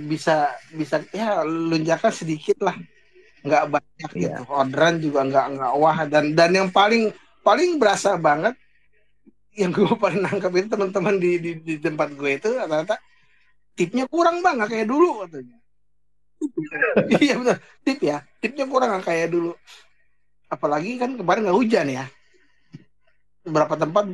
bisa bisa ya lunjakan sedikit lah. Nggak banyak Iya. gitu. Orderan juga nggak nggak wah. Dan dan yang paling paling berasa banget yang gue paling nangkep itu teman-teman di, di di tempat gue itu rata-rata tipnya kurang bang nggak kayak dulu katanya. Iya betul. Tip ya tipnya kurang nggak kayak dulu. Apalagi kan kemarin nggak hujan ya. Beberapa tempat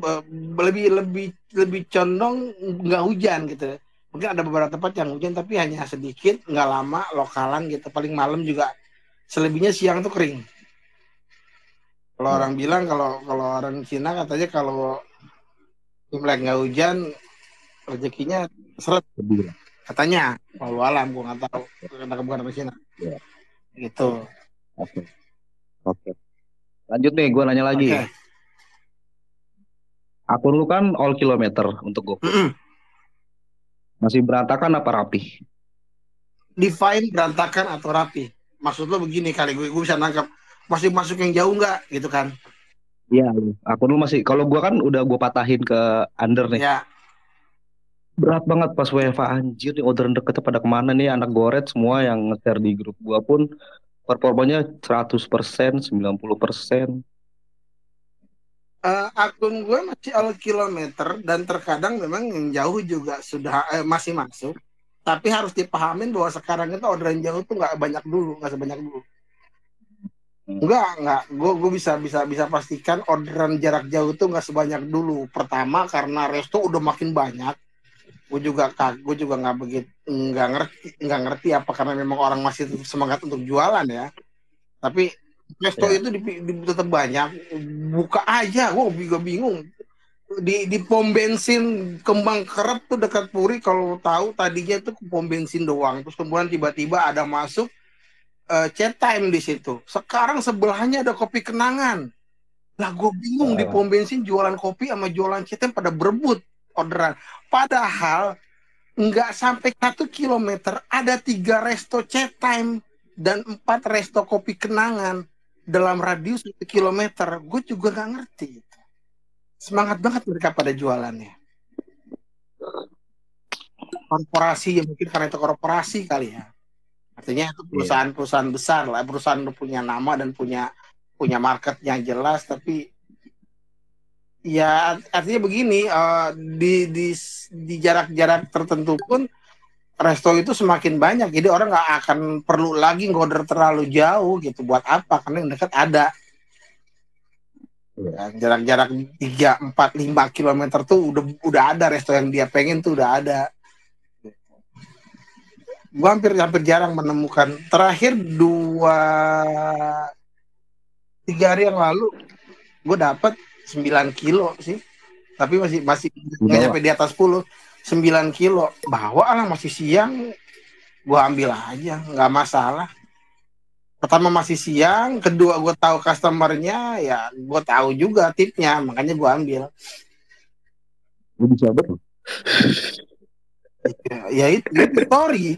lebih lebih lebih condong nggak hujan gitu mungkin ada beberapa tempat yang hujan tapi hanya sedikit nggak lama lokalan gitu paling malam juga selebihnya siang tuh kering kalau orang bilang kalau kalau orang Cina katanya kalau Imlek nggak hujan rezekinya seret katanya walau alam gua nggak tahu kata bukan orang Cina Iya. gitu Oke. Oke. Lanjut nih, gue nanya lagi. Oke. Akun lu kan all kilometer untuk. Mm-mm. Masih berantakan apa rapi? define berantakan atau rapi maksud lo begini kali gue gue bisa nangkap masih masuk yang jauh nggak gitu kan Iya, lu. akun lu masih. Kalau gua kan udah gua patahin ke under nih. ya Berat banget pas WFA anjir nih orderan deketnya pada ke mana nih anak goret semua yang nge-share di grup gua pun performanya 100%, 90%. Eh, akun gue masih all kilometer dan terkadang memang yang jauh juga sudah eh, masih masuk tapi harus dipahamin bahwa sekarang itu orderan jauh tuh nggak banyak dulu nggak sebanyak dulu. Enggak, enggak. Gue gue bisa bisa bisa pastikan orderan jarak jauh tuh nggak sebanyak dulu. Pertama karena resto udah makin banyak. Gue juga kag, gue juga nggak begitu nggak ngerti nggak ngerti apa karena memang orang masih semangat untuk jualan ya. Tapi resto Ya. itu di, di- tetap banyak. Buka aja, gue juga bingung. Di di pom bensin kembang kerap tuh dekat Puri kalau tahu tadinya tuh pom bensin doang. Terus kemudian tiba-tiba ada masuk eh, chat time di situ. Sekarang sebelahnya ada kopi kenangan. Lah gue bingung di Ah. pom bensin jualan kopi sama jualan chat time pada berebut orderan. Padahal nggak sampai satu kilometer ada tiga resto chat time dan empat resto kopi kenangan dalam radius satu kilometer. Gue juga nggak ngerti. Semangat banget mereka pada jualannya. Korporasi ya mungkin karena itu korporasi kali ya. Artinya itu perusahaan-perusahaan besar lah, perusahaan punya nama dan punya punya market yang jelas, tapi ya artinya begini eh, di di di jarak-jarak tertentu pun resto itu semakin banyak, jadi orang nggak akan perlu lagi ngoder terlalu jauh gitu. Buat apa? Karena yang dekat ada. Ya, jarak-jarak 3, 4, 5 kilometer tuh udah udah ada. Resto yang dia pengen tuh udah ada. Gue hampir hampir jarang menemukan. Terakhir dua tiga hari yang lalu gue dapat 9 kilo sih. Tapi masih masih nggak nyampe di atas 10 9 kilo. Bawa lah masih siang. Gue ambil aja nggak masalah. Pertama masih siang kedua gue tahu customernya ya gue tahu juga tipnya makanya gue ambil. Lu bisa betul. ya, ya itu, itu story.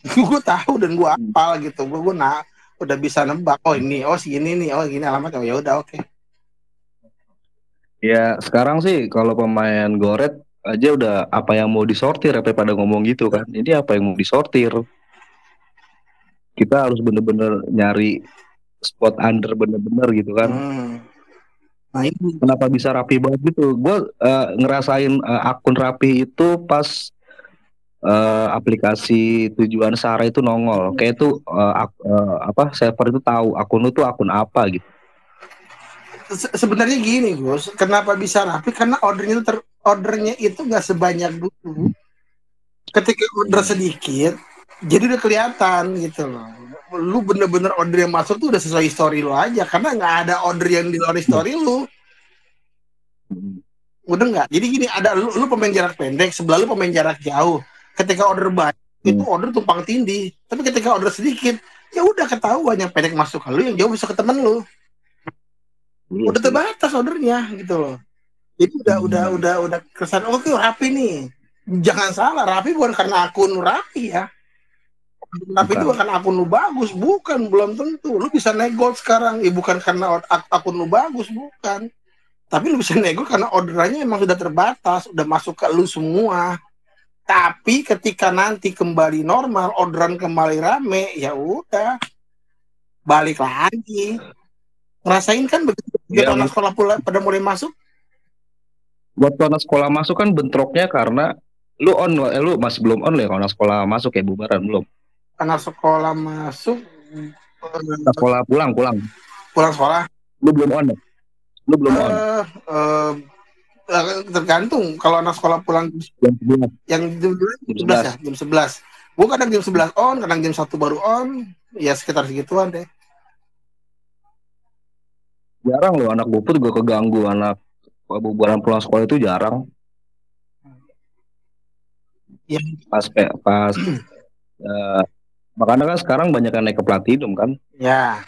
Gue tahu dan gue apal gitu. Gue gue nah udah bisa nebak oh ini oh sini nih oh gini alamat oh ya udah oke. Ya sekarang sih kalau pemain goret aja udah apa yang mau disortir apa pada ngomong gitu kan. Ini apa yang mau disortir. Kita harus bener-bener nyari spot under bener-bener gitu kan. Hmm. nah ini Kenapa bisa rapi banget gitu? Gue ngerasain eh, akun rapi itu pas eh, aplikasi tujuan Sara itu nongol. Kayak itu ak- eh, apa server itu tahu akun lu tuh akun apa gitu. se- sebenarnya gini Gus kenapa bisa rapi karena ordernya itu ter- ordernya itu nggak sebanyak dulu. Ketika order sedikit jadi udah kelihatan gitu loh. Lu bener-bener order yang masuk tuh udah sesuai story lu aja karena nggak ada order yang di luar story lu. Udah nggak? Jadi gini ada lu, lu pemain jarak pendek sebelah lu pemain jarak jauh. Ketika order banyak itu order tumpang tindih. Tapi ketika order sedikit ya udah ketahuan yang pendek masuk ke lu yang jauh masuk ke temen lu. Udah terbatas ordernya gitu loh jadi udah Hmm. udah udah udah kesan oke rapi nih? Jangan salah rapi bukan karena akun rapi ya. Rapi itu Bukan. akun lu bagus bukan belum tentu. Lu bisa nego sekarang ya bukan karena ak- akun lu bagus bukan. Tapi lu bisa nego karena orderannya emang sudah terbatas udah masuk ke lu semua. Tapi ketika nanti kembali normal orderan kembali rame ya udah. Balik lagi. Ngerasain kan begitu Ya, anak sekolah pula pada mulai masuk buat anak sekolah masuk kan bentroknya karena lu on eh, lu masih belum on ya kalau anak sekolah masuk ya bubaran belum. Anak sekolah masuk anak sekolah pulang pulang. Pulang sekolah? Lu belum on ya? lu belum on? Eh, eh, eh, tergantung kalau anak sekolah pulang jam sebelas. yang jam Jam 11 ya jam 11 gue kadang jam 11 on kadang jam satu baru on. Ya sekitar segituan deh. Jarang loh anak gue pun juga keganggu anak bubaran pulang sekolah itu jarang. Ya. pas pe- pas eh, makanya kan sekarang banyak yang naik ke platinum kan? Ya.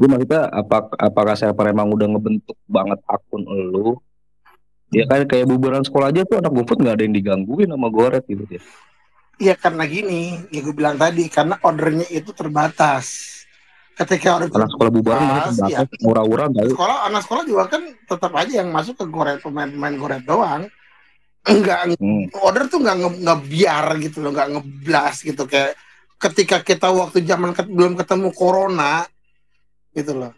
Gue maksudnya apa apakah saya emang udah ngebentuk banget akun elu? Ya kan kayak bubaran sekolah aja tuh anak GoFood nggak ada yang digangguin sama goret gitu ya Iya karena gini, ya gue bilang tadi karena ordernya itu terbatas. Ketika order anak sekolah terbatas, ya, murah-murah tahu sekolah anak sekolah juga kan tetap aja yang masuk ke goret pemain-pemain goret doang. Enggak hmm. order tuh nggak nge- ngebiar gitu loh, nggak ngeblas gitu kayak ketika kita waktu zaman ket- belum ketemu corona gitu loh.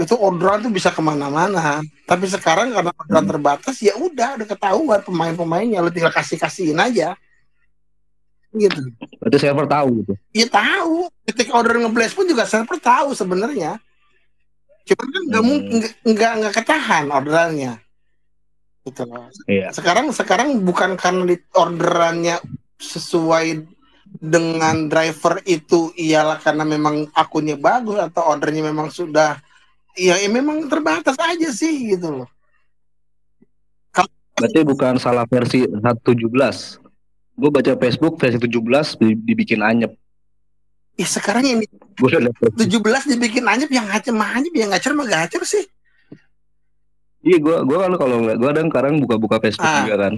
Itu orderan tuh bisa ke mana-mana. Tapi sekarang karena orderan Hmm. terbatas ya udah udah ketahuan pemain-pemainnya, lo tinggal kasih kasihin aja. Gitu. berarti server tahu gitu Ya tahu. Ketika order ngeblast pun juga server tahu sebenarnya. Cuman kan nggak Hmm. mungkin nggak nggak ketahan orderannya. Gitu loh. iya Sekarang sekarang bukan karena di orderannya sesuai dengan driver itu ialah karena memang akunnya bagus atau ordernya memang sudah ya, ya memang terbatas aja sih gitu loh. berarti bukan salah versi 117 gue baca Facebook versi 17 di- dibikin anyep Ya sekarang yang di liat Facebook. 17 dibikin anyep yang ngacem anyep yang ngacem mah gacor sih. Iya gue gue kalau kalau ngeliat gue kadang sekarang buka-buka Facebook Ah. juga kan.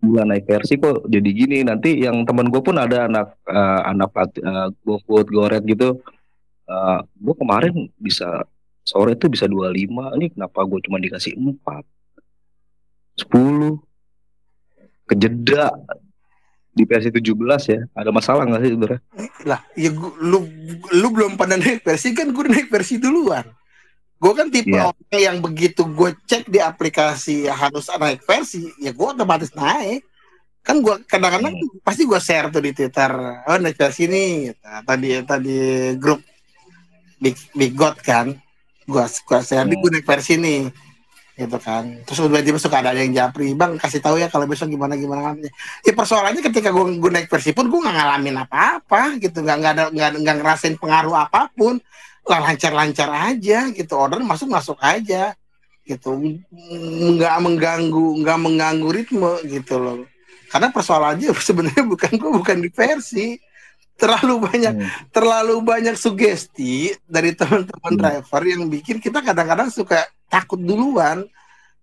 Gila naik versi kok jadi gini nanti yang teman gue pun ada anak eh, anak uh, GoFood Goret gitu. Eh gue kemarin bisa sore itu bisa 25 ini kenapa gue cuma dikasih 4 10 kejeda di versi 17 ya ada masalah nggak sih sebenarnya lah ya gua, lu lu belum pada naik versi kan gue naik versi duluan gue kan tipe Iya. orang yang begitu gue cek di aplikasi harus naik versi ya gue otomatis naik kan gue kadang-kadang pasti gue share tuh di twitter oh naik versi ini gitu. tadi tadi grup big big god kan gue gue share di Hmm. gue naik versi nih gitu kan. Terus tiba-tiba suka ada yang japri bang kasih tahu ya kalau besok gimana gimana ya persoalannya ketika gue gue naik versi pun gue nggak ngalamin apa-apa gitu. Nggak nggak ada nggak ngerasain pengaruh apa pun. Lancar-lancar aja gitu. Order masuk masuk aja gitu. Nggak mengganggu nggak mengganggu ritme gitu loh. Karena persoalannya sebenarnya bukan gue bukan di versi terlalu banyak Hmm. terlalu banyak sugesti dari teman-teman Hmm. driver yang bikin kita kadang-kadang suka takut duluan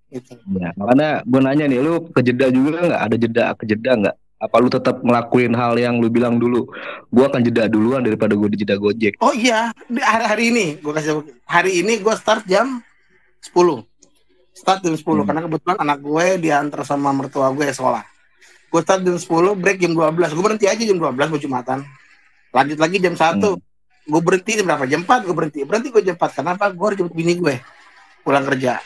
gitu Ya, makanya gue nanya nih, lu kejeda juga nggak? Ada jeda kejeda nggak? Apa lu tetap ngelakuin hal yang lu bilang dulu? Gue akan jeda duluan daripada gue dijeda Gojek. Oh iya, di hari, hari ini gue kasih hari ini gue start jam 10. Start jam 10 Hmm. karena kebetulan anak gue diantar sama mertua gue sekolah. Gue start jam 10, break jam 12. Gue berhenti aja jam 12 gue Jumatan. Lanjut lagi jam 1. Hmm. Gue berhenti jam berapa? Jam 4 gue berhenti. Berhenti gue jam 4. Kenapa? Gue harus jemput bini gue. Pulang kerja.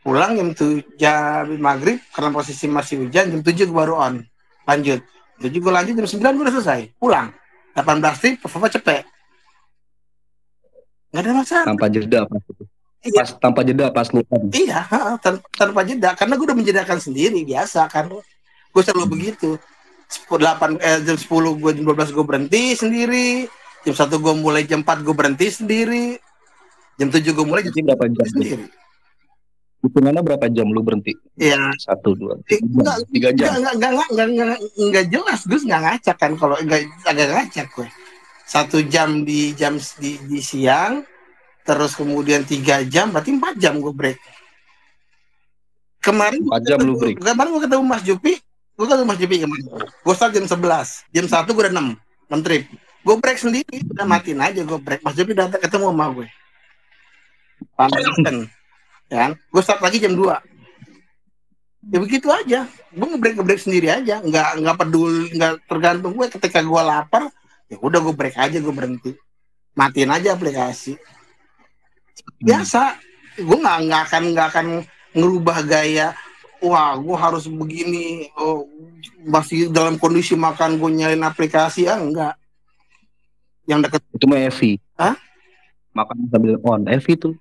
Pulang jam 7 jam maghrib karena posisi masih hujan jam 7 gue baru on. Lanjut. 7 gue lanjut jam 9 gue udah selesai. Pulang. 18 trip, apa cepet. Gak ada masalah. Tanpa jeda pas itu. Iya. Pas tanpa jeda pas lu. Iya, tanpa jeda karena gue udah menjedakan sendiri biasa kan. Gue selalu begitu. 8 eh, jam 10 gue jam 12 gue berhenti sendiri. Jam 1 gue mulai jam 4 gue berhenti sendiri. Jam 7 gue mulai jam berapa jam? sendiri. Hitungannya berapa jam lu berhenti? Iya. Satu, dua, Eh, tiga jam. Tiga jam. Enggak, enggak, enggak, enggak, enggak, enggak jelas Gus enggak ngacak kan kalau enggak agak ngacak gue. Satu jam di jam di, di siang, terus kemudian tiga jam, berarti empat jam gue break. Kemarin Empat jam lu break. Kemarin gue ketemu Mas Jupi, gue ketemu Mas Jupi kemarin. Gue start jam 11, jam satu gue udah 6, 6 trip. Gue break sendiri, udah matiin aja gue break. Mas Jupi datang ketemu sama gue. Pantesan. Ya kan? Gue start lagi jam 2. ya begitu aja gue ngebrek ngebrek sendiri aja nggak nggak peduli nggak tergantung gue ketika gue lapar ya udah gue break aja gue berhenti matiin aja aplikasi biasa gue nggak nggak akan nggak akan ngerubah gaya wah gue harus begini oh, masih dalam kondisi makan gue nyalin aplikasi ya enggak yang deket Itu mah Evi. Hah? Makan sambil on. Evi tuh.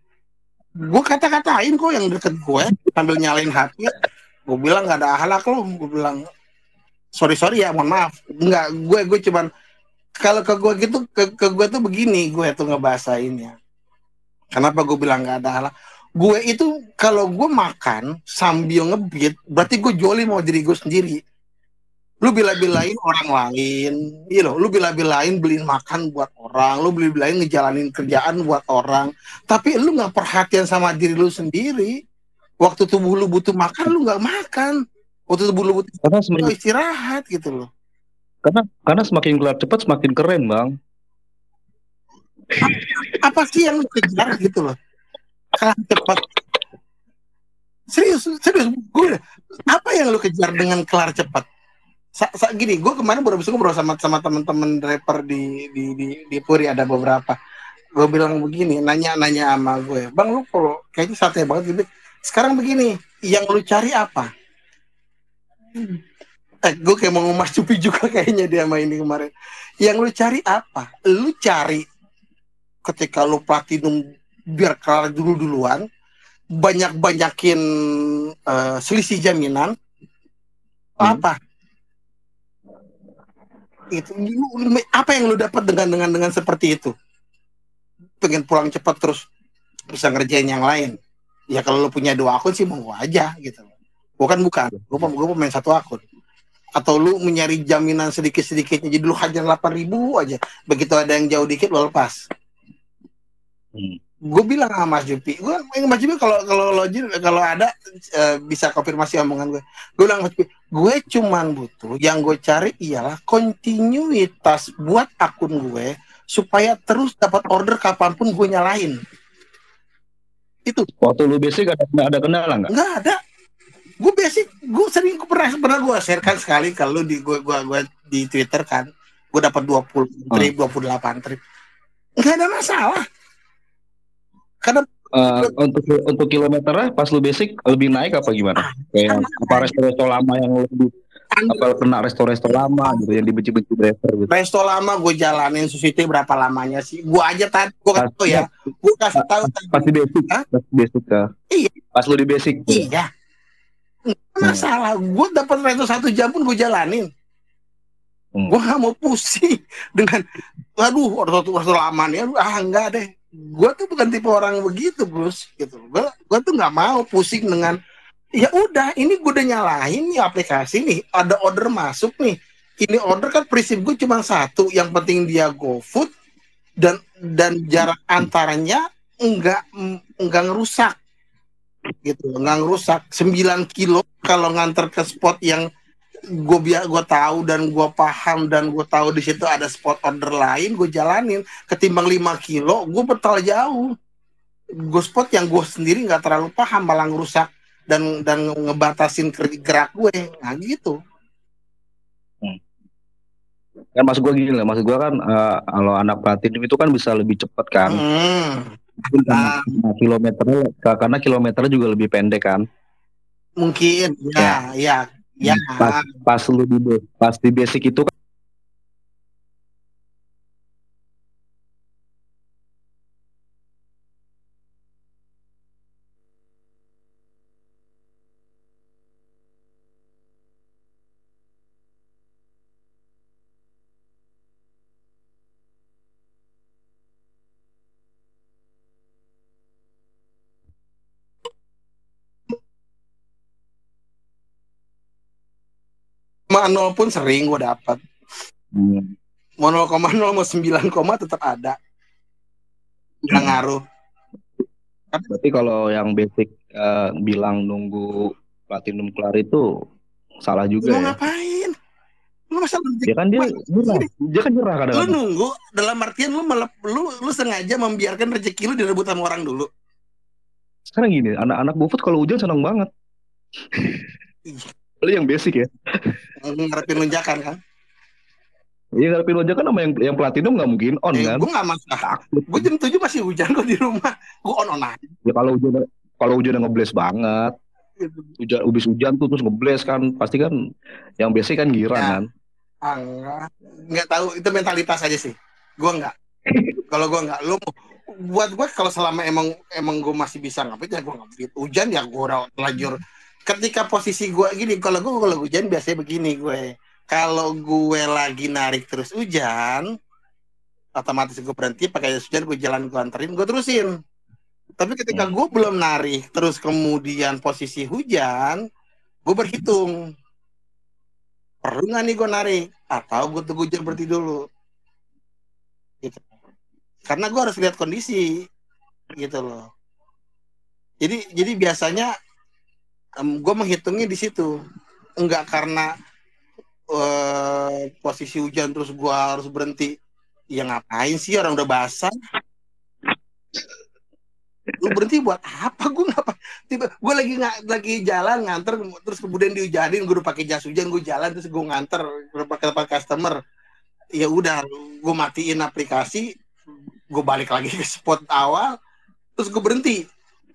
gue kata-katain kok yang deket gue sambil nyalain HP gue bilang nggak ada ahlak lo gue bilang sorry sorry ya mohon maaf nggak gue gue cuman kalau ke gue gitu ke, ke gue tuh begini gue tuh ngebahasainnya kenapa gue bilang nggak ada ahlak gue itu kalau gue makan sambil ngebit berarti gue joli mau diri gue sendiri. Lu bila-bilain orang lain. Iya loh lu bila-bilain beliin makan buat orang lu bila-bilain ngejalanin kerjaan buat orang. Tapi lu nggak perhatian sama diri lu sendiri. Waktu tubuh lu butuh makan lu nggak makan. Waktu tubuh lu butuh Karena lu semakin, istirahat gitu loh. Karena karena semakin keluar cepat semakin keren bang. apa sih yang lu kejar gitu loh cepat. Serius serius. Gue apa yang lu kejar dengan kelar cepat? Sa, sa- gini gue kemarin baru bisa ngobrol sama sama teman-teman rapper di di di di Puri ada beberapa. Gue bilang begini nanya nanya sama gue bang lu kalau kayaknya santai banget gitu sekarang begini yang lu cari apa? Eh, gue kayak mau ngumas cupi juga kayaknya dia sama ini kemarin. Yang lu cari apa? Lu cari ketika lu platinum biar kelar dulu duluan banyak banyakin selisih jaminan. Hmm. apa? Itu apa yang lu dapat dengan dengan dengan seperti itu? Pengen pulang cepat terus bisa ngerjain yang lain. Ya kalau lu punya dua akun sih mau aja gitu. Bukan bukan gue gue pemain satu akun. Atau lu mencari jaminan sedikit sedikitnya jadi lu hajar 8000 ribu aja. Begitu ada yang jauh dikit lu lepas. Hmm. Gue bilang sama Mas Jupi. Gue Mas Jupi kalau kalau login kalau ada eh, bisa konfirmasi omongan gue gue bilang Mas Jupi gue cuman butuh yang gue cari ialah kontinuitas buat akun gue supaya terus dapat order kapan pun gue nyalain. Itu. Waktu lu basic ada ada kendala nggak? nggak ada. Gue basic gue sering gue pernah pernah gue share kan sekali kalau di gue gue gue di Twitter kan. Gue dapat 20 trip 28 trip. Nggak ada masalah karena Eh, untuk untuk kilometernya pas lu basic lebih naik apa gimana? Kayak apa resto-resto lama yang lebih apa kena resto-resto lama gitu yang dibenci-benci driver gitu. resto lama gue jalanin susite berapa lamanya sih gue aja tadi gue kasih tau ya gue kasih tahu tadi Pas di basic, Hah? pas di basic ya. Iya. Pas lu di basic. iya Nggak masalah gue dapat resto satu jam pun gue jalanin Hmm. gue nggak mau pusing dengan aduh waktu waktu lama nih aduh, ah enggak deh gue tuh bukan tipe orang begitu Bruce gitu. Gue gue tuh nggak mau pusing dengan ya udah ini gue udah nyalain nih aplikasi nih ada order masuk nih. Ini order kan prinsip gue cuma satu yang penting dia GoFood dan dan jarak antaranya enggak enggak ngerusak gitu. Enggak ngerusak. 9 kilo kalau nganter ke spot yang gue biar gue tahu dan gue paham dan gue tahu di situ ada spot order lain gue jalanin. Ketimbang 5 kilo gue betal jauh. Gue spot yang gue sendiri nggak terlalu paham malah ngerusak dan dan ngebatasin gerak gue. Nah gitu. Kan maksud gua gini lah, maksud gua kan eh, kalau anak platinum itu kan bisa lebih cepat kan. Hmm, Mungkin karena, karena kilometernya karena kilometernya juga lebih pendek kan. mungkin ya ya. ya, Pas pas lu di pas di basic itu kan Cuma nol pun sering gue dapat hmm, mau 0,0 mau 9, tetap ada. Nggak ngaruh. Berarti kalau yang basic eh, bilang nunggu platinum kelar itu salah juga mau ya. ngapain? Lu masa Ya kan dia nyerah, dia kan nyerah lu kadang-kadang. nunggu dalam artian lu melep, lu lu sengaja membiarkan rezeki lu direbut sama orang dulu. Sekarang gini, anak-anak GoFood kalau hujan senang banget. Lu yang basic ya? ngarepin lonjakan kan Iya ngarepin lonjakan sama yang yang platinum nggak mungkin on eh, kan? gue nggak masalah Takut. gue jam 7 masih hujan kok di rumah gue on on aja Ya kalau hujan kalau hujan ngebles banget, hujan ubis hujan tuh terus ngebles kan, pasti kan yang basic kan giran Ya. kan. Ah, enggak nggak tahu itu mentalitas aja sih gue nggak kalau gue nggak lu buat gue kalau selama emang emang gue masih bisa ngapit ya gue ngapit hujan ya gue udah terlanjur ketika posisi gue gini kalau gue kalau hujan biasanya begini gue. Kalau gue lagi narik terus hujan otomatis gue berhenti pakai jas hujan gue jalan gue anterin gue terusin. Tapi ketika Hmm. gue belum narik terus kemudian posisi hujan gue berhitung. Perlu nggak nih gue narik? Atau gue tunggu hujan berhenti dulu? Gitu. karena gue harus lihat kondisi gitu loh. Jadi jadi biasanya gue menghitungnya di situ. Enggak karena eh, posisi hujan terus gue harus berhenti. Ya ngapain sih orang udah basah. Lu berhenti buat apa? Gue ngapa tiba gue lagi nggak lagi jalan nganter terus kemudian dihujanin gue udah pakai jas hujan gue jalan terus gue nganter ke tempat customer. Ya udah gue matiin aplikasi gue balik lagi ke spot awal terus gue berhenti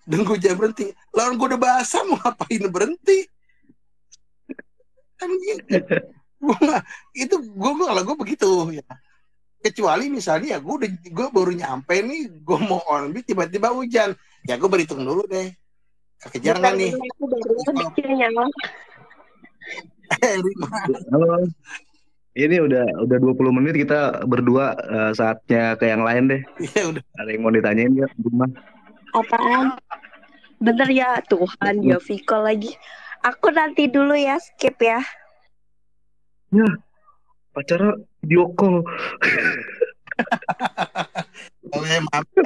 dan gue jangan berhenti lawan gue udah basah mau ngapain berhenti kan gitu nggak- itu gue gue kalau gue begitu ya kecuali misalnya ya gue udah gue baru nyampe nih gue mau on beat tiba-tiba hujan ya gue berhitung dulu deh kekejar nggak nih Aku baru bikin nyala. Eh. Halo. Ini udah udah 20 menit kita berdua eh, saatnya ke yang lain deh. ya udah Ada yang mau ditanyain ya, Buma? Apaan? Bener ya Tuhan ya Viko lagi. Aku nanti dulu ya skip ya. Pacara video call. oh ya maaf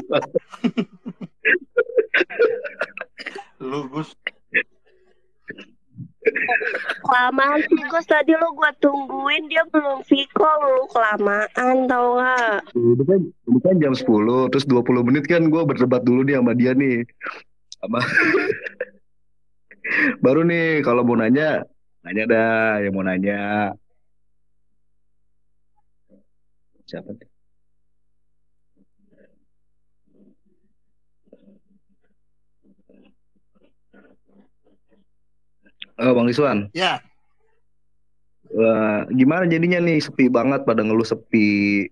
lu Gus Kelamaan Gus tadi lo gua tungguin dia belum Viko lu kelamaan tau gak? Ini kan, kan jam 10, terus 20 menit kan gue berdebat dulu nih sama dia nih. Sama Baru nih kalau mau nanya, nanya dah yang mau nanya. Siapa nih? Oh, Bang Rizwan. ya. Wah, gimana jadinya nih? Sepi banget pada ngeluh sepi.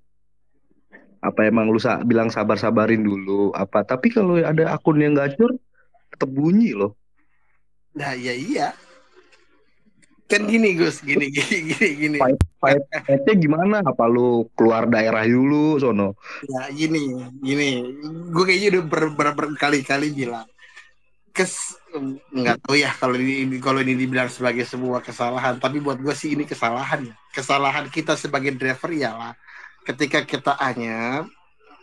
Apa emang lu sa- bilang sabar-sabarin dulu apa? Tapi kalau ada akun yang gacor tetap bunyi loh. Nah ya iya. Kan gini Gus. Gini gini gini gini. Fight-nya gimana? Apa lu keluar daerah dulu sono? Ya gini gini. Gue kayaknya udah ber, ber- berkali-kali bilang kes nggak tahu ya kalau ini kalau ini dibilang sebagai sebuah kesalahan. Tapi buat gue sih ini kesalahan ya. Kesalahan kita sebagai driver ialah ketika kita hanya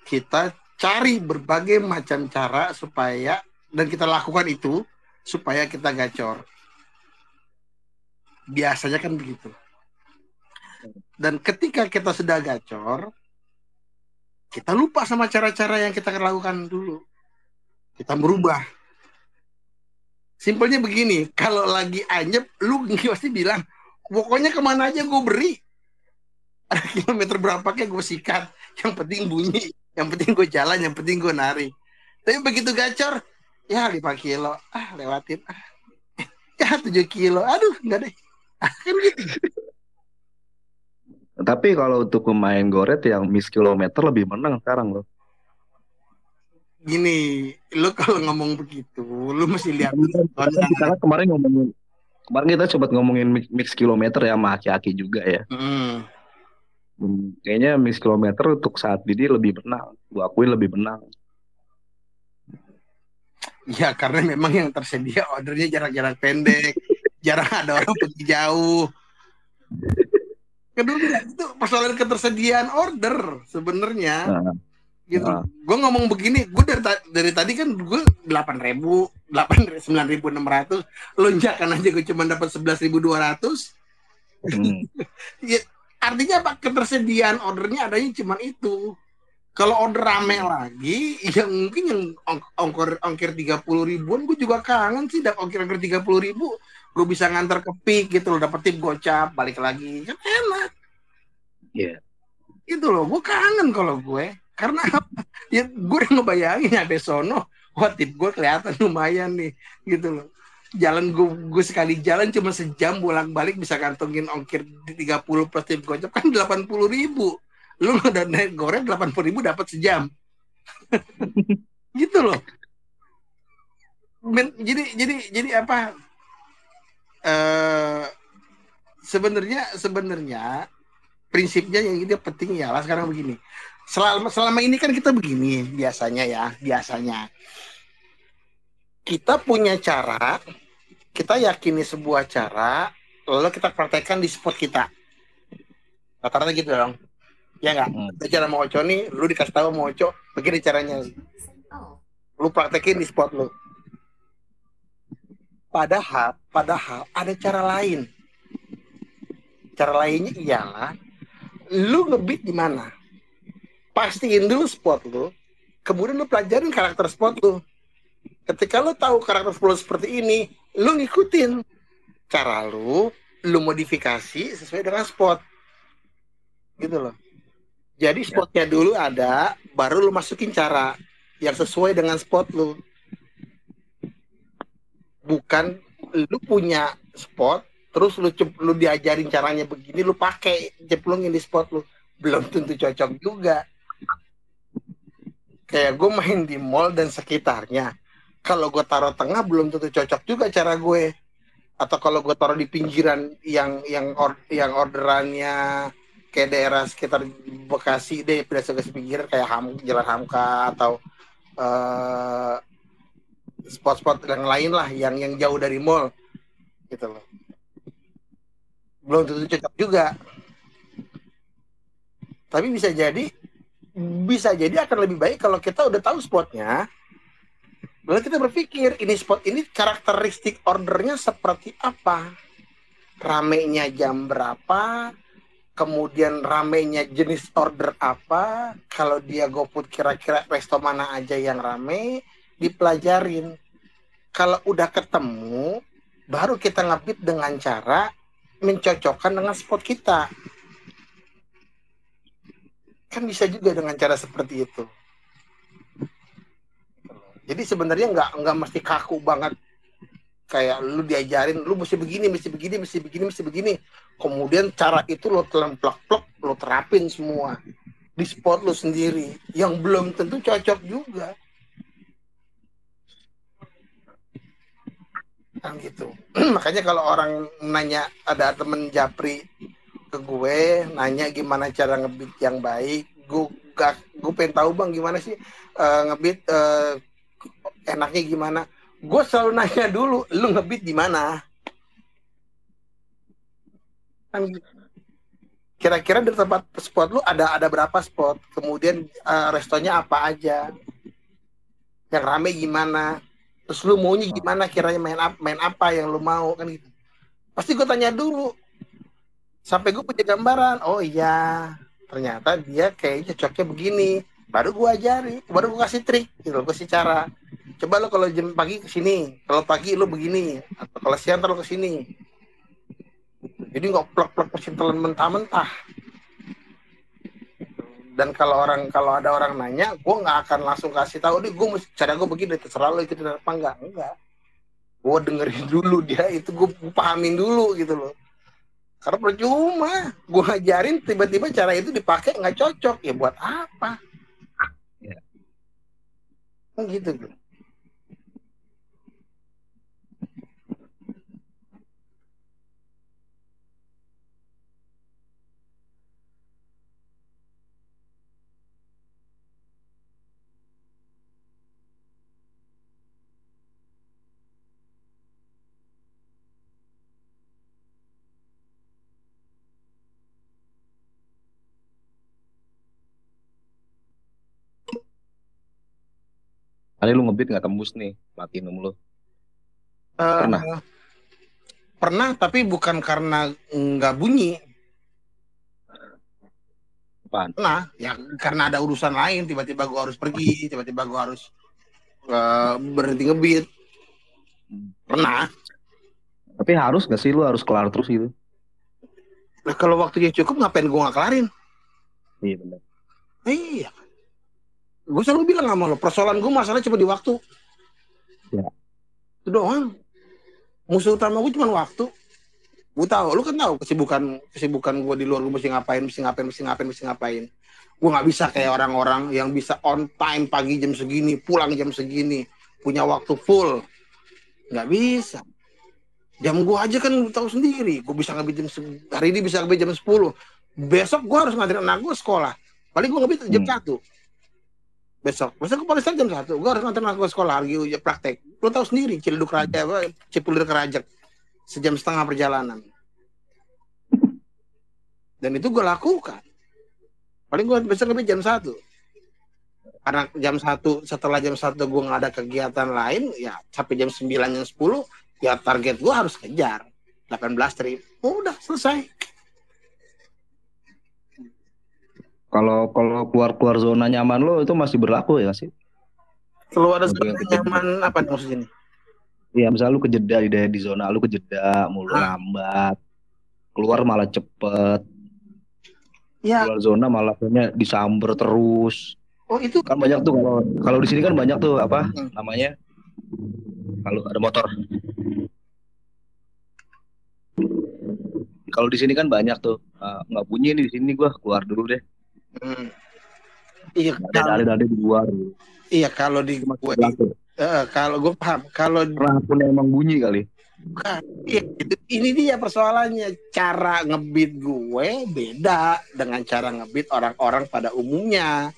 kita cari berbagai macam cara supaya dan kita lakukan itu supaya kita gacor. Biasanya kan begitu. Dan ketika kita sudah gacor kita lupa sama cara-cara yang kita lakukan dulu. Kita berubah simpelnya begini kalau lagi anyep lu pasti bilang pokoknya ke mana aja gue beri. Ada kilometer berapa kayak gue sikat yang penting bunyi yang penting gue jalan yang penting gue narik tapi begitu gacor ya 5 kilo ah lewatin ah. Ya 7 kilo aduh enggak deh. Kan gitu. Tapi kalau untuk pemain goret yang miss kilometer lebih menang sekarang loh gini lu kalau ngomong begitu lu mesti lihat kita, kita kan kemarin ngomongin kemarin kita sempat ngomongin mix, mix kilometer ya sama aki-aki juga ya Hmm. Hmm, kayaknya mix kilometer untuk saat ini lebih menang gua akuin lebih menang Ya karena memang yang tersedia ordernya jarak-jarak pendek, jarang ada orang pergi jauh. Kedua itu persoalan ketersediaan order sebenarnya. Nah, Gitu. nah. Gue ngomong begini, gue dari, ta- dari tadi kan gue delapan ribu, delapan sembilan ribu enam ratus, lonjakan aja gue cuma dapat sebelas ribu dua ratus. Hmm. Artinya apa? Ketersediaan ordernya adanya cuma itu. Kalau order rame lagi, yang mungkin yang ong- ongkir ongkir tiga puluh ribuan, gue juga kangen sih. Dapat ongkir ongkir tiga puluh ribu, lu bisa nganter ke pik gitu lo dapet tip gocap balik lagi kan enak Iya. itu loh gue kangen kalau gue karena ya gue udah ngebayangin ada sono wah tip gue kelihatan lumayan nih gitu loh. Jalan gue gue sekali jalan cuma sejam bolak balik bisa kantongin ongkir di 30 plus tip gocap kan 80 ribu. Lu udah naik goreng 80 ribu dapat sejam. Gitu loh. Men, jadi jadi jadi apa? Eh sebenarnya sebenarnya prinsipnya yang ini penting ya sekarang begini selama selama ini kan kita begini biasanya ya biasanya. Kita punya cara kita yakini sebuah cara lalu kita praktekkan di spot kita. Rata-rata gitu dong. Ya nggak? Hmm. Cara mau Oco nih lu dikasih tahu mau Oco begini caranya. Lu praktekin di spot lu. Padahal padahal ada cara lain. Cara lainnya ialah lu ngebit di mana pastiin dulu spot lu kemudian lu pelajarin karakter spot lu. Ketika lu tahu karakter lu seperti ini lu ngikutin. Cara lu lu modifikasi sesuai dengan spot. Gitu loh. Jadi spotnya dulu ada baru lu masukin cara yang sesuai dengan spot lu. Bukan lu punya spot terus lu lu diajarin caranya begini lu pakai ceplungin di spot lu. Belum tentu cocok juga kayak gue main di mall dan sekitarnya. Kalau gue taruh tengah belum tentu cocok juga cara gue. Atau kalau gue taruh di pinggiran yang yang or, yang orderannya kayak daerah sekitar Bekasi deh pedesaan ke pinggiran kayak Ham, Jalan Hamka atau eh, spot-spot yang lain lah yang yang jauh dari mall. Gitu loh. Belum tentu cocok juga. Tapi bisa jadi bisa jadi akan lebih baik kalau kita udah tahu spotnya lalu kita berpikir ini spot ini karakteristik ordernya seperti apa? Ramenya jam berapa? Kemudian ramenya jenis order apa? Kalau dia GoFood kira-kira resto mana aja yang rame? Dipelajarin. Kalau udah ketemu baru kita ngebit dengan cara mencocokkan dengan spot kita kan bisa juga dengan cara seperti itu. Jadi sebenarnya nggak nggak mesti kaku banget. Kayak lu diajarin lu mesti begini mesti begini mesti begini mesti begini. Kemudian cara itu lo telemplak-plak lo terapin semua di spot lu sendiri. Yang belum tentu cocok juga. Kan gitu. Makanya kalau orang nanya ada temen japri ke gue nanya gimana cara ngebit yang baik. Gue gak gue pengen tahu bang gimana sih eh, ngebit eh, enaknya gimana. Gue selalu nanya dulu lu ngebit di mana? Kan kira-kira di tempat spot lu ada ada berapa spot? Kemudian eh, restonya apa aja? Yang rame gimana? Terus lu maunya gimana? Kiranya main apa main apa yang lu mau? Kan gitu. Pasti gue tanya dulu sampai gue punya gambaran oh iya ternyata dia kayaknya cocoknya begini. Baru gue ajari baru gue kasih trik gitu gue kasih cara. Coba lo kalau jam pagi ke sini kalau pagi lo begini atau kalau siang lo ke sini. Jadi nggak plak-plak mesin telan mentah-mentah. Dan kalau orang kalau ada orang nanya gue nggak akan langsung kasih tahu nih gue cara gue begini terserah lo ikutin apa enggak. Enggak. Gue dengerin dulu dia itu gue pahamin dulu gitu loh karena percuma gue ngajarin tiba-tiba cara itu dipakai nggak cocok ya buat apa Ya. Kan gitu bro. Kali lu ngebit nggak tembus nih platinum lu. Eh, Pernah? pernah tapi bukan karena nggak bunyi Apaan? pernah ya karena ada urusan lain tiba-tiba gue harus pergi tiba-tiba gue harus eh, berhenti ngebit pernah Tapi harus gak sih lu harus kelar terus gitu? Nah, kalau waktunya cukup ngapain gue nggak kelarin? Iya benar. Iya. Gue selalu bilang sama lo, persoalan gue masalah cuma di waktu. Ya. Itu doang. Musuh utama gue cuma waktu. Gue tahu, lu kan tahu kesibukan kesibukan gue di luar gue mesti ngapain, mesti ngapain, mesti ngapain, mesti ngapain. Gue nggak bisa kayak orang-orang yang bisa on time pagi jam segini, pulang jam segini, punya waktu full. Nggak bisa. Jam gue aja kan lu tahu sendiri, gue bisa ngebit jam hari ini bisa ngebit jam 10. Besok gue harus nganterin anak gue sekolah. Paling gue ngebit jam Hmm. Besok, besok gue paling start jam satu. Gue harus nganterin anak gue sekolah lagi uji praktek. Lu tahu sendiri, Ciledug Raja apa, Cipulir ke Rajak. Sejam setengah perjalanan. Dan itu gue lakukan. Paling gue besok ngebit jam satu. Karena jam satu setelah jam satu gue nggak ada kegiatan lain, ya sampai jam 9 jam 10 ya target gue harus kejar 18 trip udah selesai Kalau kalau keluar keluar zona nyaman lo itu masih berlaku ya sih? Oke, zona nyaman apa maksudnya Iya, misalnya lu kejeda di daerah di zona lu kejeda, mulu Ah. lambat, keluar malah cepet, ya keluar zona malah kayaknya disamber terus. oh itu Kan banyak tuh kalau kalau di sini kan banyak tuh apa Hmm. namanya? Kalau ada motor. Kalau di sini kan banyak tuh eh, nggak bunyi nih di sini gua keluar dulu deh. Hmm. iya Ada ada di luar. iya kalau di gue eh, kalau gue paham kalau akunnya emang bunyi kali. bukan iya, itu, ini dia persoalannya cara ngebit gue beda dengan cara ngebit orang-orang pada umumnya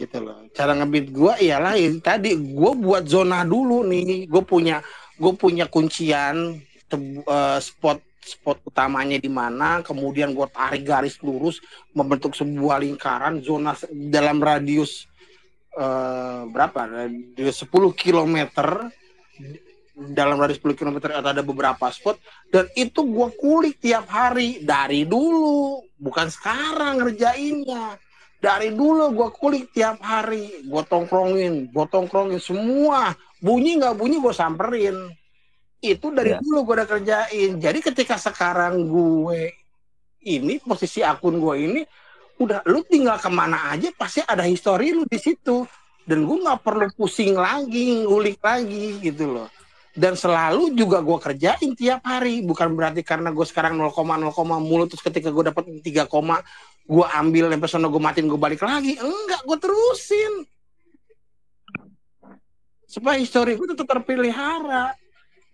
gitu loh cara ngebit gue ya lain tadi gue buat zona dulu nih gue punya gue punya kuncian te- eh, spot spot utamanya di mana kemudian gue tarik garis lurus membentuk sebuah lingkaran zona dalam radius eh, berapa? Radius 10 kilometer. Dalam radius 10 km ada beberapa spot dan itu gue kulik tiap hari. Dari dulu bukan sekarang ngerjainnya. Dari dulu gue kulik tiap hari. Gue tongkrongin gue tongkrongin semua. Bunyi nggak bunyi gue samperin itu dari Ya. dulu gue udah kerjain. Jadi ketika sekarang gue ini posisi akun gue ini udah lu tinggal ke mana aja pasti ada histori lu di situ. Dan gue nggak perlu pusing lagi ngulik lagi gitu loh. Dan selalu juga gue kerjain tiap hari. Bukan berarti karena gue sekarang 0,0 mulu terus ketika gue dapat 3, gue ambil sampai sana gue matiin gue balik lagi. Enggak gue terusin. Supaya histori gue tetap terpelihara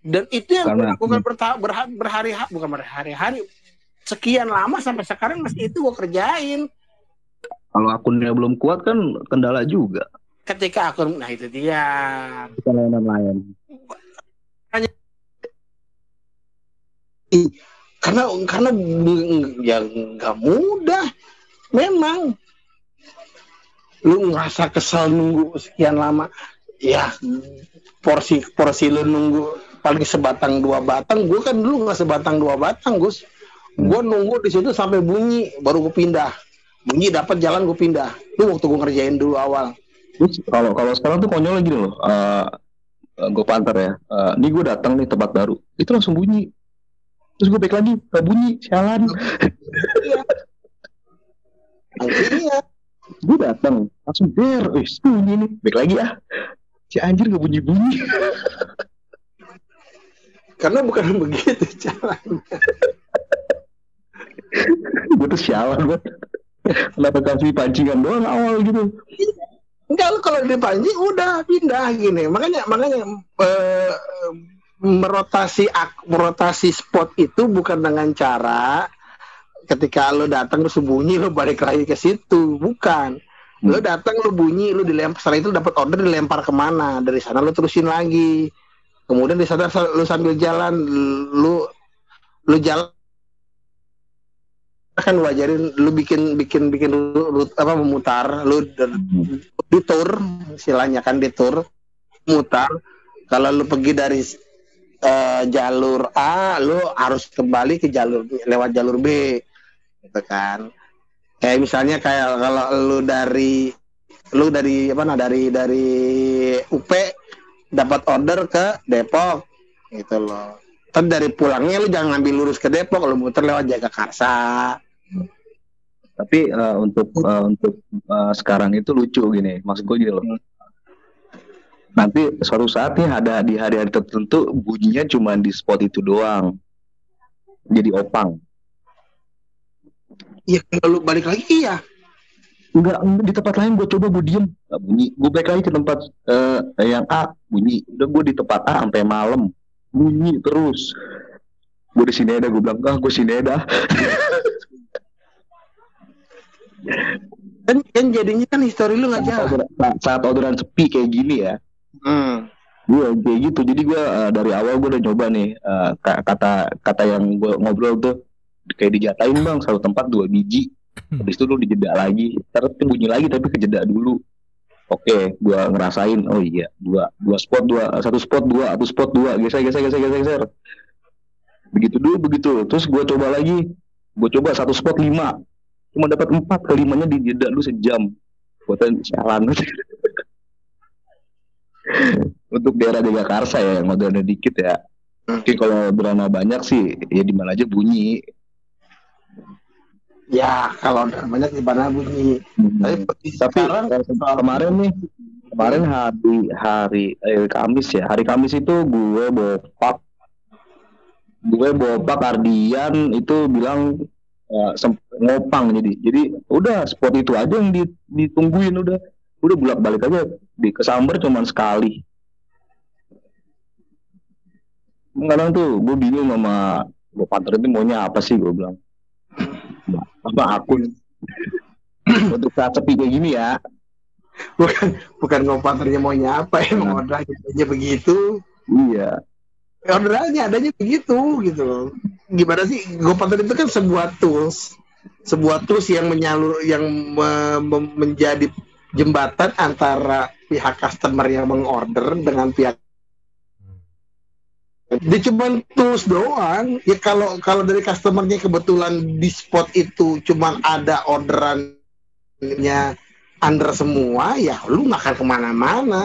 dan itu yang gue Karena- lakukan berhari-hari bukan berhari-hari sekian lama sampai sekarang masih itu gue kerjain Kalau akunnya belum kuat kan kendala juga. ketika akun nah itu dia Bukan layanan lain. karena karena bu- ya nggak mudah memang lu ngerasa kesel nunggu sekian lama ya porsi porsi lu nunggu paling sebatang dua batang gue kan dulu nggak sebatang dua batang Gus gue nunggu di situ sampai bunyi baru gue pindah bunyi dapat jalan gue pindah itu waktu gue ngerjain dulu awal Terus kalau kalau sekarang tuh konyolnya gini loh. Eh gue panter ya. Eh ini gue datang nih tempat baru. Itu langsung bunyi. Terus gue balik lagi, gak bunyi, sialan. akhirnya gue datang, langsung der, wih bunyi nih, balik lagi ah. Si anjir gak bunyi bunyi. karena bukan begitu cara gue tuh sialan banget. Kenapa kasih pancingan doang awal gitu? Enggak kalau dipancing udah pindah gini. Makanya makanya eh, merotasi ak- merotasi spot itu bukan dengan cara ketika lu datang lu bunyi lu balik lagi ke situ, bukan. Lu datang lu bunyi lu dilempar setelah itu dapat order dilempar ke mana dari sana lu terusin lagi kemudian di sana lu sambil jalan lu lu jalan kan lu ajarin lu bikin bikin bikin rut- apa memutar lu di tour istilahnya kan di tour mutar. Kalau lu pergi dari eh, jalur A lu harus kembali ke jalur lewat jalur B gitu kan. Kayak misalnya kayak kalau lu dari lu dari apa nah dari dari UP dapat order ke Depok gitu loh muter dari pulangnya lu jangan ngambil lurus ke Depok lu muter lewat Jagakarsa Tapi eh, untuk eh, untuk eh, sekarang itu lucu gini, maksud gue gini loh. Nanti suatu saat nih ada di hari-hari tertentu bunyinya cuma di spot itu doang. Jadi opang. iya kalau lu balik lagi iya Enggak, di tempat lain gue coba gue diem nggak bunyi. Gue balik lagi ke tempat eh, yang A bunyi. Udah gue di tempat A sampai malam bunyi terus. Gue di sini ada gue bilang ah gue sini ada. kan kan jadinya kan histori lu nggak jalan saat, saat orderan sepi kayak gini ya. hmm. Gue kayak gitu. Jadi gue eh, dari awal gue udah nyoba nih ka- kata kata yang gue ngobrol tuh kayak dijatain bang satu tempat dua biji. Habis itu lu dijeda lagi. Tuh bunyi lagi tapi kejeda dulu. Oke, gua ngerasain. Oh iya, dua dua spot dua satu spot dua satu spot dua geser geser geser geser geser. Begitu dulu begitu. Terus gua coba lagi. Gua coba satu spot lima. Cuma dapat empat kelimanya dijeda dulu sejam. Buatan sialan. Untuk daerah Jagakarsa ya yang modalnya dikit ya. Mungkin kalau drama banyak sih ya di mana aja bunyi. Ya kalau udah banyak mana bunyi. Tapi Tapi sekarang kemarin nih kemarin hari hari eh, Kamis ya hari Kamis itu gue bopak gue bopak Ardian itu bilang sem- ngopang jadi. Jadi udah spot itu aja yang di- ditungguin udah. Udah bolak balik aja di kesamber cuman sekali. Kadang tuh gue bingung sama gue partner itu maunya apa sih gue bilang apa akun? Untuk saat sepi kayak gini ya. Bukan bukan ngopaternya maunya apa emang orderannya adanya begitu. Iya. Orderannya adanya begitu gitu. Gimana sih GoPater itu kan sebuah tools. Sebuah tools yang menyalur yang me- me- menjadi jembatan antara pihak customer yang mengorder dengan pihak dia cuma tools doang. Ya kalau kalau dari customernya kebetulan di spot itu cuma ada orderannya under semua ya lu nggak akan ke mana-mana.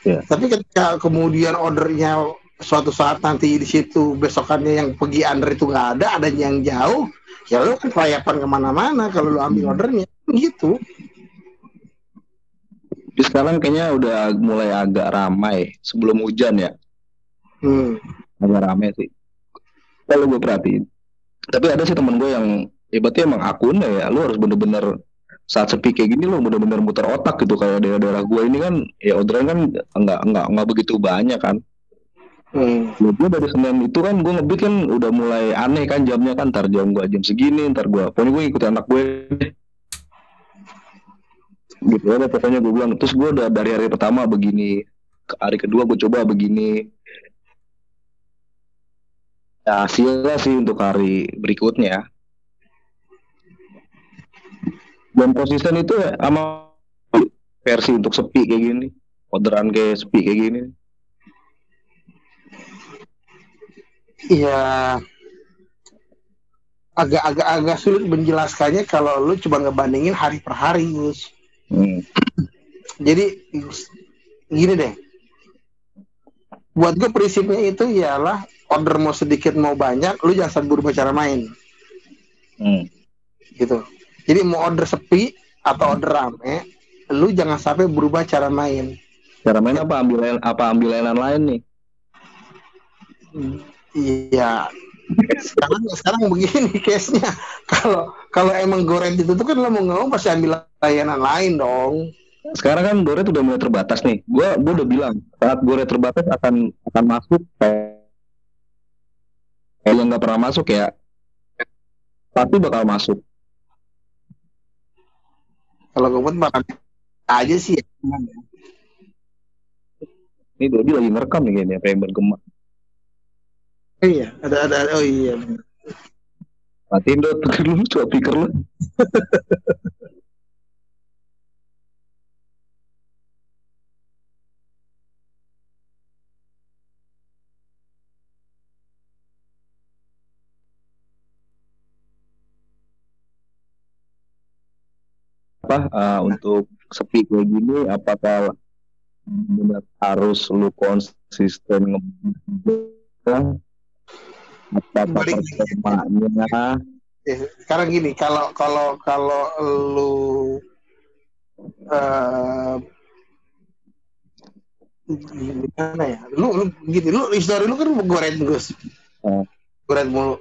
Ya. tapi ketika kemudian ordernya suatu saat nanti di situ besokannya yang pergi under itu nggak ada adanya yang jauh ya lu kan kelayapan ke mana-mana kalau lu ambil ordernya gitu. Jadi sekarang kayaknya udah mulai agak ramai sebelum hujan ya hmm. agak ramai sih. Kalau gue perhatiin. Tapi ada sih temen gue yang hebatnya emang akunnya ya lu harus bener-bener saat sepi kayak gini lu bener-bener muter otak gitu. Kayak daerah-daerah gue ini kan ya orderan kan nggak nggak nggak begitu banyak kan. Hmm. Ya, gue dari Senin itu kan gue ngebit kan udah mulai aneh kan jamnya kan. Ntar jam gue jam segini ntar gue pokoknya gue ikutin anak gue gitu ya pokoknya gue bilang. Terus gue udah dari hari pertama begini ke hari kedua gue coba begini ya hasilnya sih untuk hari berikutnya dan konsisten itu sama versi untuk sepi kayak gini orderan kayak sepi kayak gini ya agak-agak agak sulit menjelaskannya kalau lu coba ngebandingin hari per hari Gus. hmm. jadi gini deh buat gue prinsipnya itu ialah order mau sedikit mau banyak lu jangan berubah cara main. Hmm. gitu. Jadi mau order sepi atau order rame lu jangan sampai berubah cara main. Cara main apa? Ambil apa ambil layanan lain nih? iya. Sekarang sekarang begini case nya kalau kalau emang goreng itu tuh kan lo mau ngomong pasti ambil layanan lain dong. Sekarang kan Goret udah mulai terbatas nih. Gua gua udah bilang saat Goret terbatas akan akan masuk kayak yang nggak pernah masuk ya. Pasti bakal masuk. kalau gue bakal aja sih ya. Ini Dodi lagi ngerekam nih kayaknya pengen bergema. iya ada ada oh iya Matiin pikir lu coba pikir lu. Apa eh, untuk sepi kayak gini apakah benar harus lu konsisten nge- Apa performanya? Ya, sekarang gini, kalau kalau kalau lu eh gimana ya? Lu lu gini, lu histori lu kan goret Gus. Oh. Goret mulu.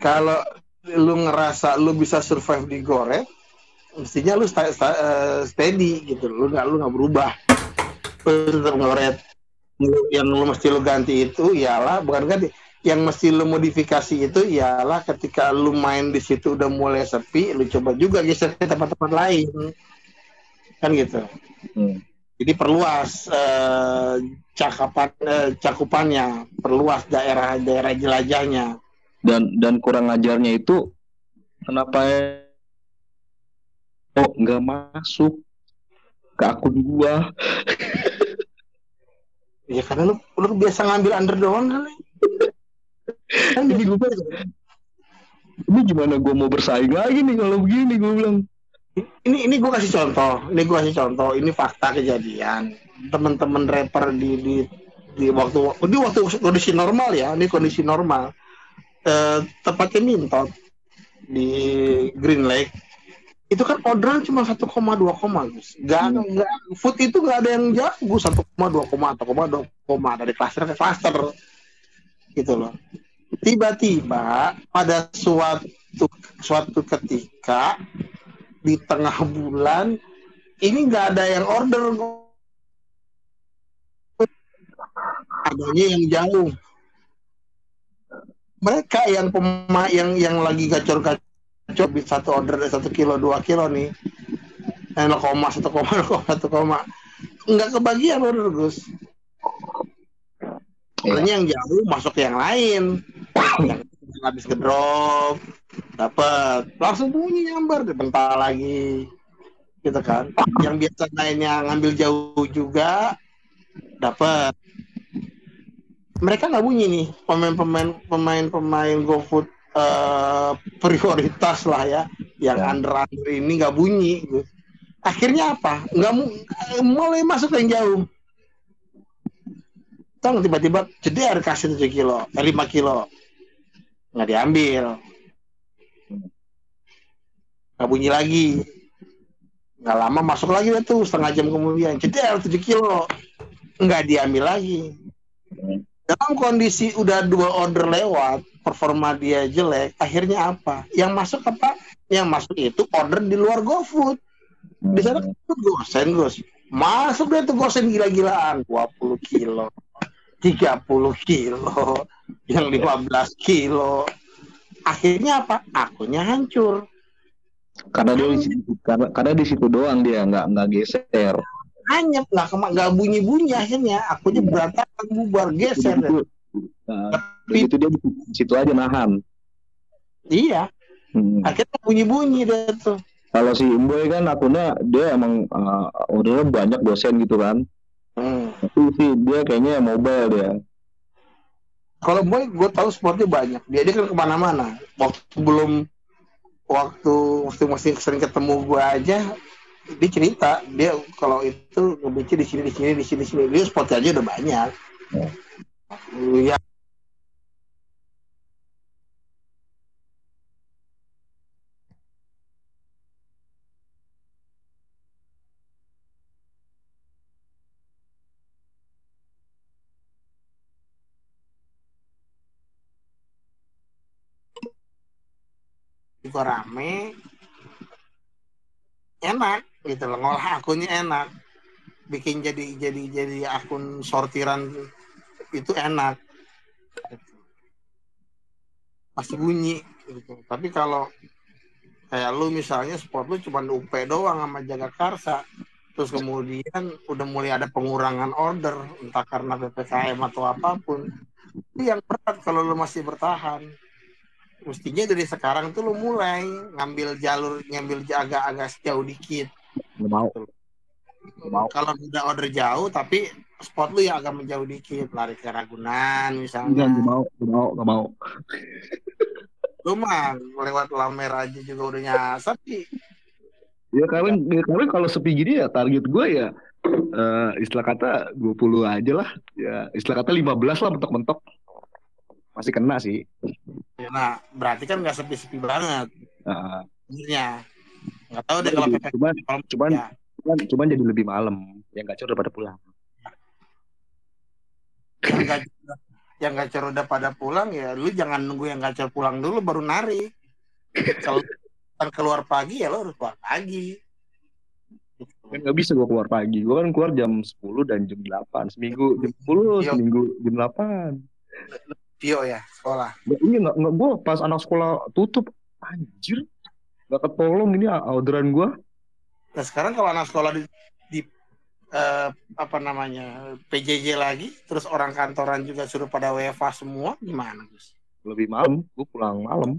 Kalau lu ngerasa lu bisa survive di goret, mestinya lu sta- sta- eh, steady gitu. Lu nggak lu nggak berubah. Lu tetap ngoret. Yang lu mesti lu ganti itu ialah bukan ganti, yang mesti lu modifikasi itu ialah ketika lu main di situ udah mulai sepi, lu coba juga geser ke tempat-tempat lain. Kan gitu. Hmm. Jadi perluas eh, cakapan eh, cakupannya, perluas daerah-daerah jelajahnya. Dan dan kurang ajarnya itu kenapa oh nggak masuk ke akun gua? Ya karena lu lu biasa ngambil under doang kali. Kan jadi gue Ini gimana gua mau bersaing lagi nih kalau begini gua bilang. ini ini gue kasih contoh, ini gue kasih contoh, ini fakta kejadian. Teman-teman rapper di di di waktu di waktu kondisi normal ya, ini kondisi normal. Eh, tepatnya Mintot di Green Lake itu kan orderan cuma 1,2 koma Gus. Gak, Hmm. food itu gak ada yang jago 1,2 koma atau koma 2 koma dari klaster ke klaster gitu loh. Tiba-tiba pada suatu suatu ketika di tengah bulan ini nggak ada yang order adanya yang jauh mereka yang pema yang yang lagi gacor-gacor di satu order satu kilo dua kilo nih. Eh, 0, satu koma satu koma. Nggak kebagian order Gus. Iya. Ordernya yang jauh masuk yang lain. Yang habis ke drop dapat langsung bunyi nyambar bentar lagi. Gitu kan. Yang biasa lainnya ngambil jauh juga dapat mereka nggak bunyi nih pemain-pemain pemain-pemain GoFood eh, prioritas lah ya yang Ya. under under ini nggak bunyi gitu. akhirnya apa nggak mu- mulai masuk yang jauh Tong tiba-tiba jeder kasih 7 kilo, eh, 5 kilo. Nggak diambil. Nggak bunyi lagi. Nggak lama masuk lagi deh tuh, setengah jam kemudian. Jeder 7 kilo. Nggak diambil lagi. Hmm. Dalam kondisi udah dua order lewat, performa dia jelek, akhirnya apa? Yang masuk apa? Yang masuk itu order di luar GoFood. Di sana itu gosen, Gus. Masuk deh tuh gosen gila-gilaan. 20 kilo. 30 kilo. Yang 15 kilo. Akhirnya apa? Akunnya hancur. karena dia di situ, karena, karena di situ doang dia nggak nggak geser. Hanyap. Nggak, nggak bunyi-bunyi akhirnya. Akunnya berantakan, bubar, geser. nah, itu dia di situ aja nahan. Iya. Hmm. Akhirnya bunyi-bunyi deh tuh. Kalau si Imboy kan akunnya dia emang uh, ordernya banyak dosen gitu kan. Hmm. Tapi sih dia kayaknya mobile dia. Kalau boy, gue tahu sportnya banyak. Dia dia kan ke mana-mana. Waktu belum waktu waktu masih sering ketemu gue aja, dia cerita dia kalau itu ngebenci di sini di sini di sini di sini dia sportnya aja udah banyak. Ya. Juga rame. Enak gitu loh. Ngolah akunnya enak. Bikin jadi jadi jadi akun sortiran itu enak. Pasti bunyi gitu. Tapi kalau kayak lu misalnya sport lu cuma UP doang sama jaga karsa terus kemudian udah mulai ada pengurangan order entah karena ppkm atau apa pun itu yang berat kalau lu masih bertahan mestinya dari sekarang tuh lu mulai ngambil jalur ngambil agak-agak jauh dikit Nggak mau. Nggak mau. kalau udah order jauh tapi spot lu yang agak menjauh dikit lari ke Ragunan misalnya nggak mau, nggak mau, nggak mau. lu mah lewat lamer aja juga udah nyasar sih Ya karena, ya, karena kalau sepi gini ya target gue ya eh, istilah kata 20 aja lah. Ya istilah kata 15 lah mentok-mentok. Masih kena sih. Nah, berarti kan nggak sepi-sepi banget. Sebenarnya. Nggak tahu deh kalau Cuman- PPKM. cuman kalau- cuman ya. cuman cuman jadi lebih malam. Yang gacor udah pada pulang. yang gacor yang gacor udah pada pulang ya lu jangan nunggu yang gacor pulang dulu baru narik kalau keluar pagi ya lo harus keluar pagi Kan nggak bisa gua keluar pagi. Gua kan keluar jam 10 dan jam 8. Seminggu jam 10, Iya. seminggu jam 8. Tio ya sekolah. Ini nggak nggak gua pas anak sekolah tutup anjir nggak ketolong ini orderan gua. Nah sekarang kalau anak sekolah di, di eh, apa namanya PJJ lagi terus orang kantoran juga suruh pada WFA semua gimana Gus? lebih malam gua pulang malam.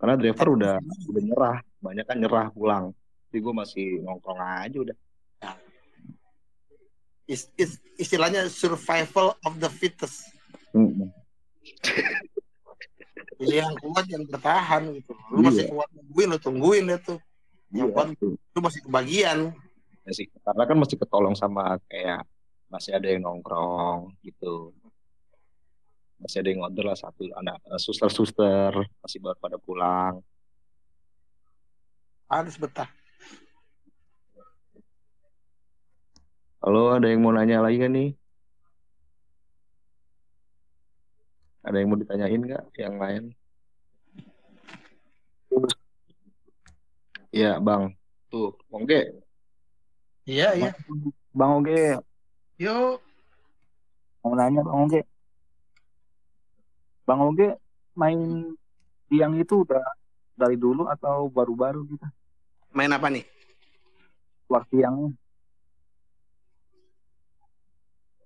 Karena driver udah udah nyerah banyak kan nyerah pulang. Jadi gua masih nongkrong aja udah. Is- is- istilahnya survival of the fittest Jadi yang kuat yang bertahan gitu. Lu masih Iya. kuat nungguin lu tungguin deh tuh. Iya, yang kuat tuh. lu masih kebagian? Ya sih karena kan masih ketolong sama kayak masih ada yang nongkrong gitu. Masih ada yang order lah satu anak eh, suster-suster masih baru pada pulang. Harus betah. Halo, ada yang mau nanya lagi kan nih? Ada yang mau ditanyain nggak yang lain? Iya, Bang. Tuh, Mongge. iya iya Bang Oge, yuk mau nanya Bang Oge. Bang Oge main tiang itu udah dari dulu atau baru-baru gitu? main apa nih Keluar tiangnya.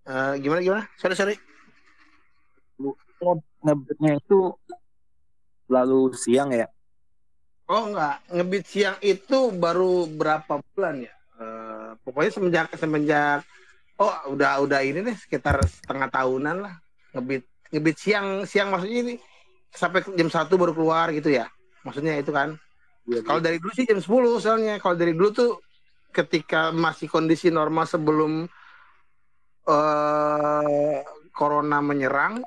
Eh, gimana gimana sorry sorry Ngebetnya itu lalu siang ya? oh enggak. Ngebit siang itu baru berapa bulan ya? Eh, pokoknya semenjak semenjak oh udah udah ini deh sekitar setengah tahunan lah. Ngebit ngebit siang siang maksudnya ini sampai jam satu baru keluar gitu ya? Maksudnya itu kan? Kalau dari dulu sih jam 10 soalnya. Kalau dari dulu tuh ketika masih kondisi normal sebelum eh corona menyerang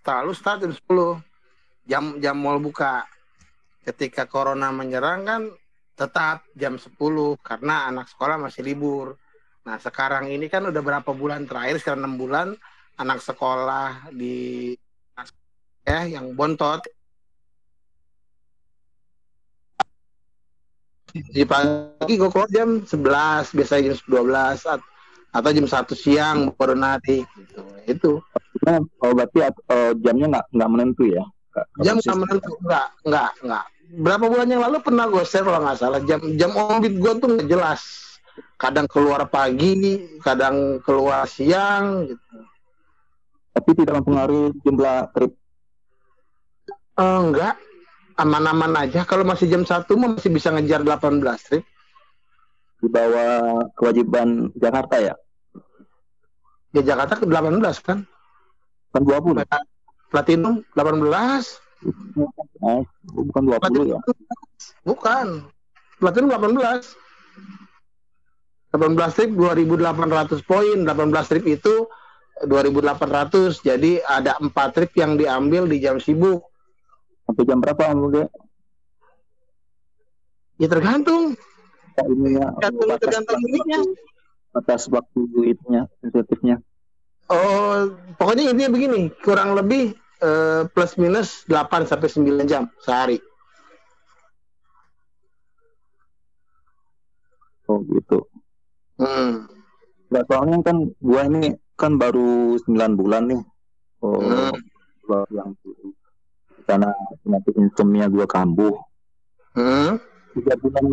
selalu start jam 10 jam jam mall buka. Ketika corona menyerang kan tetap jam 10 karena anak sekolah masih libur. Nah sekarang ini kan udah berapa bulan terakhir sekarang enam bulan anak sekolah di ya yang bontot. Di pagi gue keluar jam 11 biasanya jam 12 at- atau jam 1 siang baru narik gitu. Itu Nah, oh berarti eh, jamnya nggak nggak menentu ya? Nggak- nggak jam nggak menentu. Enggak enggak enggak berapa bulan yang lalu pernah gue share kalau nggak salah. Jam jam orbit gue tuh nggak jelas. Kadang keluar pagi kadang keluar siang gitu. Tapi tidak mempengaruhi jumlah trip. Eh, enggak aman-aman aja. Kalau masih jam satu masih bisa ngejar 18 trip. Di bawah kewajiban Jakarta ya? di Jakarta ke 18 kan Kan 20. platinum 18 Oh, bukan 20 ya? bukan platinum 18 18 trip 2800 poin 18 trip itu 2800 jadi ada 4 trip yang diambil di jam sibuk Sampai jam berapa Oge? ya tergantung Ya, ini ya, Tergantung- batas tergantung waktu- unitnya. Batas waktu itunya, insentifnya. Oh pokoknya intinya begini kurang lebih eh, plus minus 8 sampai 9 jam sehari Oh gitu. hmm. Nggak, soalnya kan gua ini kan baru 9 bulan nih. Oh, Hmm. baru yang karena penyakit insomnia gua kambuh. Hmm. Tiga bulan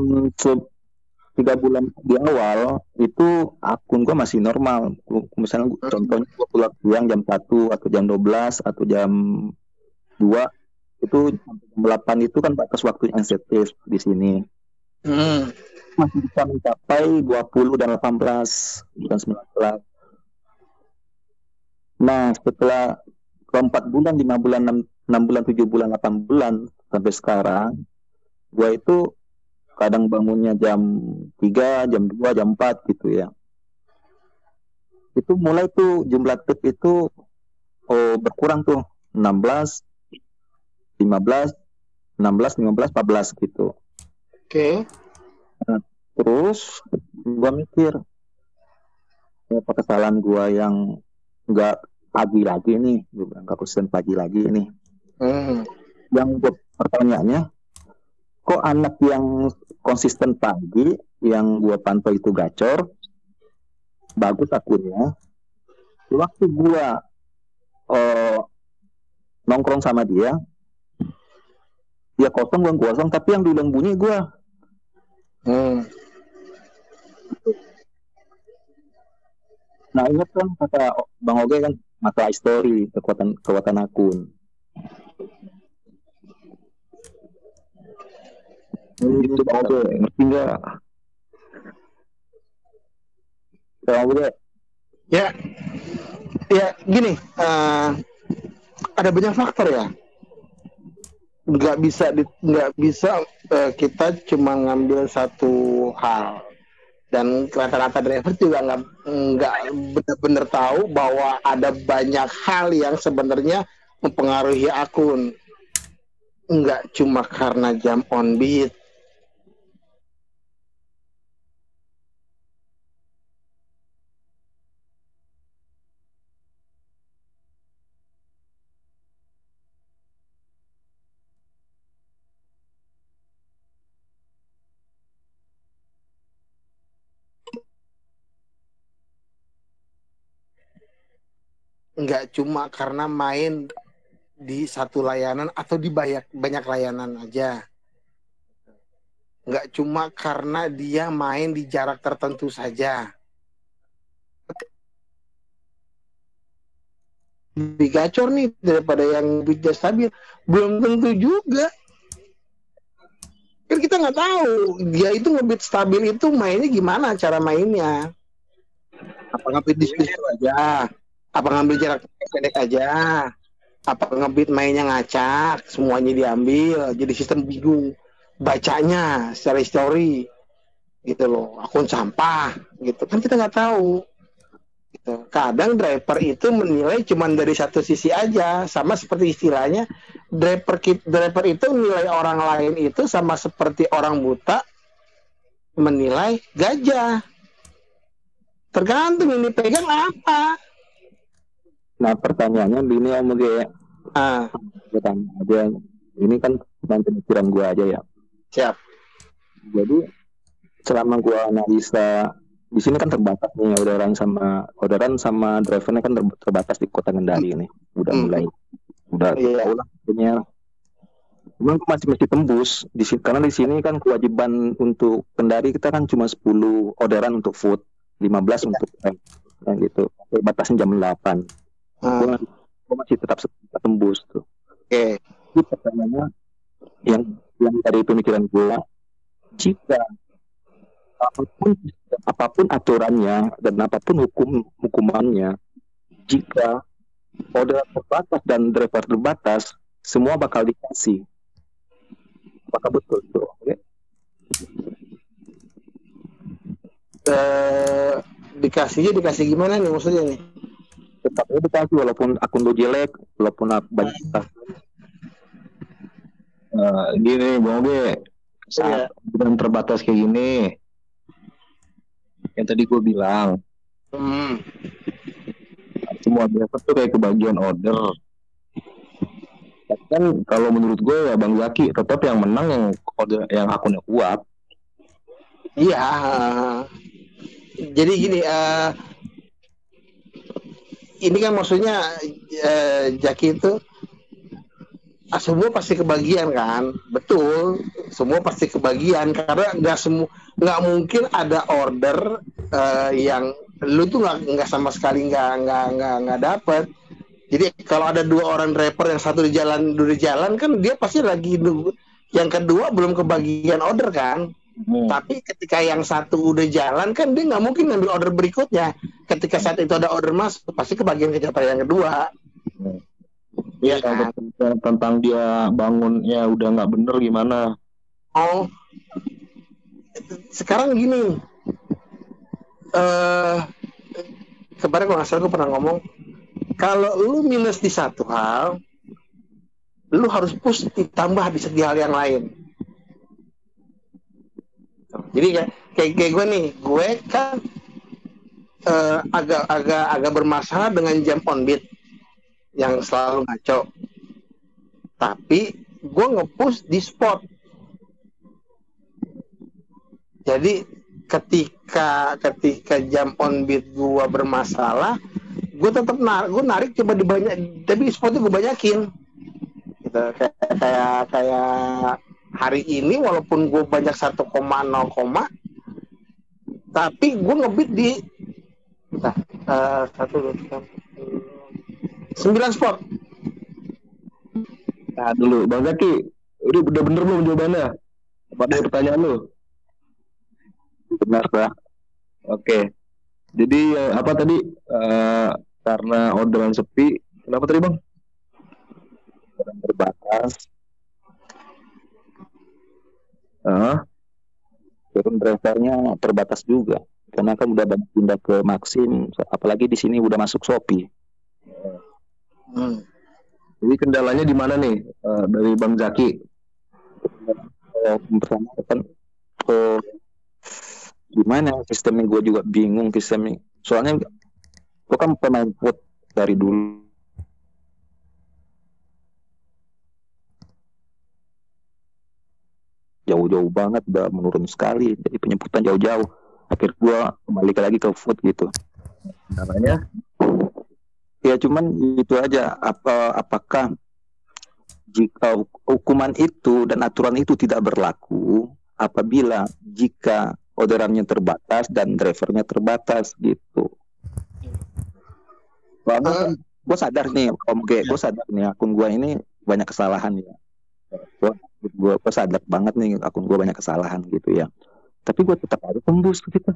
tiga bulan di awal itu akun gua masih normal. Misalnya gua- Hmm. contohnya gua pulang siang jam 1 atau jam 12 atau jam 2 itu sampai jam 8 itu kan batas waktu yang sensitif di sini. Hmm. masih bisa mencapai 20 dan 18 bukan 19. Nah, setelah keempat bulan, lima bulan, enam, bulan, tujuh bulan, 8 bulan sampai sekarang, gua itu kadang bangunnya jam 3, jam 2, jam 4 gitu ya. Itu mulai tuh jumlah trip itu oh berkurang tuh 16 15 16 15 14 gitu Oke. terus gua mikir apa kesalahan gua yang nggak pagi lagi nih gua bilang nggak konsisten pagi lagi nih Hmm. yang pertanyaannya kok anak yang konsisten pagi yang gua pantau itu gacor bagus akunnya. Waktu gua eh, nongkrong sama dia dia kosong gua kosong tapi yang duluan bunyi gua. Hmm. nah ingat kan kata bang Oge kan masalah histori kekuatan kekuatan akun Itu Bang Oge, ngerti nggak? Ya, ya gini, eh, ada banyak faktor ya. Nggak bisa, nggak bisa eh, kita cuma ngambil satu hal. Dan rata-rata driver juga nggak nggak benar-benar tahu bahwa ada banyak hal yang sebenarnya mempengaruhi akun. Nggak cuma karena jam on beat. Nggak cuma karena main di satu layanan atau di banyak banyak layanan aja. Nggak cuma karena dia main di jarak tertentu saja. Lebih gacor nih daripada yang beatnya stabil. Belum tentu juga. Kan kita nggak tahu dia itu ngebeat stabil itu mainnya gimana cara mainnya. Apa ngebeat di situ aja? Apa ngambil jarak pendek aja? Apa ngebit mainnya ngacak? Semuanya diambil jadi sistem bingung bacanya secara histori. Gitu loh akun sampah gitu. Kan kita nggak tahu. Gitu. kadang driver itu menilai cuma dari satu sisi aja sama seperti istilahnya driver driver itu nilai orang lain itu sama seperti orang buta menilai gajah. Tergantung yang dipegang apa nah pertanyaannya gini om Oge ah. Gua tanya aja. Ini kan cuma pemikiran gua aja ya. Siap. Jadi selama gua analisa di sini kan terbatas nih orderan sama orderan sama drivernya kan ter- terbatas di kota Kendari nih udah Hmm. mulai udah Iya. tahu lah punya cuman masih mesti tembus. Di sini karena di sini kan kewajiban untuk Kendari kita kan cuma 10 orderan untuk food 15 untuk rem kan gitu. Batasnya jam 8 Ah, gua masih tetap tembus tuh. Oke. itu pertanyaannya yang yang dari pemikiran gue jika apa pun apa pun aturannya dan apa pun hukum hukumannya jika order terbatas dan driver terbatas semua bakal dikasih. Apakah betul itu oke. Eh, dikasihnya dikasih gimana nih maksudnya nih? Tetap aja dikasih walaupun akun lu jelek walaupun banyak Eh, gini Bang Oge, saat dengan terbatas kayak gini, yang tadi gue bilang, Hmm. semua driver tuh kayak kebagian order. Kan kalau menurut gue ya Bang Zaki tetap yang menang yang order yang akunnya kuat. Iya. Jadi gini, eh ini kan maksudnya eh, Jaki itu ah, semua pasti kebagian kan, betul. Semua pasti kebagian karena nggak semua nggak mungkin ada order eh, yang lu tuh nggak nggak sama sekali nggak nggak nggak nggak dapet. Jadi kalau ada dua orang driver yang satu di jalan dua di jalan kan dia pasti lagi nunggu. Yang kedua belum kebagian order kan. Hmm. Tapi ketika yang satu udah jalan kan dia nggak mungkin ngambil order berikutnya. Ketika saat itu ada order masuk pasti kebagian kecepatan yang kedua. Hmm. Iya Kalau kan? tentang, tentang dia bangunnya udah nggak bener gimana? Oh, sekarang gini. Eh kemarin kalau nggak salah gue pernah ngomong kalau lu minus di satu hal, lu harus push ditambah di segi hal yang lain. Jadi kayak kayak, kayak gue nih, gue kan eh, agak agak agak bermasalah dengan jam on beat yang selalu ngaco. Tapi gue ngepush di spot. Jadi ketika ketika jam on beat gue bermasalah, gue tetap narik, gue narik coba dibanyak, tapi spotnya gue banyakin. Gitu. Kayak kayak kayak hari ini walaupun gue banyak 1,0 koma, tapi gue ngebit di Bentar, eh, satu dua tiga sembilan spot Nah dulu, Bang Zaki, udah, udah bener belum jawabannya? Apa ada pertanyaan lu? benar lah Oke. Jadi eh, apa tadi? Eh, karena orderan sepi, kenapa tadi Bang? orang terbatas Ah, turun drivernya terbatas juga. Karena kan udah banyak pindah ke Maxim apalagi di sini udah masuk Shopee. Hmm. jadi kendalanya di mana nih Eh, dari Bang Zaki? Yang pertama kan eh, gimana sistemnya? Gue juga bingung sistemnya. Soalnya gue kan pemain foot dari dulu jauh-jauh banget udah menurun sekali jadi penyemputan jauh-jauh akhir gue kembali lagi ke foot gitu Kendalanya? ya cuman itu aja apa apakah jika hukuman itu dan aturan itu tidak berlaku apabila jika orderannya terbatas dan drivernya terbatas gitu. Soalnya gue sadar nih, om gue, gue sadar nih akun gue ini banyak kesalahan ya. Gue gue sadar banget nih akun gue banyak kesalahan gitu ya. Tapi gue tetap harus tembus gitu.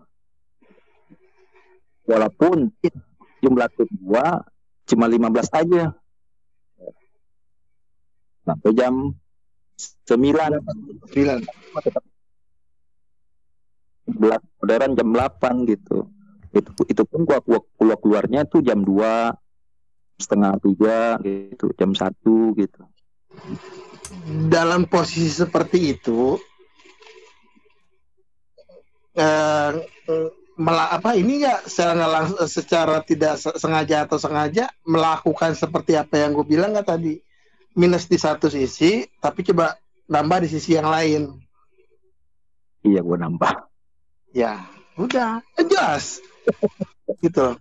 Walaupun jumlah tim gue cuma 15 aja. Sampai jam 9 Sembilan. tetap belas orderan jam 8 gitu itu itu pun gua, gua keluar keluarnya tuh jam 2 setengah tiga gitu jam satu gitu dalam posisi seperti itu eh, mela- apa ini ya secara langs- secara tidak se- sengaja atau sengaja melakukan seperti apa yang gue bilang nggak tadi? Minus di satu sisi tapi coba nambah di sisi yang lain. Iya gua nambah. Ya udah. Eh, jelas. Gitu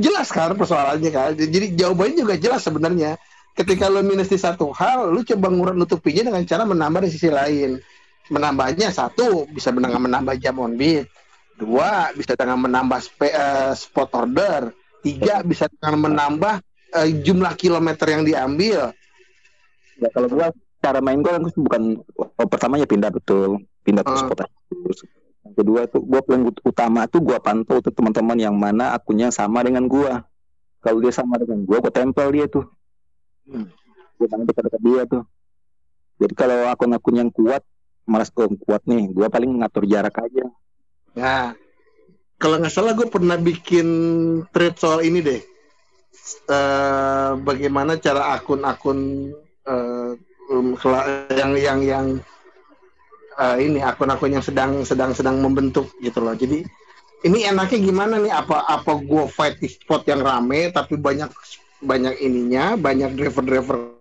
jelas kan persoalannya kan? Jadi jawabannya juga jelas sebenarnya ketika lo minus di satu hal lo coba ngurut nutupinya dengan cara menambah di sisi lain. Menambahnya satu bisa dengan menambah jam on beat. Dua bisa dengan menambah spe- eh, spot order. Tiga bisa dengan menambah eh, jumlah kilometer yang diambil. Ya kalau gua cara main gua kan bukan oh, pertamanya pindah betul. Pindah ke Ah. spot terus. Yang kedua tuh gua paling ut- utama tuh gua pantau tuh teman-teman yang mana akunnya sama dengan gua. Kalau dia sama dengan gua gua tempel dia tuh Hmm. gua tangan dekat-dekat dia tuh jadi kalau akun-akun yang kuat malas oh, kuat nih gua paling ngatur jarak aja Nah, kalau nggak salah gue pernah bikin thread soal ini deh. Eh, bagaimana cara akun-akun kela- yang yang yang eh, ini akun-akun yang sedang sedang sedang membentuk gitu loh. Jadi ini enaknya gimana nih? Apa apa gue fight di spot yang rame tapi banyak banyak ininya, banyak driver-driver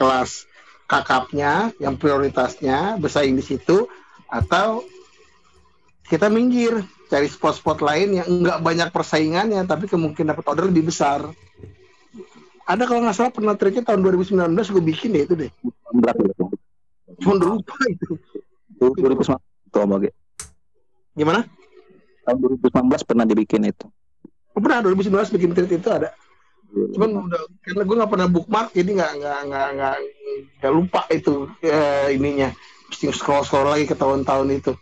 kelas kakapnya yang prioritasnya bersaing di situ atau kita minggir cari spot-spot lain yang enggak banyak persaingannya tapi kemungkinan dapat order lebih besar. Ada kalau nggak salah pernah triknya tahun 2019 gue bikin deh itu deh. 16 gitu cuma lupa itu Itu 2019 tuh gimana? Tahun 2019 pernah dibikin itu. Oh, pernah. 2019 bikin tweet itu ada cuman udah karena gue nggak pernah bookmark jadi nggak nggak nggak nggak nggak lupa itu eh, ininya. Mesti scroll scroll lagi ke tahun-tahun itu.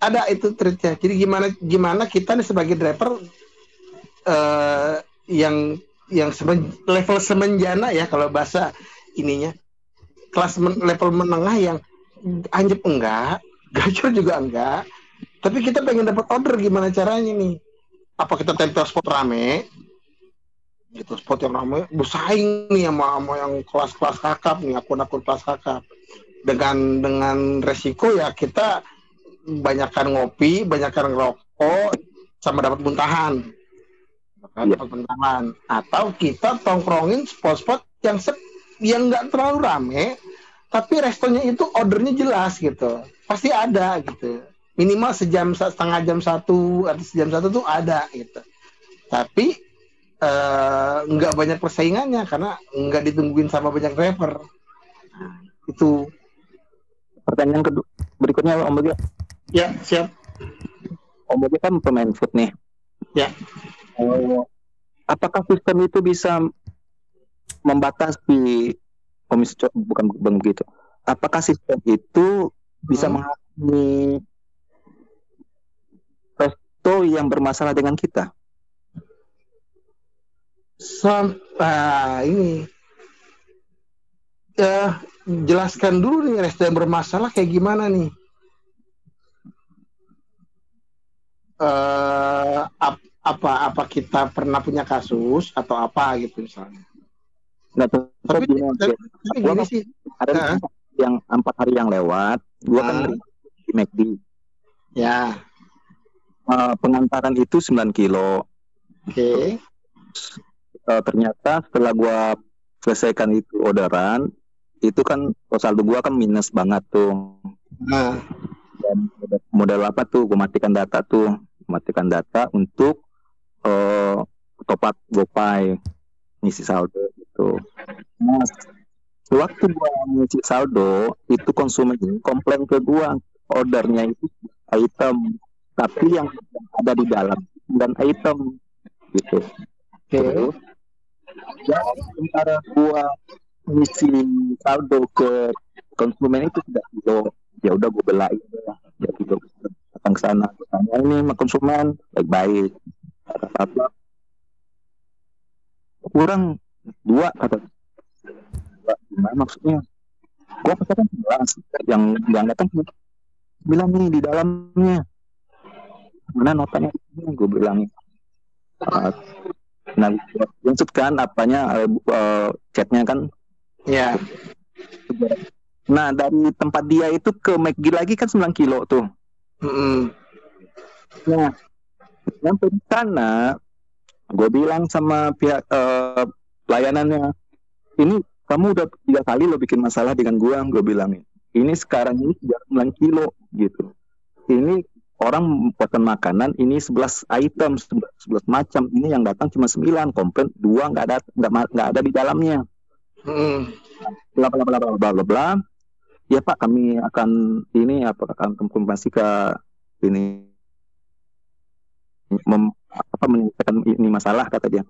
Ada itu tweetnya jadi gimana gimana kita nih sebagai driver eh, yang yang semen- level semenjana ya kalau bahasa ininya. Kelas men- level menengah yang anjep enggak gacor juga enggak. Tapi kita pengen dapat order gimana caranya nih? Apa kita tempel spot rame gitu. Spot yang ramai bersaing nih sama, sama yang kelas-kelas kakap nih akun-akun kelas kakap. Dengan dengan resiko ya kita banyakkan ngopi banyakkan ngerokok sama dapat muntahan. Iya. dapat muntahan. Atau kita tongkrongin spot-spot yang sep- yang nggak terlalu rame tapi restonya itu ordernya jelas gitu. Pasti ada gitu. Minimal sejam setengah jam satu atau sejam satu tuh ada gitu. Tapi eh, nggak banyak persaingannya karena nggak ditungguin sama banyak driver Nah, itu Pertanyaan kedua berikutnya Om Bogi. ya siap Om Bogi kan pemain food nih. Ya. Eh, apakah sistem itu bisa membatasi komisi bukan bukan begitu. Apakah sistem itu bisa Hmm. menghakimi resto yang bermasalah dengan kita? Sampai ini ya jelaskan dulu nih yang bermasalah kayak gimana nih eh ap- apa apa kita pernah punya kasus atau apa gitu misalnya Nggak Tapi- gini, tapi- tapi gini sih ada Nah. yang empat hari yang lewat, gua kan Ah. di McD. ya Eh, pengantaran itu 9 kilo. oke Eh, ternyata setelah gua selesaikan itu orderan, itu kan saldo gua kan minus banget tuh. nah Dan model apa tuh? Gua matikan data tuh, matikan data untuk eh top up GoPay ngisi saldo gitu. Nah, waktu gua ngisi saldo, itu konsumen komplain ke gua ordernya itu item, tapi yang ada di dalam dan item gitu. oke Terus, ya sementara gua ngisi saldo ke konsumen itu tidak kilo ya udah gue belain ya gue datang ke sana Gua tanya ini sama konsumen baik-baik. Kata apa? Kurang dua kata dua gimana maksudnya? Gua katakan sebelas yang yang datang bilang nih di dalamnya. Mana notanya? Gue bilang "Ah, Nah, maksud kan apanya eh, chatnya kan. ya Nah, dari tempat dia itu ke McD lagi kan 9 kilo tuh. Mm-mm. Nah, sampai di sana, gue bilang sama pihak eh, pelayanannya, ini kamu udah tiga kali lo bikin masalah dengan gua, gue bilang ini sekarang ini sudah 9 kilo gitu. Ini orang pesan makanan ini 11 item 11, 11 macam. Ini yang datang cuma 9 komplain dua nggak ada nggak ada di dalamnya. Mm-mm. bla bla bla bla bla bla ya pak kami akan ini apa akan konfirmasi ke ini. Mem, apa menyelesaikan ini masalah kata dia.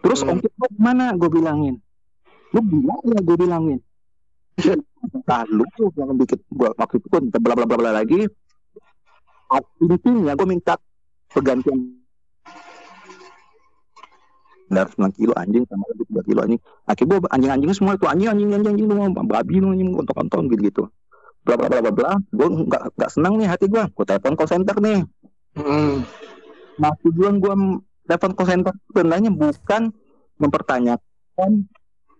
Terus Hmm. ongkir lo gimana? Gue bilangin. Lu bilang ya gue bilangin? Lalu tuh yang bikin gua waktu itu pun bla bla bla bla lagi intinya gue minta pergantian. Dari 9 kilo anjing sama lagi 3 kilo anjing. Akhirnya gue anjing-anjingnya semua itu anjing anjing anjing anjing semua babi lu anjing kontok-kontok gitu gitu. Bla bla bla bla bla gue nggak nggak senang nih hati gue gue telepon call center nih. Mm-mm. nah tujuan gue telepon call center sebenarnya bukan mempertanyakan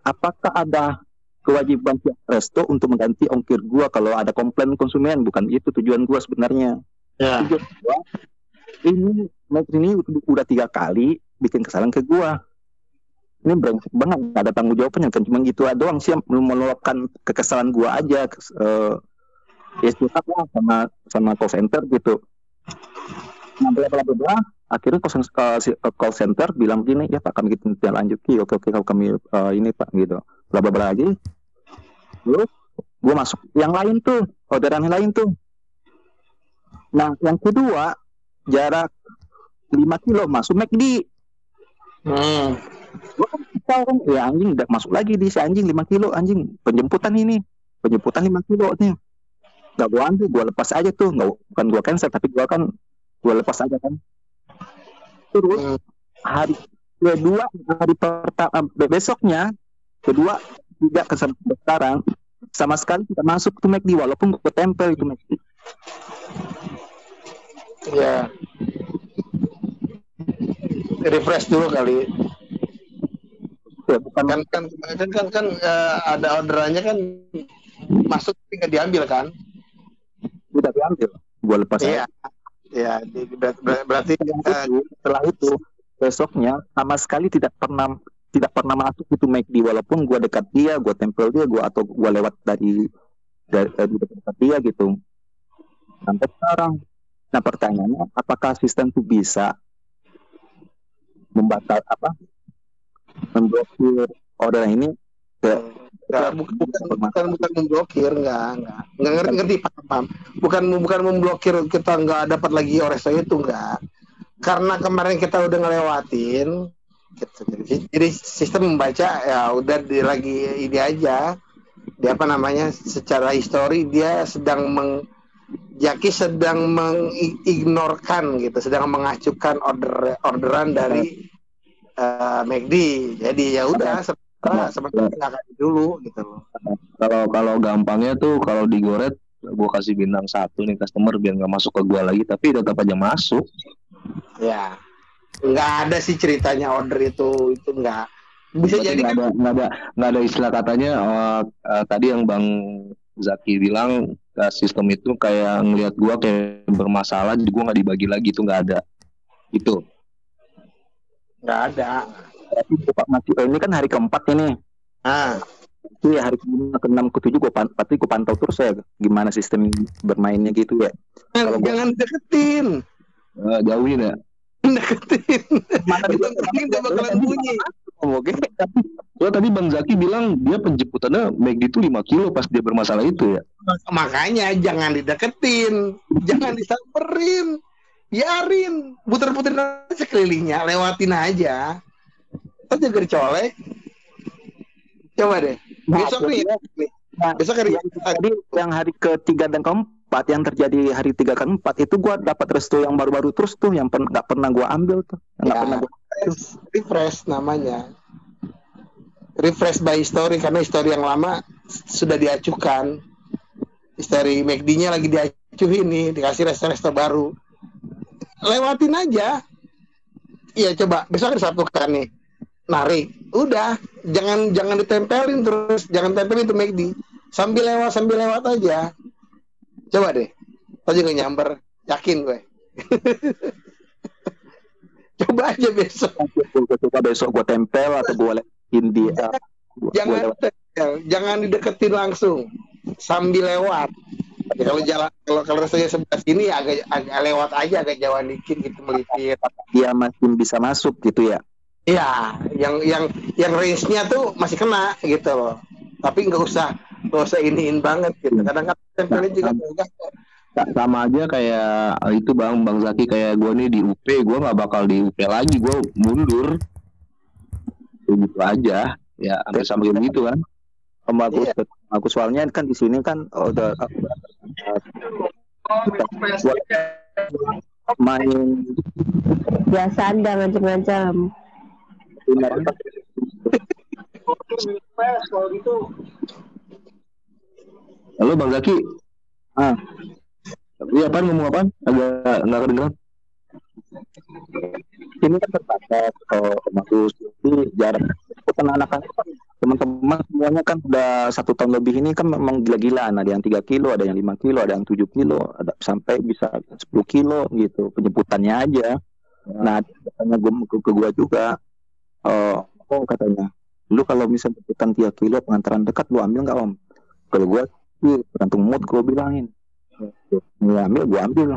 apakah ada kewajiban pihak resto untuk mengganti ongkir gue kalau ada komplain konsumen. Bukan itu tujuan gue sebenarnya ya. Tujuan gua ini Max ini udah, tiga kali bikin kesalahan ke gua. Ini brengsek banget gak ada tanggung jawabnya kan cuma gitu doang sih meluapkan kekesalan gua aja kes- eh ya lah sama sama call center gitu. Nah bla bla akhirnya call, eh, call center bilang gini ya pak kami kita tindak lanjut oke oke kalau kami eh, ini pak gitu. Bla bla bla lagi. Terus gua masuk yang lain tuh orderan yang lain tuh Nah, yang kedua, jarak 5 kilo masuk McD. Mm. Gua kan tahu kan, ya anjing udah masuk lagi di si anjing 5 kilo anjing penjemputan ini. Penjemputan 5 kilo nih. Gak gua ambil, gua lepas aja tuh. Nggak, bukan gua cancel, tapi gua kan gua lepas aja kan. Terus Mm. hari kedua, hari pertama besoknya, kedua tidak ke sekarang sama sekali tidak masuk tuh McD walaupun gua tempel itu McD. Ya refresh dulu kali. Ya bukan kan kan kan kan, kan eh, ada orderannya kan masuk tapi nggak diambil kan? Udah diambil. Gue lepas iya. Iya di- ber- ber- berarti eh, itu setelah itu besoknya sama sekali tidak pernah tidak pernah masuk itu McD walaupun gue dekat dia gue tempel dia gue atau gue lewat dari dari, dari dekat dia gitu. Sampai sekarang nah pertanyaannya apakah asisten itu bisa membatal apa memblokir order ini ke Nggak, bukan, bukan, bukan, bukan memblokir, enggak, enggak. Enggak ngerti, ngerti, paham, paham. Bukan, bukan memblokir kita nggak dapat lagi Oresto itu, enggak. Karena kemarin kita udah ngelewatin, gitu. Jadi- jadi sistem membaca ya udah di, lagi ini aja. Dia apa namanya, secara histori dia sedang meng, Jaki sedang mengignorkan gitu, sedang mengacukan order orderan dari eh, McD. Jadi ya udah sementara akan dulu gitu loh. Kalau kalau gampangnya tuh kalau digoret gue kasih bintang satu nih customer biar nggak masuk ke gua lagi tapi tetap aja masuk Ya, nggak ada sih ceritanya order itu itu nggak bisa Berarti jadi nggak kan ada nggak ada nggak ada istilah katanya eh, eh, tadi yang bang Zaki bilang eh, sistem itu kayak ngelihat gua kayak bermasalah jadi gua nggak dibagi lagi itu nggak ada itu nggak ada. Tapi Pak masih oh, ini kan hari keempat ini. Ah, Itu ya hari kelima, keenam, ketujuh gue pan, pasti gue pantau terus ya gimana sistem bermainnya gitu ya. Kalau gua- jangan deketin, Eh, jauhin ya deketin. Mana Itu dia bakalan bunyi. Oke. Soalnya tadi Bang Zaki bilang dia penjemputannya McD itu 5 kilo pas dia bermasalah itu ya. Makanya jangan dideketin, jangan disamperin, biarin, puter-puterin aja sekelilingnya, lewatin aja. Kita juga dicolek. Coba deh, Nah, besok nih, nih. Nah, besok hari yang tadi yang hari ketiga dan keempat yang terjadi hari tiga keempat itu gua dapat restu yang baru-baru terus tuh yang pen- nggak pernah gua ambil tuh nggak Ya. pernah gua refresh, namanya. Refresh by history karena history yang lama sudah diacukan. History McD-nya lagi diacuhin nih, dikasih resto-resto baru. Lewatin aja. Iya coba besok Sabtu kan nih. Narik. Udah, jangan jangan ditempelin terus, jangan tempelin itu McD. Sambil lewat sambil lewat aja. Coba deh. Tadi juga nyamper, yakin gue. coba aja besok. coba besok gua tempel atau gua lewatin dia gua, jangan gua tempel, jangan dideketin langsung sambil lewat Ya, kalau jalan kalau kalau rasanya sebelah sini agak agak lewat aja agak jauhan dikit gitu melipir dia masih bisa masuk gitu ya Iya, yang yang yang range-nya tuh masih kena gitu loh. Tapi nggak usah nggak usah iniin banget gitu. Kadang-kadang tempelin juga enggak. Sa- Sama aja kayak eh, itu Bang Bang Zaki kayak gua nih di UP, gua nggak bakal di UP lagi, gua mundur. Kayak gitu aja. Ya, sampai sampai gitu kan. Om Agus Iya. Soalnya kan di sini kan oh, udah main Biasa ada macam-macam. Halo Bang Zaki. Ah. Iya apa ngomong apa? Agak nggak kedengeran. ini kan terbatas oh, Om Agus jadi jarak kan teman-teman semuanya kan udah satu tahun lebih ini kan memang gila-gilaan. Ada yang tiga kilo ada yang lima kilo ada yang tujuh kilo ada sampai bisa 10 kilo gitu penjemputannya aja. Nah katanya gue ke, ke gua juga oh, oh katanya lu kalau misalnya jemputan tiga kilo pengantaran dekat lu ambil nggak om? Kalau sih tergantung mood gua bilangin ya ambil gua ambil.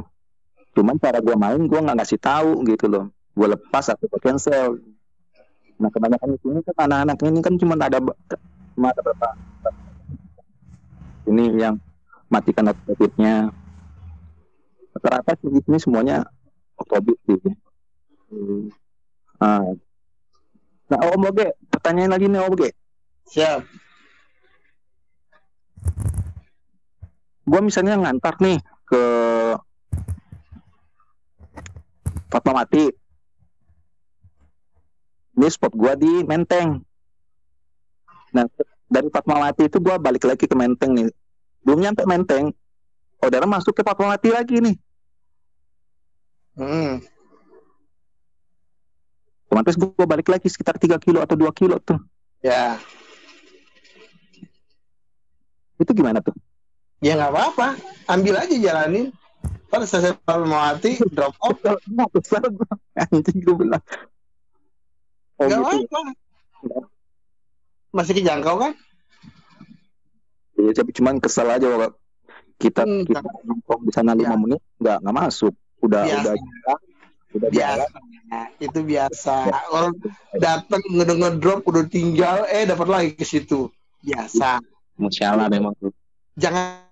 Cuman cara gua main gua nggak ngasih tahu gitu loh. Gua lepas atau gua cancel. Nah kebanyakan di sini kan anak-anak ini kan cuma ada cuma ada berapa ini yang matikan otobitnya rata-rata sini semuanya otobit sih. Hmm. Ah. nah om oke pertanyaan lagi nih om oke Siap. Gua misalnya ngantar nih ke Fatmawati ini spot gua di Menteng. Nah dari Fatmawati itu gua balik lagi ke Menteng nih. Belum nyampe Menteng saudara masuk ke Fatmawati lagi nih. Hmm. otomatis gua balik lagi sekitar 3 kilo atau 2 kilo tuh. Ya, Itu gimana tuh? Ya nggak apa-apa. Ambil aja jalanin. Pada saya mau hati drop off. Anjing gue bilang. Oh Nggak gitu. apa-apa. Masih kejangkau kan? Ya, tapi cuman kesel aja kalau kita Hmm, kita nongkrong di sana lima Ya. menit nggak nggak masuk. Udah Biasa. udah udah biasa jalan. itu biasa orang datang ngedenger drop udah tinggal eh dapat lagi ke situ biasa Musyalah memang tuh. jangan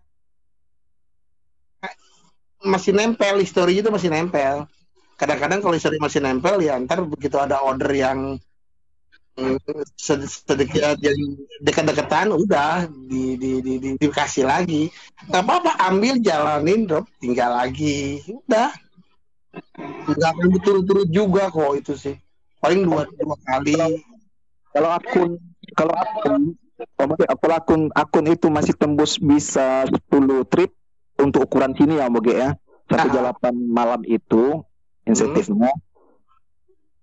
masih nempel histori itu masih nempel. Kadang-kadang kalau histori masih nempel ya ntar begitu ada order yang mm, sed- sedikit yang dekat-dekatan udah di, di, di, di- dikasih lagi. Nggak apa-apa ambil jalanin drop tinggal lagi. Udah. Nggak akan berturut-turut juga kok itu sih. Paling dua dua kali. Kalau akun kalau akun kalau akun akun itu masih tembus bisa 10 trip untuk ukuran sini ya Moge ya. Satu Ah. delapan malam itu insentifnya.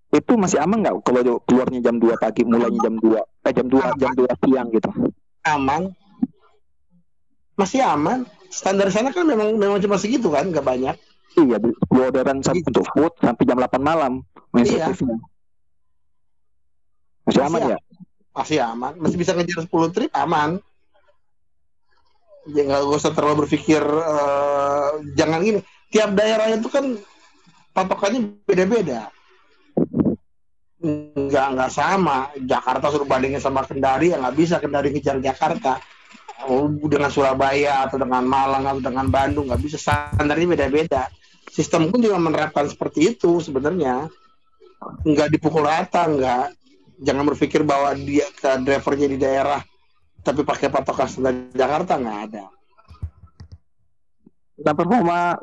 Itu masih aman nggak kalau keluarnya jam 2 pagi mulainya jam 2 eh jam 2 jam 2 siang gitu. aman masih aman standar sana kan memang memang cuma segitu kan nggak banyak Iya, orderan sampai untuk food sampai jam 8 malam Iya. insentifnya. Masih aman Masih ya? masih aman masih bisa ngejar 10 trip aman ya nggak usah terlalu berpikir eh, jangan gini. Tiap daerah itu kan patokannya beda-beda. Nggak nggak sama. Jakarta suruh bandingin sama Kendari ya nggak bisa. Kendari ngejar Jakarta. Oh, dengan Surabaya atau dengan Malang atau dengan Bandung nggak bisa. Standarnya beda-beda. Sistem pun juga menerapkan seperti itu sebenarnya. Nggak dipukul rata nggak. Jangan berpikir bahwa dia ke drivernya di daerah tapi pakai patokan standar Jakarta nggak ada Dan performa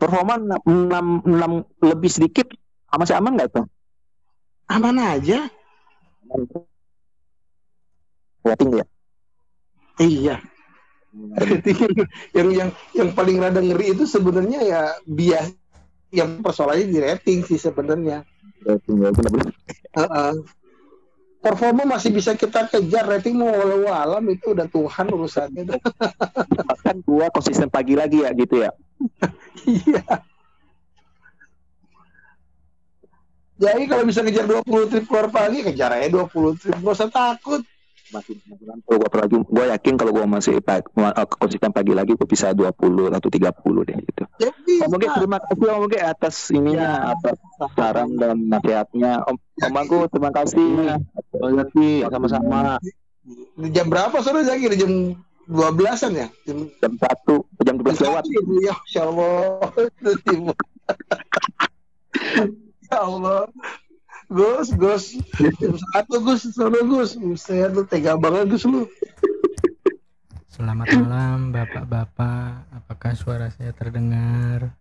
performa 6, 6 lebih sedikit masih aman nggak tuh? aman aja Rating ya? iya yang yang yang paling rada ngeri itu sebenarnya ya bias yang persoalannya di rating sih sebenarnya Rating ya benar-benar. Heeh. Performa masih bisa kita kejar rating mau walau alam itu udah Tuhan urusannya. Bahkan gua konsisten pagi lagi ya gitu ya. iya. Jadi kalau bisa ngejar 20 trip keluar pagi kejar aja 20 trip gak usah takut Masih masih mampu gua lagi gua yakin kalau gua masih pagi, konsisten pagi lagi gua bisa 20 atau 30 deh gitu. jadi Om Oge terima kasih Om Oge atas ininya atas saran dan nasihatnya. Om Om Aku terima kasih. Oh, Zaki, sama-sama. di jam berapa sore lagi di jam 12-an ya jam Jam 1 jam 12 lewat. Ibu, ya Insya Allah ya Allah Gus Gus jam satu Gus sore Gus Buset lu tega banget Gus lu Selamat malam Bapak-bapak. Apakah suara saya terdengar?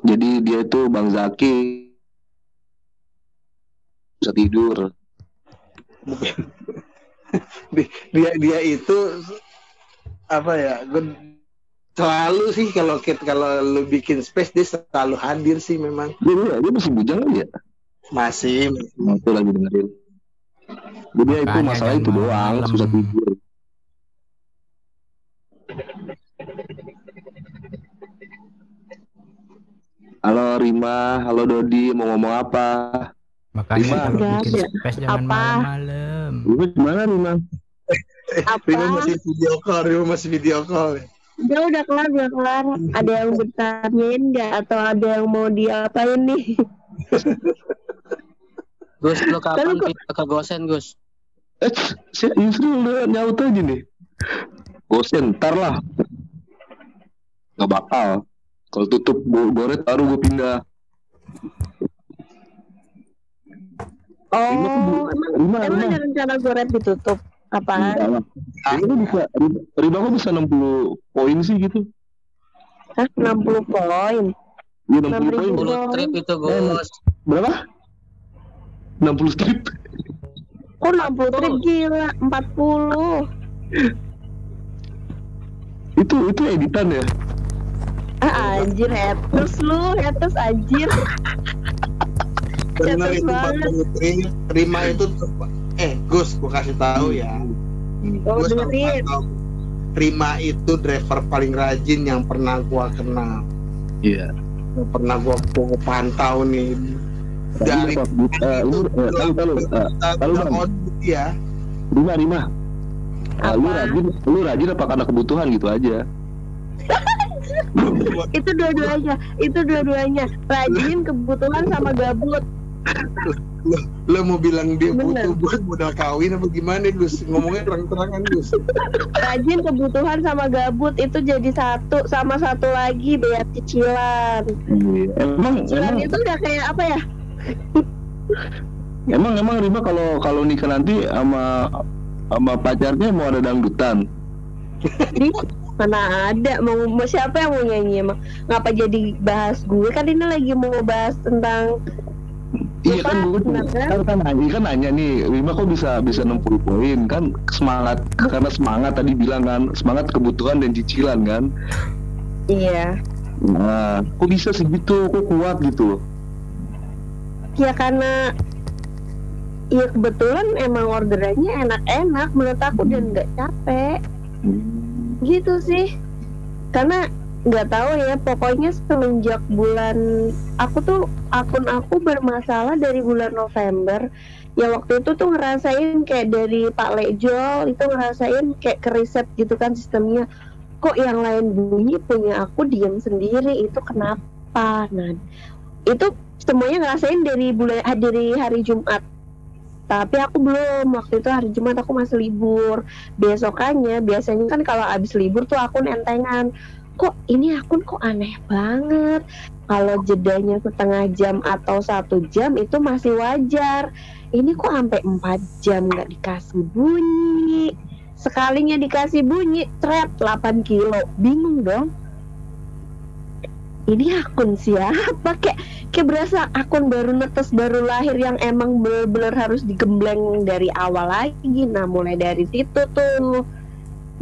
Jadi dia itu Bang Zaki bisa tidur. dia dia itu apa ya gue selalu sih kalau kita kalau lu bikin space dia selalu hadir sih memang Dia, dia, dia masih bujang ya? masih itu lagi dengerin. Jadi itu masalah itu doang, malam. susah tidur. Halo Rima, halo Dodi, mau ngomong apa? Makanya Rima. kalau bikin ya. space jangan malam-malam. Rima gimana Rima? Rima Apa? masih video call Rima masih video call Udah udah kelar udah kelar. Ada yang bertanyain nggak atau ada yang mau diapain nih? Gus, lu kapan pindah ke Gosen, Gus? Eh, si Yusril udah nyaut aja nih. Gosen, ntar lah. Gak bakal. Kalau tutup go- goret baru gue pindah. Oh, emang emang Rima. ada rencana goret ditutup? Apaan? Rima, Rima bisa, Rima kok bisa 60 poin sih gitu? Hah, 60 poin. Iya 60 poin. 60. 10 trip itu, Gus. Berapa? 60 strip. Oh, 60 trip gila, 40. Itu itu editan ya? Ah, anjir, haters lu, haters anjir. benar Catat itu. 40 trip Rima itu eh Gus gua kasih tahu ya Oh, tahu, Rima itu driver paling rajin yang pernah gua kenal Iya. yang pernah gua, gua pantau nih dari eh, lu eh, tahu tahu eh, Tahu, ya Rima Rima. Eh, lu Apa? rajin lu rajin apa karena kebutuhan gitu aja. Itu dua-duanya, itu dua-duanya. Rajin, kebutuhan sama gabut. Lo mau bilang dia Bener. butuh buat modal kawin apa gimana Gus ngomongnya terang-terangan Gus Rajin, kebutuhan sama gabut itu jadi satu, sama satu lagi bayar cicilan. Iya. Emang Cicilan emang itu udah kayak apa ya? emang emang Rima kalau kalau nikah nanti sama sama pacarnya mau ada dangdutan. Mana ada mau, mau siapa yang mau nyanyi emang ngapa jadi bahas gue kan ini lagi mau bahas tentang Iya kan gue kan, kan nanya kan nanya nih Rima kok bisa bisa 60 poin? Kan semangat karena semangat tadi bilang kan semangat kebutuhan dan cicilan kan? Iya. Nah kok bisa segitu kok kuat gitu? Loh ya karena ya kebetulan emang orderannya enak-enak menurut aku dan nggak capek. Gitu sih. Karena nggak tahu ya pokoknya semenjak bulan aku tuh akun aku bermasalah dari bulan November. Ya waktu itu tuh ngerasain kayak dari Pak Lejol itu ngerasain kayak keriset gitu kan sistemnya. Kok yang lain bunyi punya aku diam sendiri itu kenapa? Nah itu semuanya ngerasain dari bulan ah, dari hari Jumat. Tapi aku belum waktu itu hari Jumat aku masih libur. Besokannya biasanya kan kalau abis libur tuh akun entengan kok ini akun kok aneh banget? Kalau jedanya setengah jam atau satu jam itu masih wajar. Ini kok sampai 4 jam nggak dikasih bunyi? Sekalinya dikasih bunyi thread 8 kilo. Bingung dong. Ini akun siapa? Kayak kayak berasa akun baru netes baru lahir yang emang bener-bener harus digembleng dari awal lagi. Nah mulai dari situ tuh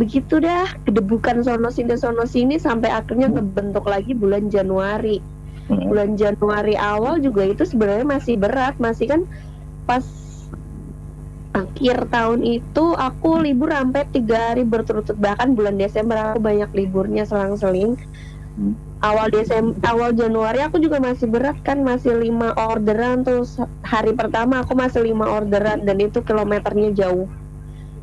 begitu dah kedebukan sono sini sono sini sampai akhirnya kebentuk lagi bulan Januari. Bulan Januari awal juga itu sebenarnya masih berat masih kan pas akhir tahun itu aku libur sampai tiga hari berturut-turut. Bahkan bulan Desember aku banyak liburnya selang-seling. Awal Desember awal Januari aku juga masih berat kan masih lima orderan. Terus hari pertama aku masih lima orderan dan itu kilometernya jauh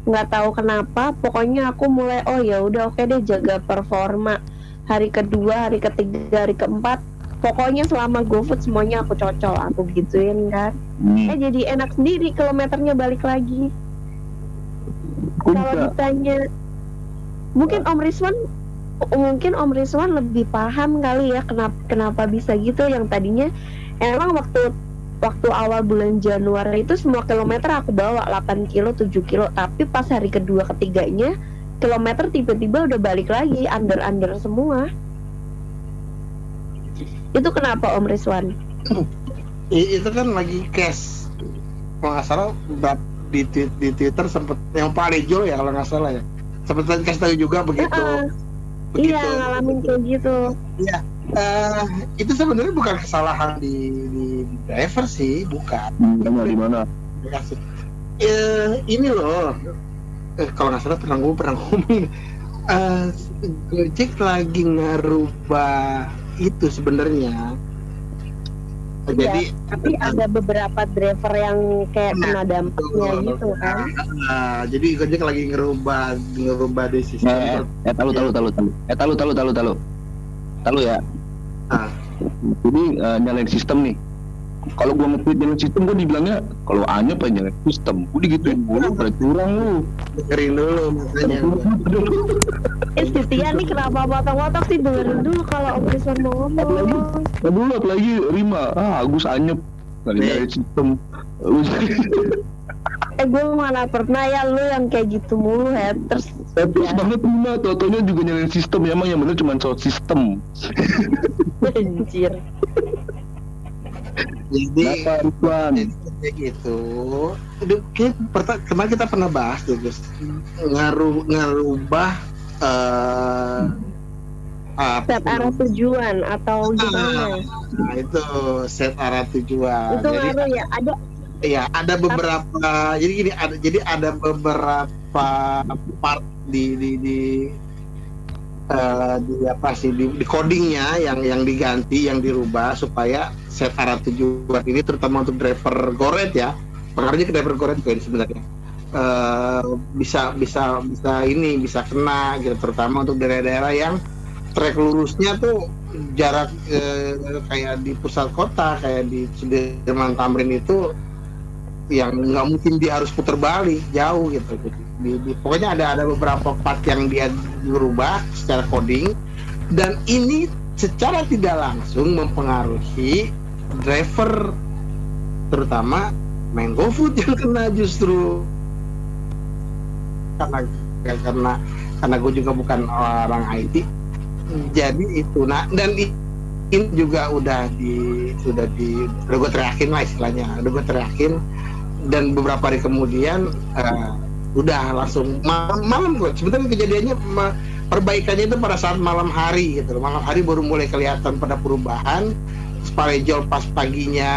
nggak tahu kenapa pokoknya aku mulai oh ya udah oke deh jaga performa. Hari kedua hari ketiga hari keempat pokoknya selama GoFood semuanya aku cocol aku gituin kan. Hmm. eh jadi enak sendiri kilometernya balik lagi. Kalau ditanya mungkin Om Rizwan mungkin Om Rizwan lebih paham kali ya kenapa kenapa bisa gitu. Yang tadinya emang waktu waktu awal bulan Januari itu semua kilometer aku bawa 8 kilo 7 kilo. Tapi pas hari kedua ketiganya kilometer tiba-tiba udah balik lagi under under semua. Itu kenapa Om Rizwan? Itu kan lagi cash. Kalau nggak salah di, twi- di Twitter sempet yang Pak Lejo ya kalau nggak salah ya. Sempet kasih tahu juga begitu. Heeh, begitu. iya ngalamin kayak gitu Eh, itu sebenarnya bukan kesalahan di, di driver sih bukan Hmm, Gimana gimana? Dikasih. Eh, ini loh eh, kalau nggak salah pernah gue pernah ngomong eh, Gojek lagi ngerubah itu sebenarnya Iya. jadi tapi ada beberapa driver yang kayak Nah, kena dampaknya gitu kan ah, jadi Gojek lagi ngerubah ngerubah di sistem Eh, eh, tahu tahu tahu tahu. Eh tahu tahu tahu tahu. Tahu ya. Ah. Jadi eh, nyalain sistem nih. Kalau gua nge-tweet nyalain sistem gua dibilangnya kalau Anya apa nyalain sistem. Gua digituin mulu pada curang lu. dengerin dulu makanya eh si Tia nih kenapa potong-potong sih dengerin dulu kalau Om Rizwan mau ngomong dulu apalagi Rima. Ah, Agus Anyep. Kali Nih. nyalain sistem. eh gue mana pernah ya lu yang kayak gitu mulu haters Terus banget Rima, totonya juga nyalain sistem. Ya, emang yang bener cuma soal sistem. anjir jadi Kenapa jadi kayak gitu kemarin kita pernah bahas tuh Gus ngaruh ngerubah eh apa set arah tujuan atau gimana? nah itu set arah tujuan. Itu jadi ngaruh ya ada ya ada beberapa jadi gini ada jadi ada beberapa part di di di eh, di apa sih di, di codingnya yang yang diganti yang dirubah supaya set arah tujuan ini terutama untuk driver goret ya. Pengaruhnya ke driver goret juga ini sebenarnya. Eh, bisa bisa bisa ini bisa kena gitu terutama untuk daerah-daerah yang trek lurusnya tuh jarak eh, kayak di pusat kota kayak di Sudirman Tamrin itu yang nggak mungkin dia harus putar balik jauh gitu. Di, di- pokoknya ada ada beberapa part yang dia berubah secara coding. Dan ini secara tidak langsung mempengaruhi driver terutama main GoFood yang kena justru. Karena karena karena gue juga bukan orang IT jadi itu. Nah dan ini juga udah di sudah di udah gue teriakin lah istilahnya. Udah teriakin dan beberapa hari kemudian eh, udah langsung malam malam sebetulnya kejadiannya perbaikannya itu pada saat malam hari gitu malam hari baru mulai kelihatan pada perubahan. Sparejol pas paginya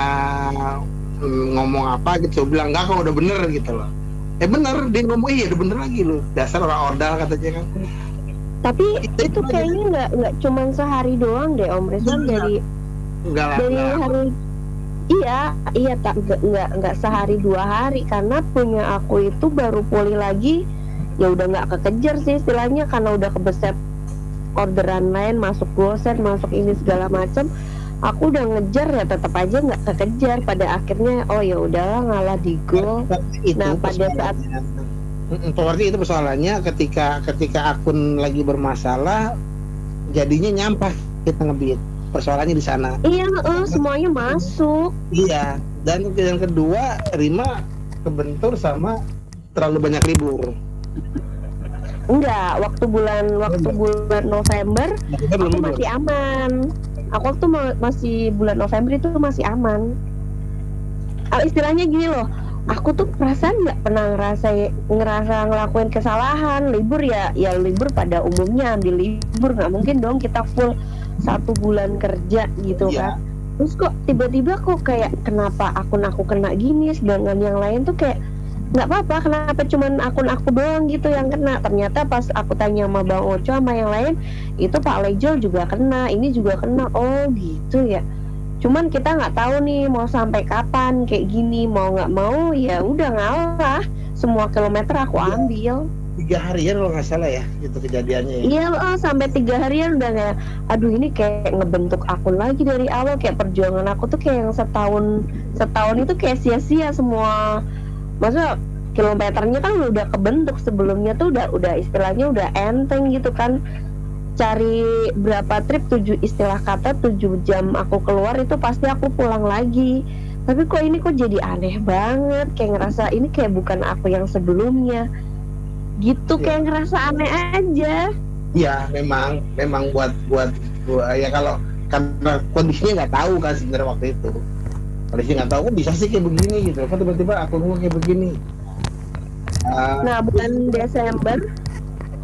mm, ngomong apa gitu bilang enggak kok udah bener gitu loh. Eh bener dia ngomong iya udah bener lagi loh. Dasar orang ordal katanya kan Tapi itu kayaknya nggak nggak cuma sehari doang deh Om Rizwan dari enggak lah dari enggak. hari iya iya tak nggak nggak sehari dua hari karena punya aku itu baru pulih lagi ya udah nggak kekejar sih istilahnya karena udah kebeset orderan lain masuk gosen masuk ini segala macam aku udah ngejar ya tetap aja nggak kekejar pada akhirnya oh ya udahlah ngalah di gol. Itu Nah, pada saat- Berarti itu persoalannya ketika ketika akun lagi bermasalah jadinya nyampah kita ngebit. Persoalannya di sana. Iya eh, semuanya masuk. Iya dan yang kedua Rima kebentur sama terlalu banyak libur. Enggak waktu bulan waktu bulan November aku libur masih aman. Aku tuh ma- masih bulan November itu masih aman. Ah, istilahnya gini loh aku tuh perasaan nggak pernah ngerasa ngerasa ngelakuin kesalahan. Libur ya ya libur pada umumnya ambil libur. Nggak mungkin dong kita full satu bulan kerja gitu Iya. kan. Terus kok tiba-tiba kok kayak kenapa akun aku kena gini sedangkan yang lain tuh kayak nggak apa-apa kenapa cuman akun aku doang gitu yang kena. Ternyata pas aku tanya sama bang Oco sama yang lain itu Pak Lejol juga kena ini juga kena. Oh gitu ya cuman kita nggak tahu nih mau sampai kapan kayak gini mau nggak mau ya udah ngalah. Semua kilometer aku Iya. ambil. Tiga harian kalau nggak salah ya gitu kejadiannya ya. Iya oh, sampai tiga harian udah kayak aduh ini kayak ngebentuk akun lagi dari awal. Kayak perjuangan aku tuh kayak yang setahun setahun itu kayak sia-sia semua. Masa kilometernya kan udah kebentuk sebelumnya tuh udah udah istilahnya udah enteng gitu kan cari berapa trip tujuh istilah kata tujuh jam aku keluar itu pasti aku pulang lagi. Tapi kok ini kok jadi aneh banget kayak ngerasa ini kayak bukan aku yang sebelumnya. Gitu Iya. kayak ngerasa aneh aja. Iya, memang memang buat buat, buat ya kalau karena kondisinya nggak tahu kan sebenarnya waktu itu. Kondisi nggak tahu kok bisa sih kayak begini gitu? Kok tiba-tiba aku ngomong kayak begini. Ah, nah bulan Desember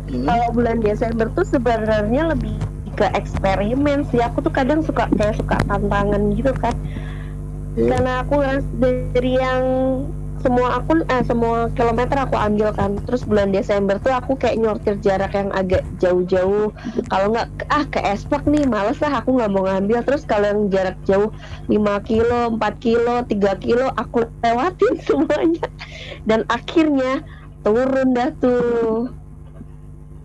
hmm, kalau bulan Desember tuh sebenarnya lebih ke eksperimen sih. Aku tuh kadang suka kayak suka tantangan gitu kan. Iya. karena aku dari yang semua akun eh semua kilometer aku ambil kan. Terus bulan Desember tuh aku kayak nyortir jarak yang agak jauh-jauh. Kalau nggak ah ke Espak nih males lah aku nggak mau ngambil. Terus kalau yang jarak jauh 5 kilo 4 kilo 3 kilo aku lewatin semuanya. Dan akhirnya turun dah tuh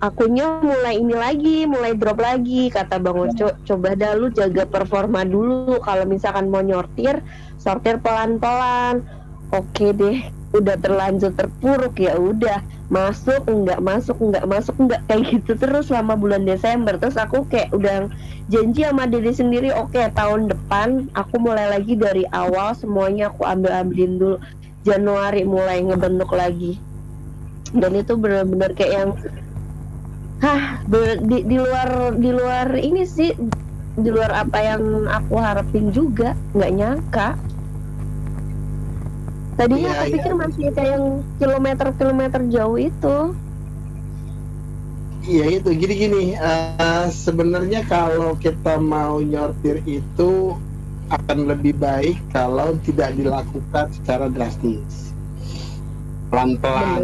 akunya mulai ini lagi, mulai drop lagi kata Bang Oco. Coba dah lu jaga performa dulu. Kalau misalkan mau nyortir, sortir pelan-pelan. Oke deh, udah terlanjur terpuruk ya udah masuk enggak masuk enggak masuk enggak kayak gitu terus selama bulan Desember terus aku kayak udah janji sama diri sendiri oke tahun depan aku mulai lagi dari awal semuanya aku ambil ambilin dulu Januari mulai ngebentuk lagi dan itu benar-benar kayak yang Hah, di, di luar di luar ini sih di luar apa yang aku harapin juga nggak nyangka. Tadinya Iya, aku iya. pikir masih kayak yang kilometer-kilometer jauh itu. Iya itu gini-gini eh, sebenarnya kalau kita mau nyortir itu akan lebih baik kalau tidak dilakukan secara drastis pelan-pelan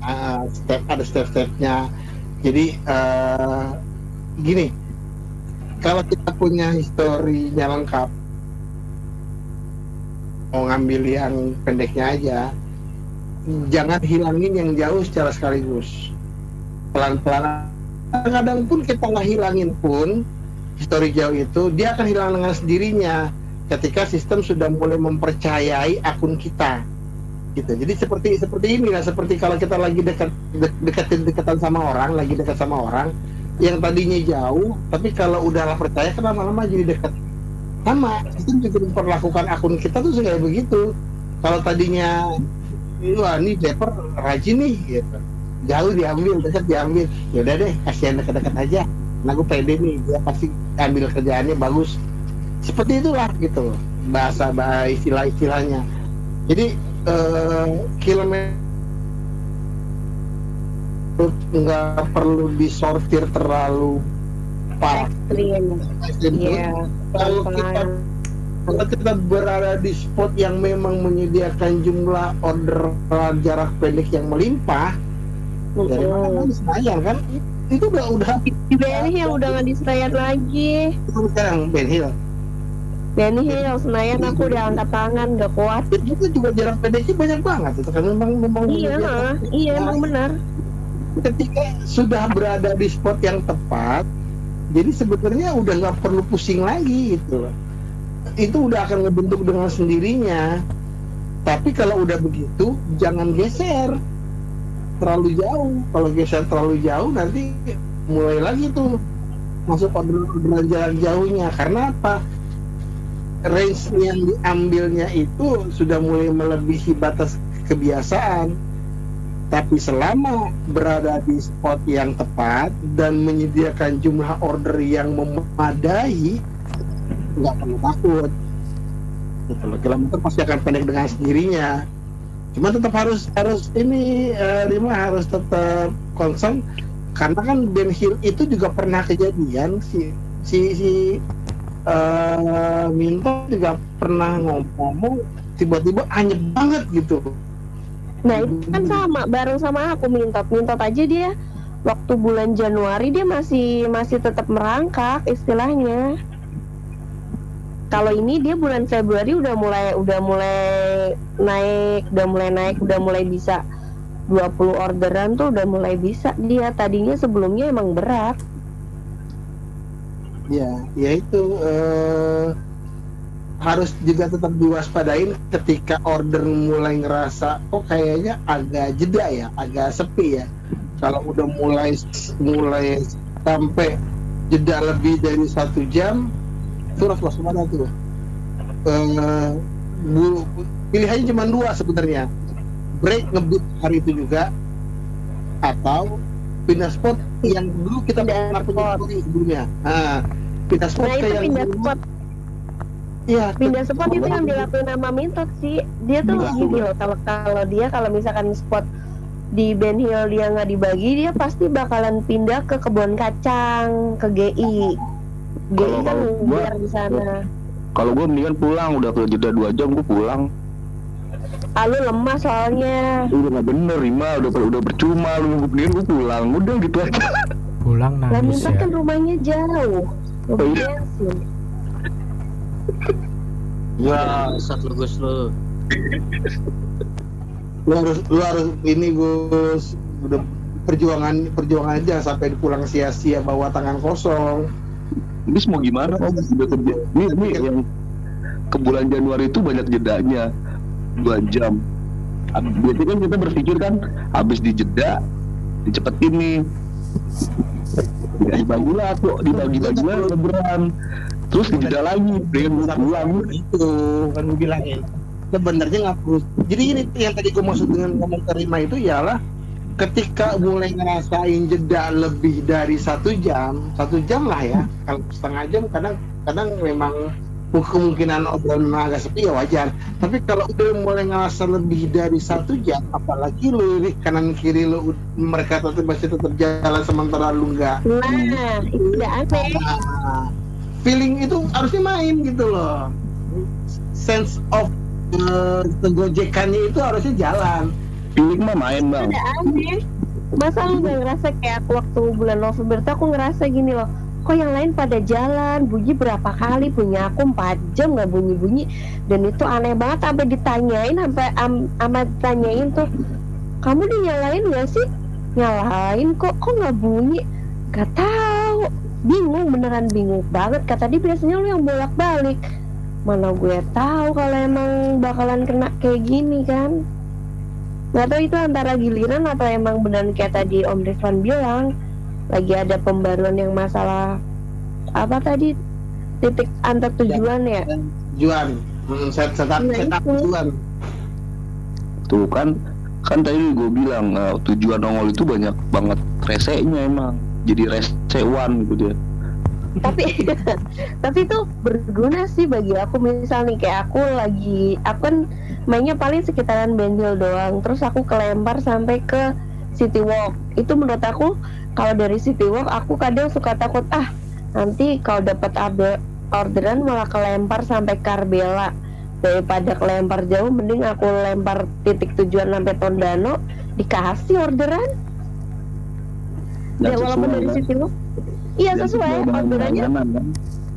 Ah, step ada step-stepnya jadi eh, gini kalau kita punya historinya lengkap mau ngambil yang pendeknya aja jangan hilangin yang jauh secara sekaligus. Pelan-pelan kadang pun kita nggak hilangin pun histori jauh itu dia akan hilang dengan sendirinya ketika sistem sudah mulai mempercayai akun kita gitu. Jadi seperti seperti inilah seperti kalau kita lagi dekat de- deketin dekatan sama orang lagi dekat sama orang yang tadinya jauh tapi kalau udah lah percaya kan lama-lama jadi dekat. Sama sistem juga memperlakukan akun kita tuh kayak begitu. Kalau tadinya wah ini deper rajin nih gitu. Jauh diambil dekat diambil. Yaudah deh kasihan dekat-dekat aja. Nah gue pede nih dia pasti ambil kerjaannya bagus. Seperti itulah gitu bahasa bahasa istilah-istilahnya. Jadi eh, kilometer nggak perlu disortir terlalu parah. Iya. Kalau kita kalau kita berada di spot yang memang menyediakan jumlah order jarak pendek yang melimpah dari mana kan Senayan kan? Itu udah udah. Di Hill udah nggak di Senayan lagi. Sekarang Ben Hill Benny Hill Senayan aku udah angkat tangan gak kuat. Itu juga jarak pendeknya banyak banget. Itu kan memang memang iya ha, iya emang benar ketika sudah berada di spot yang tepat jadi sebenarnya udah nggak perlu pusing lagi gitu itu udah akan ngebentuk dengan sendirinya. Tapi kalau udah begitu jangan geser. Terlalu jauh. Kalau geser terlalu jauh nanti mulai lagi tuh masuk orderan jarak jauhnya. Karena apa range yang diambilnya itu sudah mulai melebihi batas kebiasaan. Tapi selama berada di spot yang tepat dan menyediakan jumlah order yang memadai nggak perlu takut. Loh kilometer pasti akan pendek dengan sendirinya. Cuma tetap harus harus ini Rima harus tetap concern. Karena kan Ben Hill itu juga pernah kejadian si si si eh, Minto juga pernah ngomong tiba-tiba anyep banget gitu Nah itu kan sama bareng sama aku mintot mintot aja dia waktu bulan Januari dia masih masih tetap merangkak istilahnya. Kalau ini dia bulan Februari udah mulai udah mulai naik, udah mulai naik, udah mulai bisa 20 orderan tuh udah mulai bisa dia. Tadinya sebelumnya emang berat. Ya, ya itu eh, harus juga tetap diwaspadain ketika order mulai ngerasa kok kayaknya agak jeda ya, agak sepi ya. Kalau udah mulai mulai sampai jeda lebih dari satu jam, itu harus waspada tuh. Eh, bu- pilihannya cuma dua sebenarnya, break ngebut hari itu juga, atau pindah spot yang dulu kita Pindah pernah punya sebelumnya. Nah, pindah spot Nah ke itu yang pindah dulu. spot, Iya, pindah spot itu yang dilakuin sama mintot sih. Dia tuh Iya. gini loh kalau kalau dia kalau misalkan spot di Ben Hill dia nggak dibagi dia pasti bakalan pindah ke kebun kacang ke GI. GI Kalau- kan biar di sana. Kalau gue mendingan pulang, udah ke jeda dua jam gue pulang. Ah, lu lemah soalnya. Udah nggak bener, Rima udah udah percuma lu mendingan gue pulang. Udah gitu aja. Pulang nangis mintot ya. kan rumahnya jauh. Oh, iya. Ya, sat lu Gus lu. lu harus lu harus ini Gus udah perjuangan perjuangan aja sampai pulang sia-sia bawa tangan kosong Ini mau gimana? Oh, udah kerja. Ini, ini yang ke bulan Januari itu banyak jedanya dua jam. Biasanya kan kita berpikir kan habis dijeda dicepetin nih. Dibagi lah kok, dibagi-bagi lah lebaran. Terus dijeda lagi, dengan pulang. itu kan gue bilangin sebenarnya nggak perlu jadi ini yang tadi gue maksud dengan ngomong terima itu ialah ketika mulai ngerasain jeda lebih dari satu jam satu jam lah ya kalau setengah jam kadang kadang memang kemungkinan obrolan memang agak sepi ya wajar. Tapi kalau udah mulai ngerasa lebih dari satu jam apalagi lu ini kanan kiri lu mereka tetap masih tetap jalan sementara lu nggak. Nah, itu udah aneh. Nah, feeling itu harusnya main gitu loh. Sense of uh, kegojekannya itu harusnya jalan. Feeling mah main bang. ada aneh. Masa lu gak ngerasa kayak aku waktu bulan November tuh aku ngerasa gini loh kok yang lain pada jalan bunyi berapa kali punya aku 4 jam nggak bunyi bunyi dan itu aneh banget sampai ditanyain sampai am, amat tanyain tuh kamu dinyalain gak sih? Nyalain kok kok nggak bunyi? Gak tahu. Bingung beneran bingung banget. Kata dia biasanya lu yang bolak balik mana gue tahu kalau emang bakalan kena kayak gini kan? Nggak tahu itu antara giliran atau emang beneran kayak tadi Om Rizwan bilang lagi ada pembaruan yang masalah apa tadi? Titik antar tujuan ya? Juan hmm, set setup Nah, setup itu. Juan Tuh kan kan tadi gue bilang eh, tujuan nongol itu banyak banget resenya emang. Jadi rese one gitu dia. tapi tapi itu berguna sih bagi aku. Misal nih kayak aku lagi aku kan mainnya paling sekitaran Benhil doang. Terus aku kelempar sampai ke City Walk. Itu menurut aku kalau dari City Walk aku kadang suka takut ah nanti kalau dapat orderan malah kelempar sampai Karbela daripada kelempar jauh mending aku lempar titik tujuan sampai Tondano dikasih orderan ya walaupun dari kan? City Walk iya sesuai orderannya kan?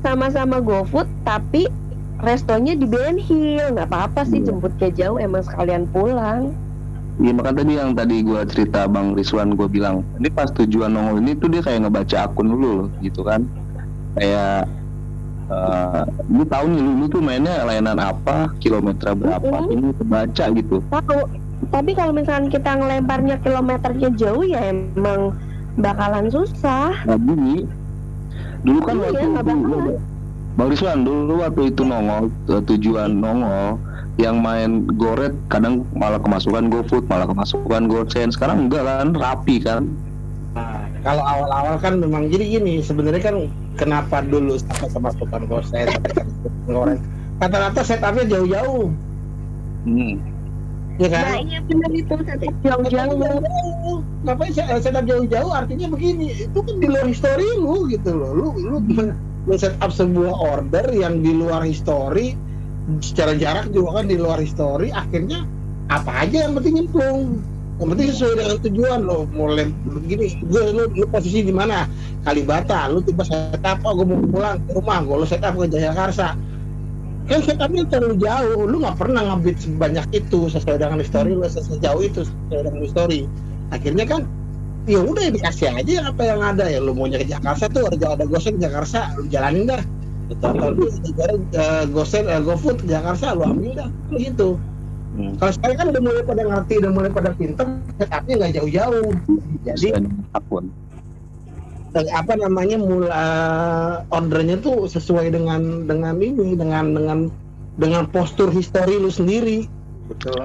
sama-sama GoFood tapi restonya di Ben Hill nggak apa-apa sih Iya. jemputnya jauh emang sekalian pulang Iya makanya tadi yang tadi gue cerita Bang Rizwan gue bilang ini pas tujuan nongol ini tuh dia kayak ngebaca akun dulu loh, gitu kan. Kayak eh lu tahu nih lu, lu tuh mainnya layanan apa kilometer berapa Mm-mm. ini kebaca gitu. Tahu. Tapi kalau misalkan kita ngelemparnya kilometernya jauh ya emang bakalan susah. Nah bunyi dulu kan Iya, waktu nggak bakalan. Bang Rizwan dulu waktu itu nongol eh, tujuan nongol yang main goret kadang malah kemasukan GoFood malah kemasukan GoSend sekarang enggak kan rapi kan. Nah, kalau awal-awal kan memang jadi gini sebenarnya kan kenapa dulu sampai kemasukan gosen ngoreng kata-kata setupnya jauh-jauh. Hmm. ya kan? Nah iya benar itu tetap jauh-jauh. Jauh ngapain se- setup jauh-jauh? Artinya begini itu kan di luar histori lu gitu loh. Lu lu men- men-setup sebuah order yang di luar histori secara jarak juga kan di luar histori akhirnya apa aja yang penting nyemplung. Yang penting sesuai dengan tujuan lo. Mulai begini gue lu, lu posisi di mana? Kalibata lu tiba setup oh gue mau pulang ke rumah gue lu setup ke Jayakarsa kan setupnya terlalu jauh lu nggak pernah ngebit sebanyak itu sesuai dengan histori lu sejauh itu sesuai dengan histori. Akhirnya kan ya udah dikasih aja apa yang ada ya lu maunya ke Jakarta tuh ada ada gosen ke Jakarta lu jalanin dah uh, gosen uh, GoFood Jakarta lu ambil dah. Gitu. Hmm. kalau sekarang kan udah mulai pada ngerti udah mulai pada pinter setupnya nggak jauh-jauh. Jadi akun eh, apa namanya mula ordernya tuh sesuai dengan dengan ini dengan dengan dengan postur histori lu sendiri. Betul.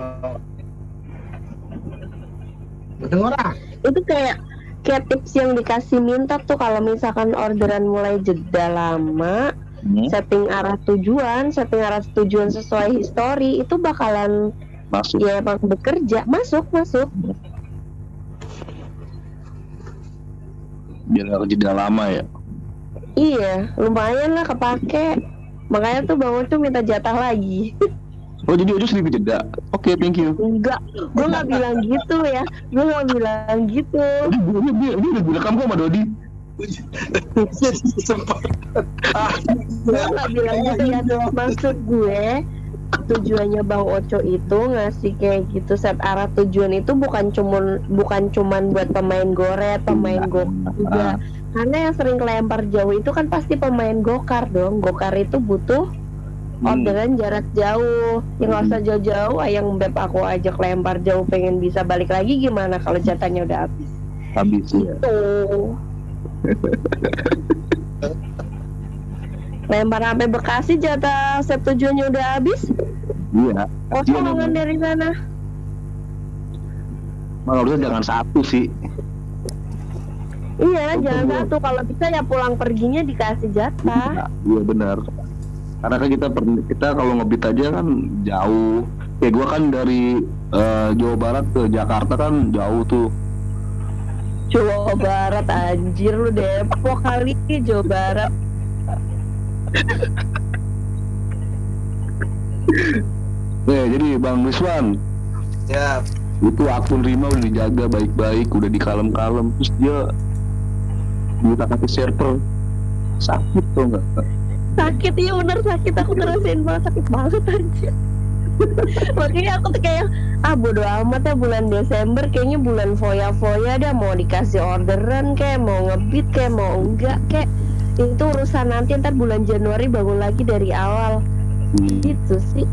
Betul orang itu kayak kayak tips yang dikasih minta tuh kalau misalkan orderan mulai jeda lama Hmm. setting arah tujuan setting arah tujuan sesuai histori itu bakalan masuk. ya emang bekerja. Masuk masuk. Biar nggak jeda lama ya? Iya lumayan lah kepake. Makanya tuh bang Oco minta jatah lagi. Oh jadi udah sedikit jeda? Oke thank you. Enggak. Gue nggak bilang gitu ya. Gue nggak bilang gitu. Dia dia dia, dia kok sama Dodi bilang gitu ya maksud gue tujuannya bang Oco itu ngasih kayak gitu set arah tujuan itu bukan cuman bukan cuman buat pemain goret pemain go juga. Karena yang sering kelempar jauh itu kan pasti pemain gokar dong. Gokar itu butuh Hmm. orderan jarak jauh. Yang nggak usah jauh-jauh ayang beb aku ajak lempar jauh pengen bisa balik lagi gimana kalau jatahnya udah habis. Habis. Ya tuh lempar sampai Bekasi jatah set tujuannya udah habis? Iya. Kosongan dari sana. Harusnya jangan satu sih. Iya Betul, jangan satu. Kalau bisa ya pulang perginya dikasih jatah. Nah, iya benar. Karena kan kita kita kalau ngebit aja kan jauh. Kayak gua kan dari eh, Jawa Barat ke Jakarta kan jauh tuh Jawa Barat anjir lu Depok kali Jawa Barat. Nih, jadi Bang Rizwan, Ya, itu akun Rima udah dijaga baik-baik, udah dikalem-kalem, terus dia minta kasih server. Sakit tuh nggak? sakit iya bener sakit. Aku ngerasain banget sakit banget aja makanya aku tuh kayak ah bodo amat ya bulan Desember kayaknya bulan foya-foya dah mau dikasih orderan kayak mau ngebit kayak mau enggak kayak itu urusan nanti ntar bulan Januari bangun lagi dari awal. Hmm. gitu sih.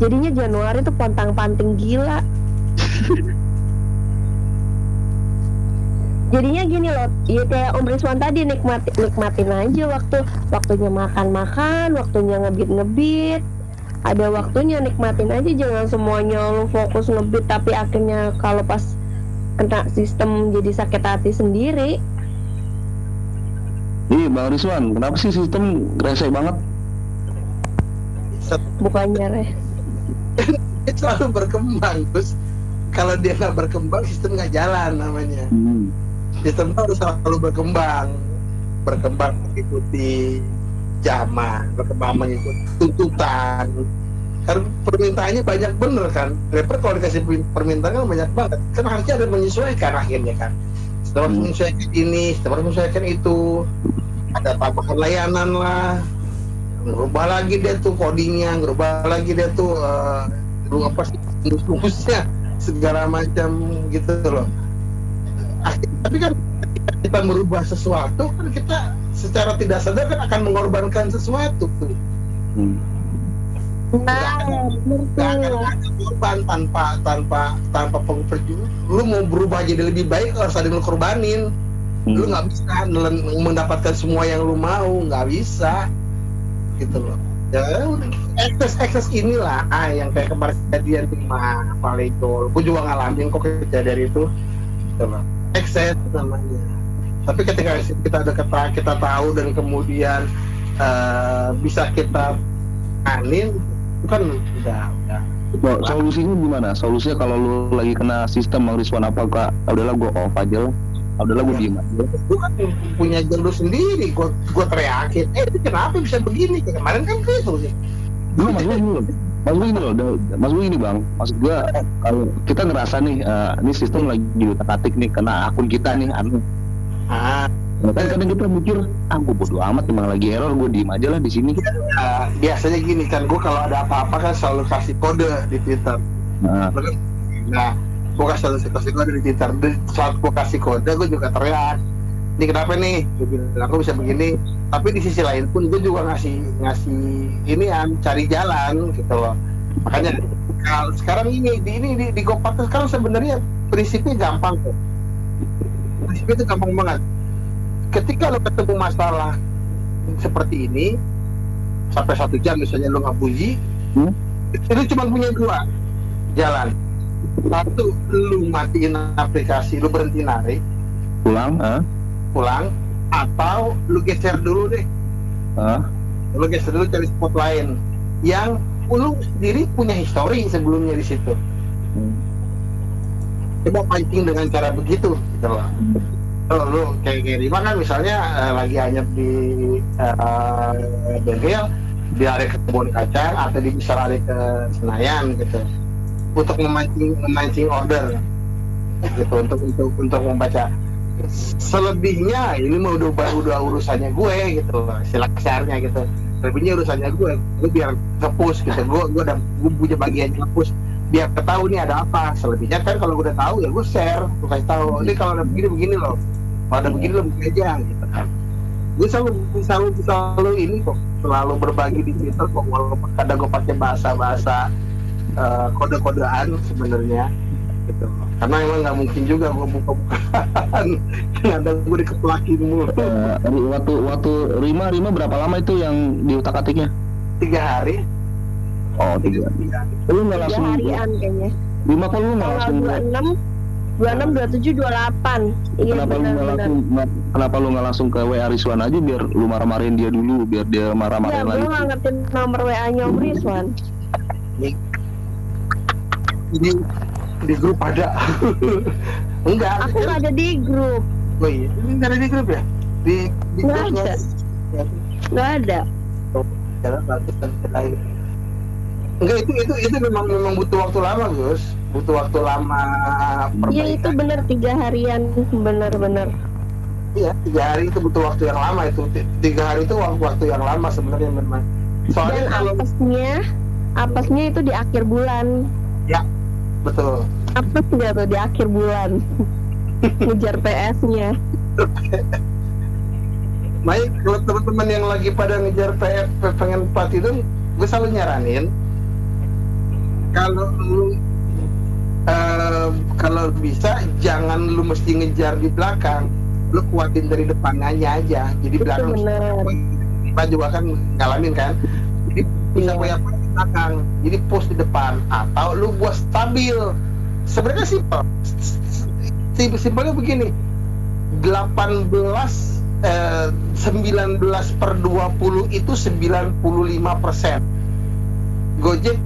Jadinya Januari tuh pontang-panting gila. Jadinya gini loh ya kayak Om Rizwan tadi nikmati, nikmatin aja waktu waktunya makan-makan waktunya ngebit-ngebit ada waktunya nikmatin aja jangan semuanya lu fokus ngebit tapi akhirnya kalau pas kena sistem jadi sakit hati sendiri. Iya Bang Rizwan, kenapa sih sistem rese banget? bukannya reh dia selalu berkembang terus kalau dia nggak berkembang sistem nggak jalan namanya. Hmm. sistem harus selalu berkembang. Berkembang mengikuti zaman berkembang mengikuti tuntutan. Karena permintaannya banyak bener kan? Rapper kalau dikasih per- permintaan kan banyak banget. Kan harusnya ada menyesuaikan akhirnya kan. Setelah Hmm. menyesuaikan ini setelah menyesuaikan itu ada tambahan layanan lah. Ngerubah lagi dia tuh codingnya ngerubah lagi dia tuh lu apa sih segala macam gitu loh. Akhir- tapi kan ketika kita merubah sesuatu kan kita secara tidak sadar kan akan mengorbankan sesuatu. Tuh Hmm. nah Gak akan korban tanpa tanpa tanpa perjuangan lu mau berubah jadi lebih baik harus ada yang lu korbanin. Lu Hmm. nggak bisa nelen- mendapatkan semua yang lu mau nggak bisa. Gitu loh. Ya ekses ekses inilah ah yang kayak kemarin kejadian di Valego gue juga ngalamin kok kejadian itu. Gitu loh ekses namanya. Tapi ketika kita ada kata kita tahu dan kemudian eh, bisa kita anin itu kan udah udah. Nah, solusinya gimana? Solusinya kalau lu lagi kena sistem Bang Rizwan apakah udahlah gua off aja lah. Ah, Udahlah gua diem aja. gue kan punya jalur sendiri. Gue gue teriakin eh itu kenapa bisa begini? Kemarin kan gitu. Sih Dulu mas gue gini loh. Mas gue gini loh, mas gue gini bang. Maksud gue kalau kita ngerasa nih, eh, ini sistem lagi diutak-atik nih kena akun kita nih, anu. ah Nah, kan kadang kita mikir, ah gue bodo amat emang lagi error, gue diem aja lah di sini. eh, biasanya gini kan gue kalau ada apa-apa kan selalu kasih kode di Twitter Nah, nah gue kasih selalu kasih kode di Twitter saat gue kasih kode gue juga teriak ini kenapa nih? Gue bilang aku bisa begini. Tapi di sisi lain pun gue juga ngasih ngasih ini kan cari jalan gitu loh. Makanya kalau sekarang ini di ini di, di Gopar sekarang sebenarnya prinsipnya gampang kok. Prinsipnya itu gampang banget. Ketika lo ketemu masalah seperti ini sampai satu jam misalnya lo nggak puji Hmm. itu cuma punya dua jalan. Satu lu matiin aplikasi lu berhenti narik. Pulang, ah, pulang atau lu geser dulu deh. Ah, lu geser dulu cari spot lain. Yang lu sendiri punya histori sebelumnya di situ. Hmm. coba pancing dengan cara begitu gitu loh. Kalau lu kayak kayak Rima kan misalnya eh, lagi hanyut di eh, bengkel lari ke kebun kacang atau dia bisa lari ke Senayan gitu. Untuk memancing memancing order gitu. Untuk untuk untuk membaca selebihnya ini mah udah udah urusannya gue gitu loh istilah kasarnya gitu. Selebihnya urusannya gue gue biar ngepush gitu. Gue gue udah gue punya bagian ngepush biar ketahui nih ada apa. Selebihnya kan kalau gue udah tahu ya gue share gue kasih tahu. Ini kalau ada begini begini loh. Kalau ada begini lo begini aja gitu kan. Gue selalu selalu selalu ini kok selalu berbagi di Twitter kok walaupun kadang gue pakai bahasa bahasa kode-kodean sebenarnya gitu karena emang nggak mungkin juga gue buka-bukaan. Kadang gue dikeplakin mulu. Eh, waktu waktu Rima Rima berapa lama itu yang diutak atiknya? tiga hari. Oh tiga. tiga hari. Lu nggak tiga langsung harian kayaknya. Rima kok lu nggak langsung 26 26 27 28 iya kenapa lu nggak langsung kenapa lu nggak langsung ke WA Rizwan aja biar lu marah-marahin dia dulu biar dia ya marah-marahin gue lagi. nggak ngerti nomor WA nya Om Rizwan. Ini di grup ada. Enggak aku nggak ada di grup. Oh iya ini nggak ada di grup ya? Di di Nggak grupnya. ada. nggak ada. Jalan bagus dan lain. Enggak itu itu itu memang memang butuh waktu lama Gus. Butuh waktu lama Iya itu perbaikan. bener tiga harian. Bener-bener. iya tiga hari itu butuh waktu yang lama itu. Ti- tiga hari itu waktu waktu yang lama sebenarnya memang. Soalnya Dan kalau apesnya, apesnya itu di akhir bulan. betul Apes nggak tuh di akhir bulan? Ngejar PS-nya. Baik, kalau teman-teman yang lagi pada ngejar PF pengen platinum, gue selalu nyaranin kalau lu eh, kalau bisa jangan lu mesti ngejar di belakang, lu kuatin dari depannya aja. Jadi Itu belakang kita juga kan ngalamin kan. Jadi bisa banyak di belakang, jadi post di depan atau lu buat stabil. Sebenarnya simpel. Sim- Simpelnya begini. 18 eh, 19 per 20 itu 95 persen. Gojek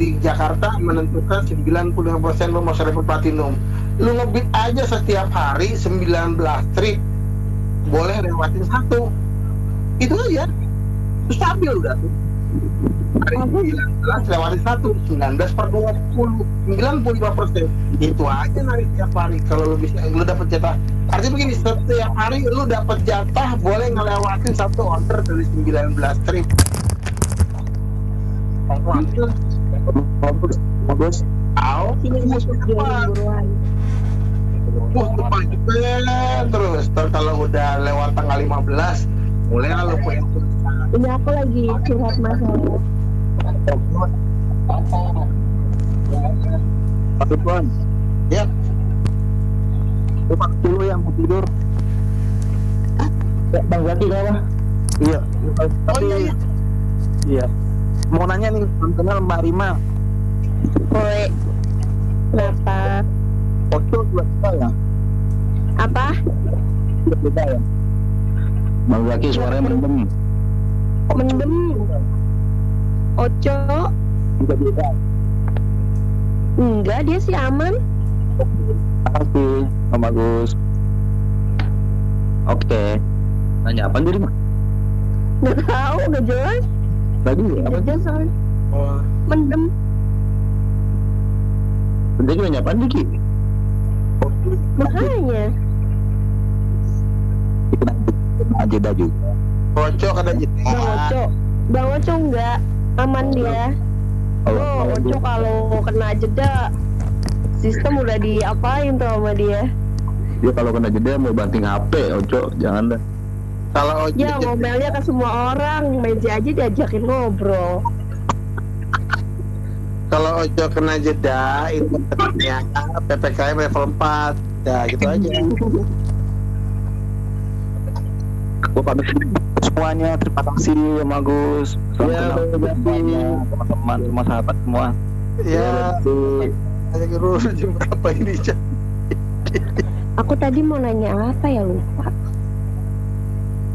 di Jakarta menentukan 95 persen lo mau server platinum. Lu ngebit aja setiap hari 19 trip boleh lewatin satu. Itu aja. Stabil udah tuh. Hari 19 lewatin satu, 19 per 20, 95 persen. Itu aja narik tiap hari. Kalau lu bisa, lu dapet jatah Artinya begini, setiap hari lu dapat jatah boleh ngelewatin satu order dari 19 trip. bagus? Sini Bus masuk depan, bus depan terus. Ntar kalau udah lewat tanggal 15, mulai lu punya tulisan. Ini aku lagi curhat masalah. Bon Ya. Lupa dulu yang mau tidur ya, Bang Zaki kenapa? iya Oh tapi iya, iya. iya mau nanya nih kenal Mbak Rima Koi. Kenapa? Oco juga suka ya Apa? Juga beda ya Bang Zaki suaranya mendem. Mendem. Oco? juga beda Enggak, dia sih aman. Makasih Om Bagus Oke. Nanya apa jadi mah? Nggak tahu, nggak jelas. Tadi apa? Jelas soalnya. Oh, Mendem. Tadi nanya apa Diki? Makanya. Aja dah juga Kocok ada jeda. Bang Oco. Bang Oco enggak. Aman dia. Oh, Oco kalau kena jeda sistem udah diapain tuh sama dia. Dia kalau kena jeda mau banting HP, Oco, jangan dah. Kalau Ya ngomelnya ke semua orang, meja aja diajakin ngobrol. kalau Ojo kena jeda itu ternyata PPKM level 4 ya gitu aja gue pamit semuanya terima kasih Om Agus Salam kenal terima kasih. semuanya teman-teman semua sahabat semua ya hanya urus jam berapa ini Cak? Aku tadi mau nanya apa ya lupa.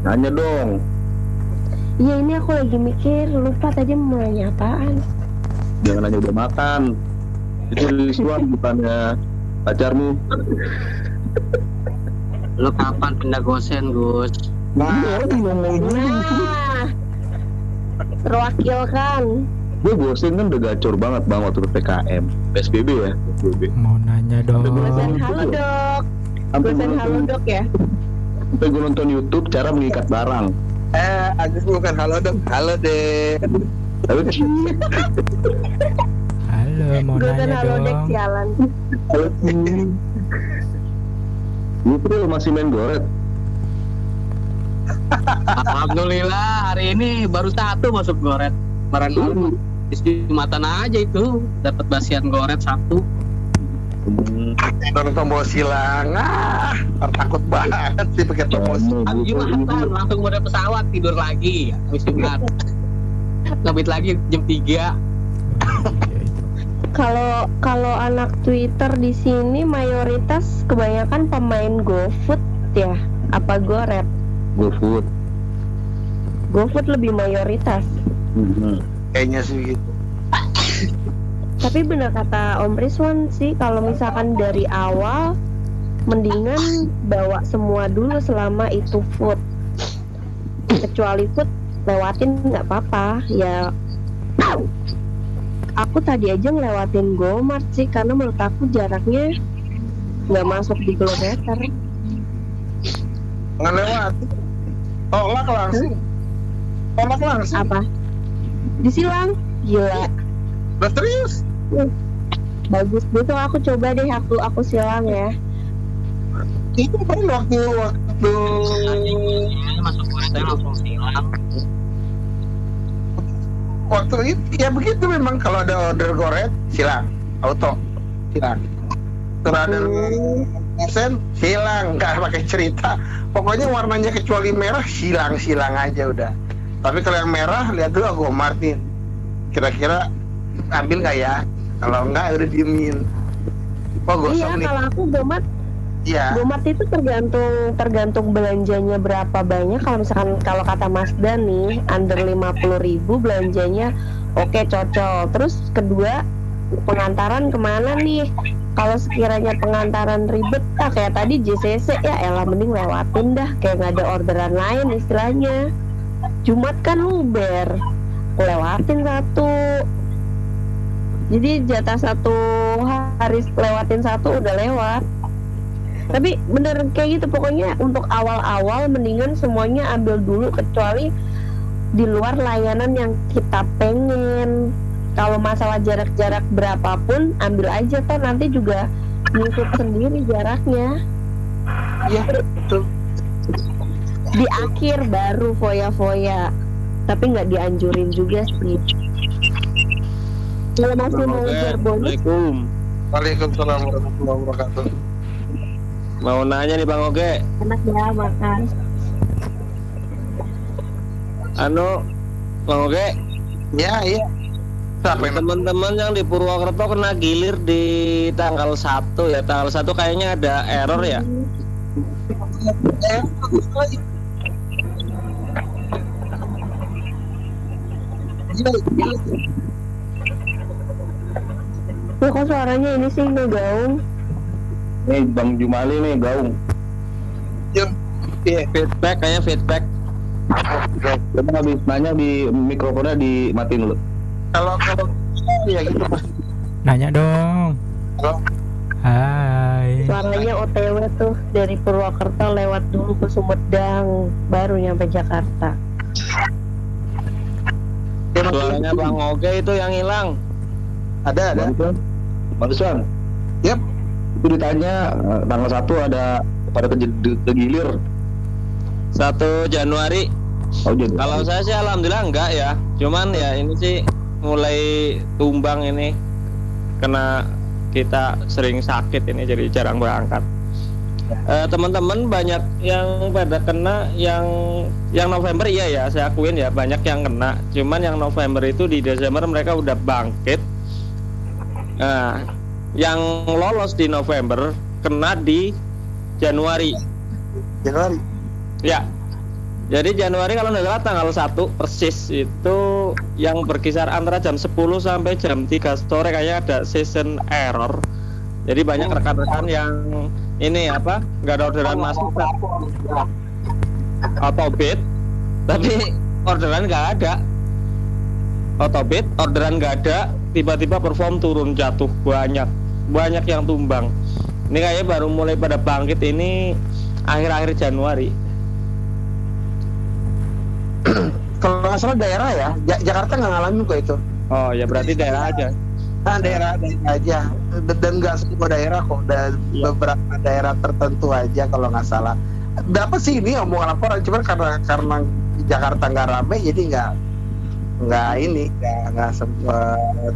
Nanya dong. Iya ini aku lagi mikir lupa tadi mau nanya apaan. Jangan nanya udah makan. Itu Rizwan bukannya pacarmu. Lu kapan pindah gosen, Gus? Nah Nah, terwakilkan. Gue bosen kan udah gacor banget bang waktu PKM. PSBB ya. PSBB. Mau nanya dong. Halo dok. Sampai gue Dosen halo nonton, dok ya. sampai gue nonton YouTube cara mengikat barang. eh Agus bukan halo dong halo deh kan Halo, mau Dosen nanya halo dek dong. sialan. Justru lu masih main goret. Alhamdulillah hari ini baru satu masuk goret. Kemarin malam di Jumatan aja itu dapat basian goret satu. Dong tombol silang ah takut banget sih pakai tombol silang Habis Jumatan langsung mode pesawat tidur lagi habis Jumat. Ngebit lagi jam 3 iya. Kalau kalau anak Twitter di sini mayoritas kebanyakan pemain GoFood ya. Apa GoRap? GoFood. GoFood lebih mayoritas. Hmm. kayaknya sih gitu Tapi benar kata Om Rizwan sih kalau misalkan dari awal mendingan bawa semua dulu selama itu food. Kecuali food lewatin nggak apa-apa ya aku tadi aja ngelewatin Gomart sih karena menurut aku jaraknya nggak masuk di kilometer nggak lewat tolak langsung. Tolak langsung. Apa? Disilang? Gila. Udah serius? Bagus. Gitu aku coba deh aku aku silang ya. Itu kan waktu waktu masuk saya langsung silang waktu itu ya begitu memang. Kalau ada order goret silang. Auto silang. Ada sen silang nggak pakai cerita. Pokoknya warnanya kecuali merah silang silang aja udah. Tapi kalau yang merah lihat dulu aku Martin. Kira-kira ambil nggak ya? Kalau enggak udah diemin. Oh iya nih. kalau aku Gomart iya. Gomart itu tergantung tergantung belanjanya berapa banyak. Kalau misalkan kalau kata Mas Dan nih under 50.000 ribu belanjanya oke cocok. Terus kedua pengantaran ke mana nih? Kalau sekiranya pengantaran ribet ah kayak tadi JCC ya elah mending lewatin dah kayak nggak ada orderan lain istilahnya. Jumat kan luber lewatin satu. Jadi jatah satu hari lewatin satu udah lewat. Tapi bener kayak gitu pokoknya untuk awal-awal mendingan semuanya ambil dulu kecuali di luar layanan yang kita pengen kalau masalah jarak-jarak berapapun ambil aja kan nanti juga ngikut sendiri jaraknya. Iya betul. Di akhir baru foya-foya. Tapi nggak dianjurin juga sih. Kalau masih mau ujar bonus. Assalamualaikum. Waalaikumsalam warahmatullahi wabarakatuh. Mau nanya nih bang Oge? Enak ya makan. Anu bang Oge? Ya iya teman-teman yang di Purwokerto kena gilir di tanggal 1 ya. Tanggal 1 kayaknya ada error ya. Loh, kok suaranya ini sih ngegaung Nih Bang Jumali nih gaung. Iya, feedback kayaknya feedback. Coba habis nanya di mikrofonnya dimatiin dulu. Kalau kalau ya gitu mas Nanya dong. Halo? Hai. suaranya OTW tuh dari Purwokerto lewat dulu ke Sumedang baru nyampe Jakarta Ya, suaranya bang Oge itu yang hilang ada ada Barusan. Yap. Itu ditanya eh, tanggal satu ada pada kegilir. 1 Januari Oh kalau saya sih alhamdulillah enggak ya cuman ya ini sih mulai tumbang ini kena kita sering sakit ini jadi jarang berangkat. Eh, teman-teman banyak yang pada kena yang yang November iya ya saya akuin ya banyak yang kena. Cuman yang November itu di Desember mereka udah bangkit. Nah yang lolos di November kena di Januari. Januari? Ya. Jadi Januari kalau nggak salah tanggal 1 persis itu yang berkisar antara jam 10 sampai jam 3 sore kayaknya ada season error. Jadi banyak rekan-rekan yang ini apa nggak ada orderan masuk autobit. Tapi orderan nggak ada. Autobit orderan nggak ada tiba-tiba perform turun jatuh. Banyak banyak yang tumbang. Ini kayaknya baru mulai pada bangkit ini akhir-akhir Januari kalau nggak salah daerah ya. Ja- Jakarta nggak ngalamin kok itu. Oh ya berarti daerah aja. Nah daerah daerah aja. Dan- nggak semua daerah kok. Dan Iya. beberapa daerah tertentu aja kalau nggak salah. Dapat sih ini omongan laporan. Cuman karena karena Jakarta nggak rame jadi nggak nggak ini nggak nggak sempat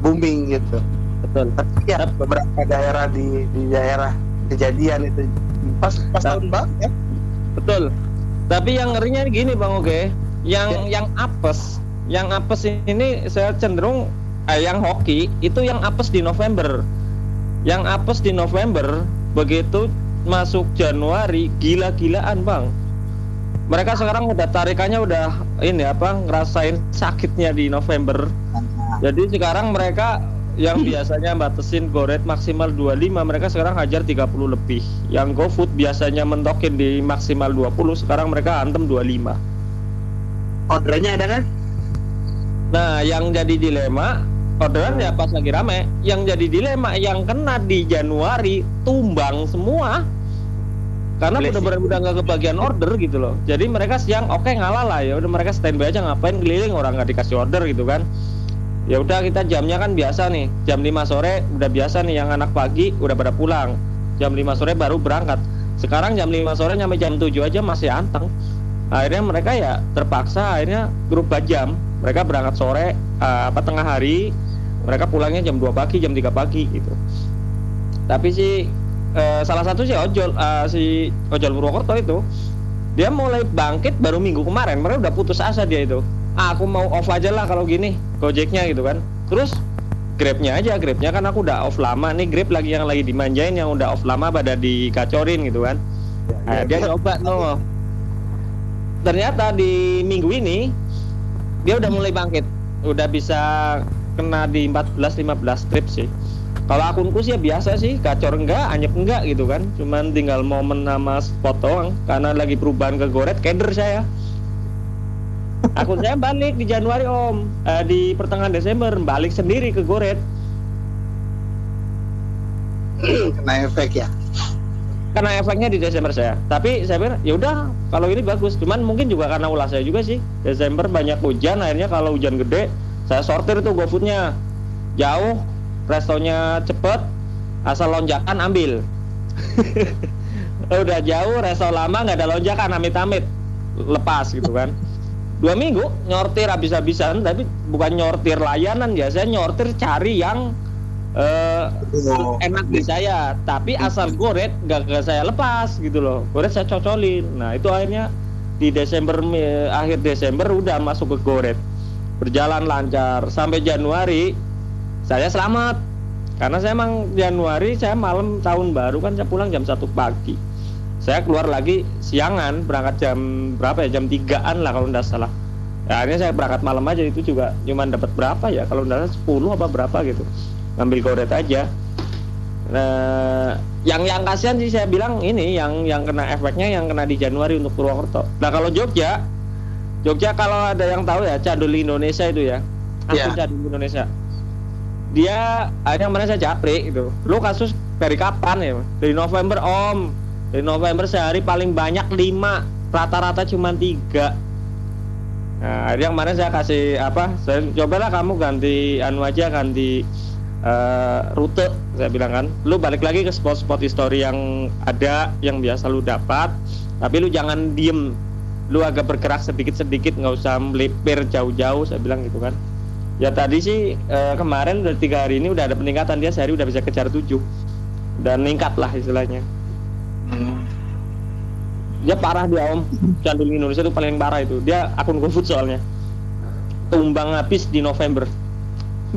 booming gitu. Betul. Tapi ya beberapa daerah di di daerah kejadian itu. Pas pas Nah. tahun baru ya. Betul. Tapi yang ngerinya gini bang Oke yang yang apes yang apes ini saya cenderung eh, yang hoki itu yang apes di November. Yang apes di November begitu masuk Januari gila-gilaan bang. Mereka sekarang udah tarikannya udah ini apa ngerasain sakitnya di November. Jadi sekarang mereka yang biasanya batasin goret maksimal 25 mereka sekarang hajar 30 lebih. Yang GoFood biasanya mentokin di maksimal 20 sekarang mereka antem 25 ordernya ada kan Nah, yang jadi dilema orderan ya pas lagi rame. Yang jadi dilema yang kena di Januari tumbang semua. Karena benar-benar udah nggak kebagian order gitu loh. Jadi mereka siang oke ngalah lah ya udah mereka standby aja ngapain keliling orang nggak dikasih order gitu kan. Ya udah kita jamnya kan biasa nih. Jam 5 sore udah biasa nih yang anak pagi udah pada pulang. Jam 5 sore baru berangkat. Sekarang jam 5 sore nyampe jam 7 aja masih anteng. Akhirnya mereka ya terpaksa akhirnya grup jam. Mereka berangkat sore eh, apa tengah hari, mereka pulangnya jam 2 pagi, jam 3 pagi gitu. Tapi si eh, salah satu si ojol eh, si ojol Purwokerto itu dia mulai bangkit baru minggu kemarin. Mereka udah putus asa dia itu. Ah, aku mau off aja lah kalau gini Gojeknya gitu kan. Terus Grabnya aja, Grabnya kan aku udah off lama nih Grab lagi yang lagi dimanjain yang udah off lama pada dikacorin gitu kan. Nah, dia coba no. Ternyata di minggu ini dia udah mulai bangkit, udah bisa kena di 14-15 trip sih. Kalau akunku sih ya biasa sih, gacor enggak, anyep enggak gitu kan. Cuman tinggal momen nama spot doang karena lagi perubahan ke Goret, keder saya. Akun saya balik di Januari om, Eh, di pertengahan Desember balik sendiri ke Goret. kena efek ya karena efeknya di Desember saya. Tapi saya pikir ya udah kalau ini bagus. Cuman mungkin juga karena ulah saya juga sih. Desember banyak hujan, akhirnya kalau hujan gede saya sortir tuh GoFoodnya jauh, restonya cepet, asal lonjakan ambil. udah jauh, resto lama nggak ada lonjakan, amit-amit lepas gitu kan. Dua minggu nyortir habis-habisan, tapi bukan nyortir layanan ya, saya nyortir cari yang Oh. enak di saya tapi asal goret nggak nggak saya lepas gitu loh. Goret saya cocolin. Nah itu akhirnya di Desember eh, akhir Desember udah masuk ke goret berjalan lancar. Sampai Januari saya selamat. Karena saya emang Januari saya malam tahun baru kan saya pulang jam satu pagi. Saya keluar lagi siangan berangkat jam berapa ya? Jam 3an lah kalau nggak salah. Ya, akhirnya saya berangkat malam aja itu juga cuman dapat berapa ya? Kalau nggak salah 10 apa berapa gitu ngambil goret aja Nah, yang yang kasihan sih saya bilang ini yang yang kena efeknya yang kena di Januari untuk Purwokerto. Nah kalau Jogja, Jogja kalau ada yang tahu ya Cadul Indonesia itu ya, Iya. akun Cadul Indonesia. Dia ada yang mana saya japri gitu. Lu kasus dari kapan ya? Dari November Om. Dari November sehari paling banyak 5 rata-rata cuma tiga. Nah, yang mana saya kasih apa? Saya cobalah kamu ganti anu aja ganti eh, rute saya bilang kan. Lu balik lagi ke spot-spot history yang ada yang biasa lu dapat. Tapi lu jangan diem. Lu agak bergerak sedikit-sedikit nggak usah melipir jauh-jauh saya bilang gitu kan. Ya tadi sih eh, kemarin dari tiga hari ini udah ada peningkatan. Dia sehari udah bisa kejar tujuh. Dan meningkat lah istilahnya. Dia parah dia om. Candul Indonesia itu paling parah itu. Dia akun GoFood soalnya. Tumbang habis di November.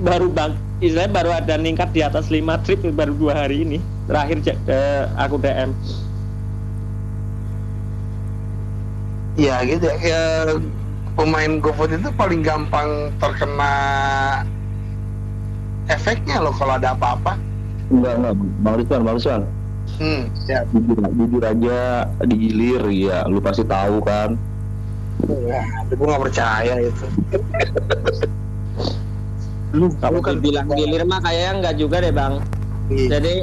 Baru bang istilahnya baru ada meningkat di atas 5 trip baru dua hari ini. Terakhir ja- eh, aku DM ya gitu ya, ya pemain GoFood itu paling gampang terkena efeknya loh kalau ada apa-apa. Enggak, enggak. Bang Ridwan, Bang Ridwan. hmm ya. Jujur, jujur aja digilir ya, lu pasti tahu kan. ya gue nggak percaya itu lu kalau kan dibilang gilir mah kayaknya nggak juga deh bang. Iya. jadi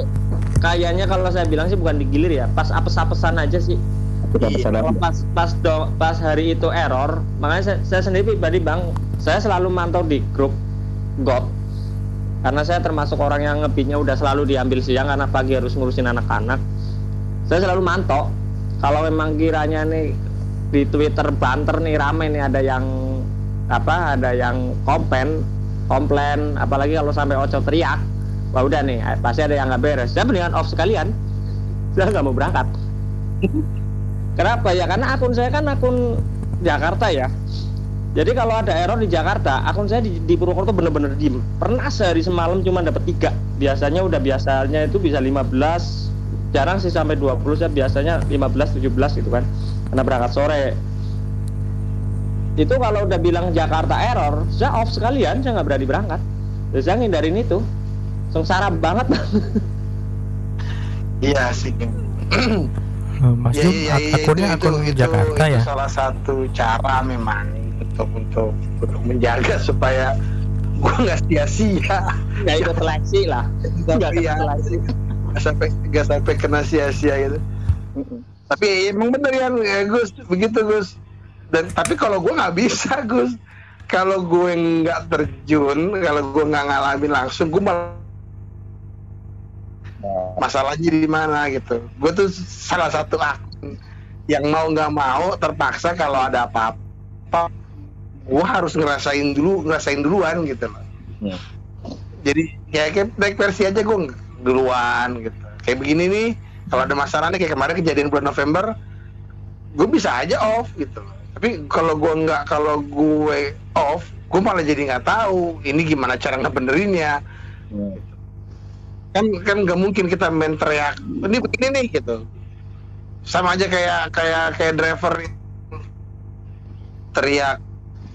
kayaknya kalau saya bilang sih bukan digilir ya pas apes-apesan aja sih. Iya. Kalau pas pas do- pas hari itu error makanya saya, saya sendiri pribadi bang saya selalu mantau di grup GOT karena saya termasuk orang yang ngebitnya udah selalu diambil siang karena pagi harus ngurusin anak-anak. Saya selalu mantau kalau memang kiranya nih di Twitter banter nih rame nih ada yang apa ada yang komplain komplain apalagi kalau sampai Oco teriak wah udah nih eh, pasti ada yang nggak beres saya mendingan off sekalian saya nggak mau berangkat Kenapa ya? Karena akun saya kan akun Jakarta ya. Jadi kalau ada error di Jakarta, akun saya di, di Purwokerto bener-bener diem. Pernah sehari semalam cuma dapat tiga. Biasanya udah biasanya itu bisa 15, jarang sih sampai 20 saya biasanya 15 17 gitu kan. Karena berangkat sore. Itu kalau udah bilang Jakarta error, saya off sekalian, saya nggak berani berangkat. Jadi saya ngindarin itu. Sengsara banget. iya sih Eh, Mas Ya, Jum, ak- iya, akunnya itu, akun itu, Jakarta itu ya? salah satu cara memang untuk untuk untuk menjaga supaya gue nggak sia-sia nggak ikut seleksi lah nggak ya seleksi nggak sampai nggak sampai kena sia-sia gitu tapi emang bener ya, ya Gus begitu Gus dan tapi kalau gue nggak bisa Gus. Kalau gue nggak terjun kalau gue nggak ngalamin langsung gue malah masalahnya di mana gitu. Gue tuh salah satu akun yang mau nggak mau terpaksa kalau ada apa-apa gue harus ngerasain dulu ngerasain duluan gitu loh. Hmm. jadi kayak kayak naik versi aja gue duluan gitu. Kayak begini nih kalau ada masalah nih kayak kemarin kejadian bulan November gue bisa aja off gitu loh. Tapi kalau gue nggak kalau gue off gue malah jadi nggak tahu ini gimana cara ngebenerinnya. Hmm. kan kan nggak mungkin kita main teriak ini begini nih gitu. Sama aja kayak kayak kayak driver teriak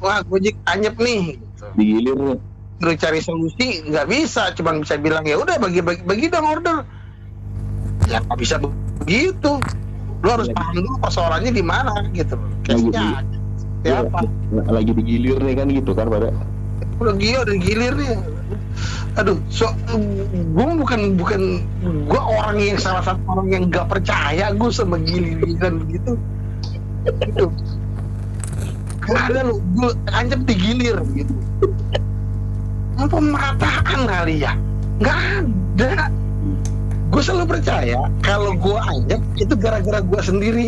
wah gojek anyep nih gitu. digilir terus cari solusi nggak bisa. Cuma bisa bilang ya udah bagi bagi bagi dong order. Ya nggak bisa begitu lu harus Lagi- paham dulu persoalannya di mana gitu. Case-nya Iya. siapa? Lagi digilir nih kan gitu kan pada udah gila udah gilir nih. Aduh so gue bukan bukan gue orang yang salah satu orang yang nggak percaya gue sama gilir-giliran begitu gitu. Gak ada lu gue anjep digilir gitu. Apa pemerataan kali ya? Nggak ada gue selalu percaya kalau gue anjep itu gara-gara gue sendiri.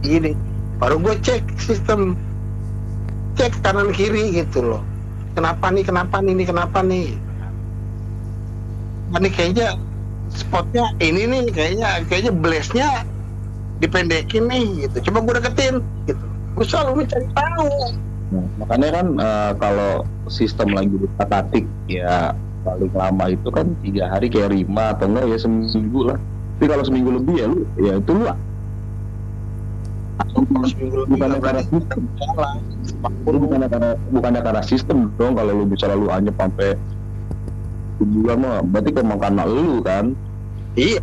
Gini baru gue cek sistem cek kanan kiri gitu loh. Kenapa nih kenapa nih kenapa nih ini kayaknya spotnya ini nih kayaknya kayaknya blastnya dipendekin nih gitu. Coba gue deketin gitu. Gue selalu mencari tahu. Nah, makanya kan eh, kalau sistem lagi diatik ya paling lama itu kan tiga hari kayak Rima atau enggak ya seminggu lah. Tapi kalau seminggu lebih ya lu ya itu lu lebih bukan karena sistem, bukan karena bukan karena sistem dong kalau lu bisa lalu anyep sampai sebulan mah berarti emang karena lu kan. iya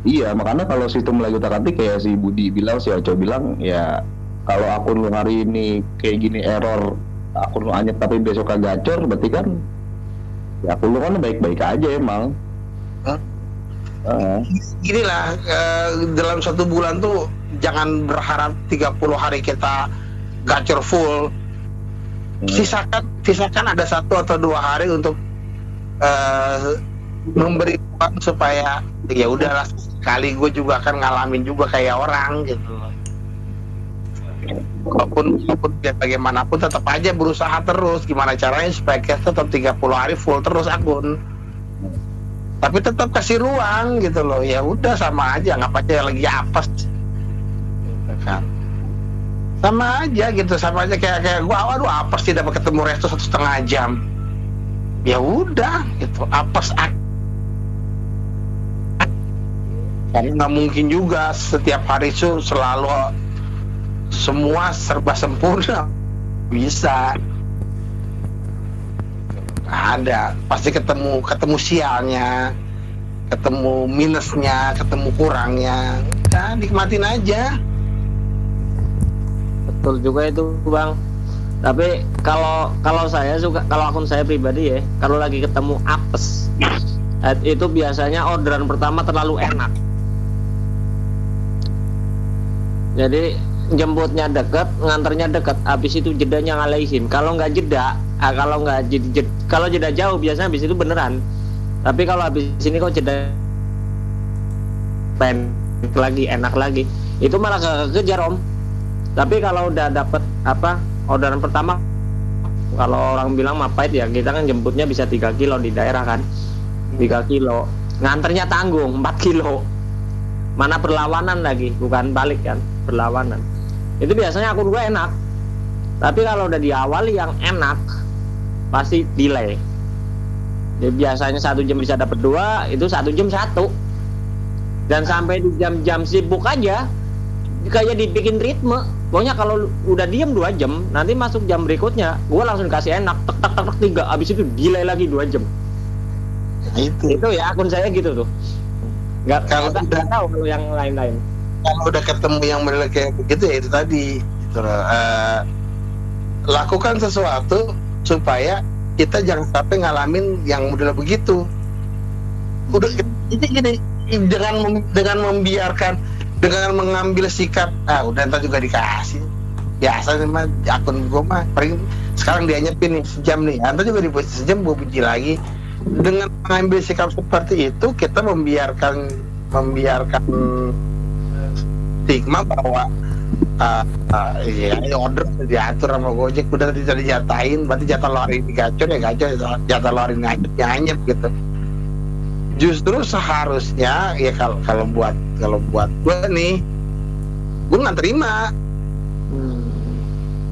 Iya, makanya kalau sistem lagi utak atik kayak si Budi bilang, si Oco bilang, ya kalau akun lu hari ini kayak gini error, akun lu anyep tapi besok kagak gacor, berarti kan ya akun lu kan baik-baik aja emang. Heeh. gini lah eh, dalam satu bulan tuh jangan berharap 30 hari kita gacor full Hmm. sisakan sisakan ada satu atau dua hari untuk eh, memberi uang supaya ya udahlah kali gue juga akan ngalamin juga kayak orang gitu. Walaupun walaupun ya bagaimanapun tetap aja berusaha terus. Gimana caranya supaya kita tetap 30 hari full terus akun. Tapi tetap kasih ruang gitu loh. Ya udah sama aja. Nggak aja lagi apes. Sama aja gitu. Sama aja kayak kayak gua. Waduh apes tidak ketemu resto satu setengah jam ya udah gitu. Apes ak- karena nggak mungkin juga setiap hari itu selalu semua serba sempurna. Bisa. Ada. Pasti ketemu ketemu sialnya ketemu minusnya ketemu kurangnya. Ya nikmatin aja. Betul juga itu bang tapi kalau kalau saya suka kalau akun saya pribadi ya kalau lagi ketemu apes eh, itu biasanya orderan pertama terlalu enak. Jadi jemputnya deket nganternya deket habis itu jedanya ngalihin kalau nggak jeda ah, kalau nggak jeda, jed- kalau jeda jauh biasanya habis itu beneran. Tapi kalau habis ini kok jeda pendek lagi enak lagi itu malah kejar om. Tapi kalau udah dapet apa orderan pertama kalau orang bilang mapait ya kita kan jemputnya bisa 3 kilo di daerah kan. 3 kilo. Nganternya tanggung 4 kilo. Mana berlawanan lagi bukan balik kan berlawanan. Itu biasanya akun gue enak. Tapi kalau udah di awal yang enak pasti delay. Jadi biasanya satu jam bisa dapat dua itu satu jam satu. Dan sampai di jam-jam sibuk aja kayak dibikin ritme. Pokoknya kalau udah diem dua jam nanti masuk jam berikutnya gue langsung kasih enak tek tek tek tek tiga. Abis itu delay lagi dua jam. Nah, itu. Itu ya akun saya gitu tuh. Nggak Kalau udah- tahu kalau yang lain-lain. kalau udah ketemu yang model kayak begitu ya itu tadi gitu loh. Eh, lakukan sesuatu supaya kita jangan sampai ngalamin yang model begitu. Udah ini gini dengan dengan membiarkan dengan mengambil sikap ah udah ntar juga dikasih. Biasa nih mah akun gue mah paling sekarang dia nyepin nih sejam nih. Ntar juga dibuat sejam gue benci lagi. Dengan mengambil sikap seperti itu kita membiarkan membiarkan stigma bahwa uh, uh, ya order diatur sama Gojek. Udah tidak dijatain berarti jatah lo hari ini gacor ya gacor. Jatah lo hari ini gitu justru seharusnya ya kalau kalau buat kalau buat gue nih gue nggak terima.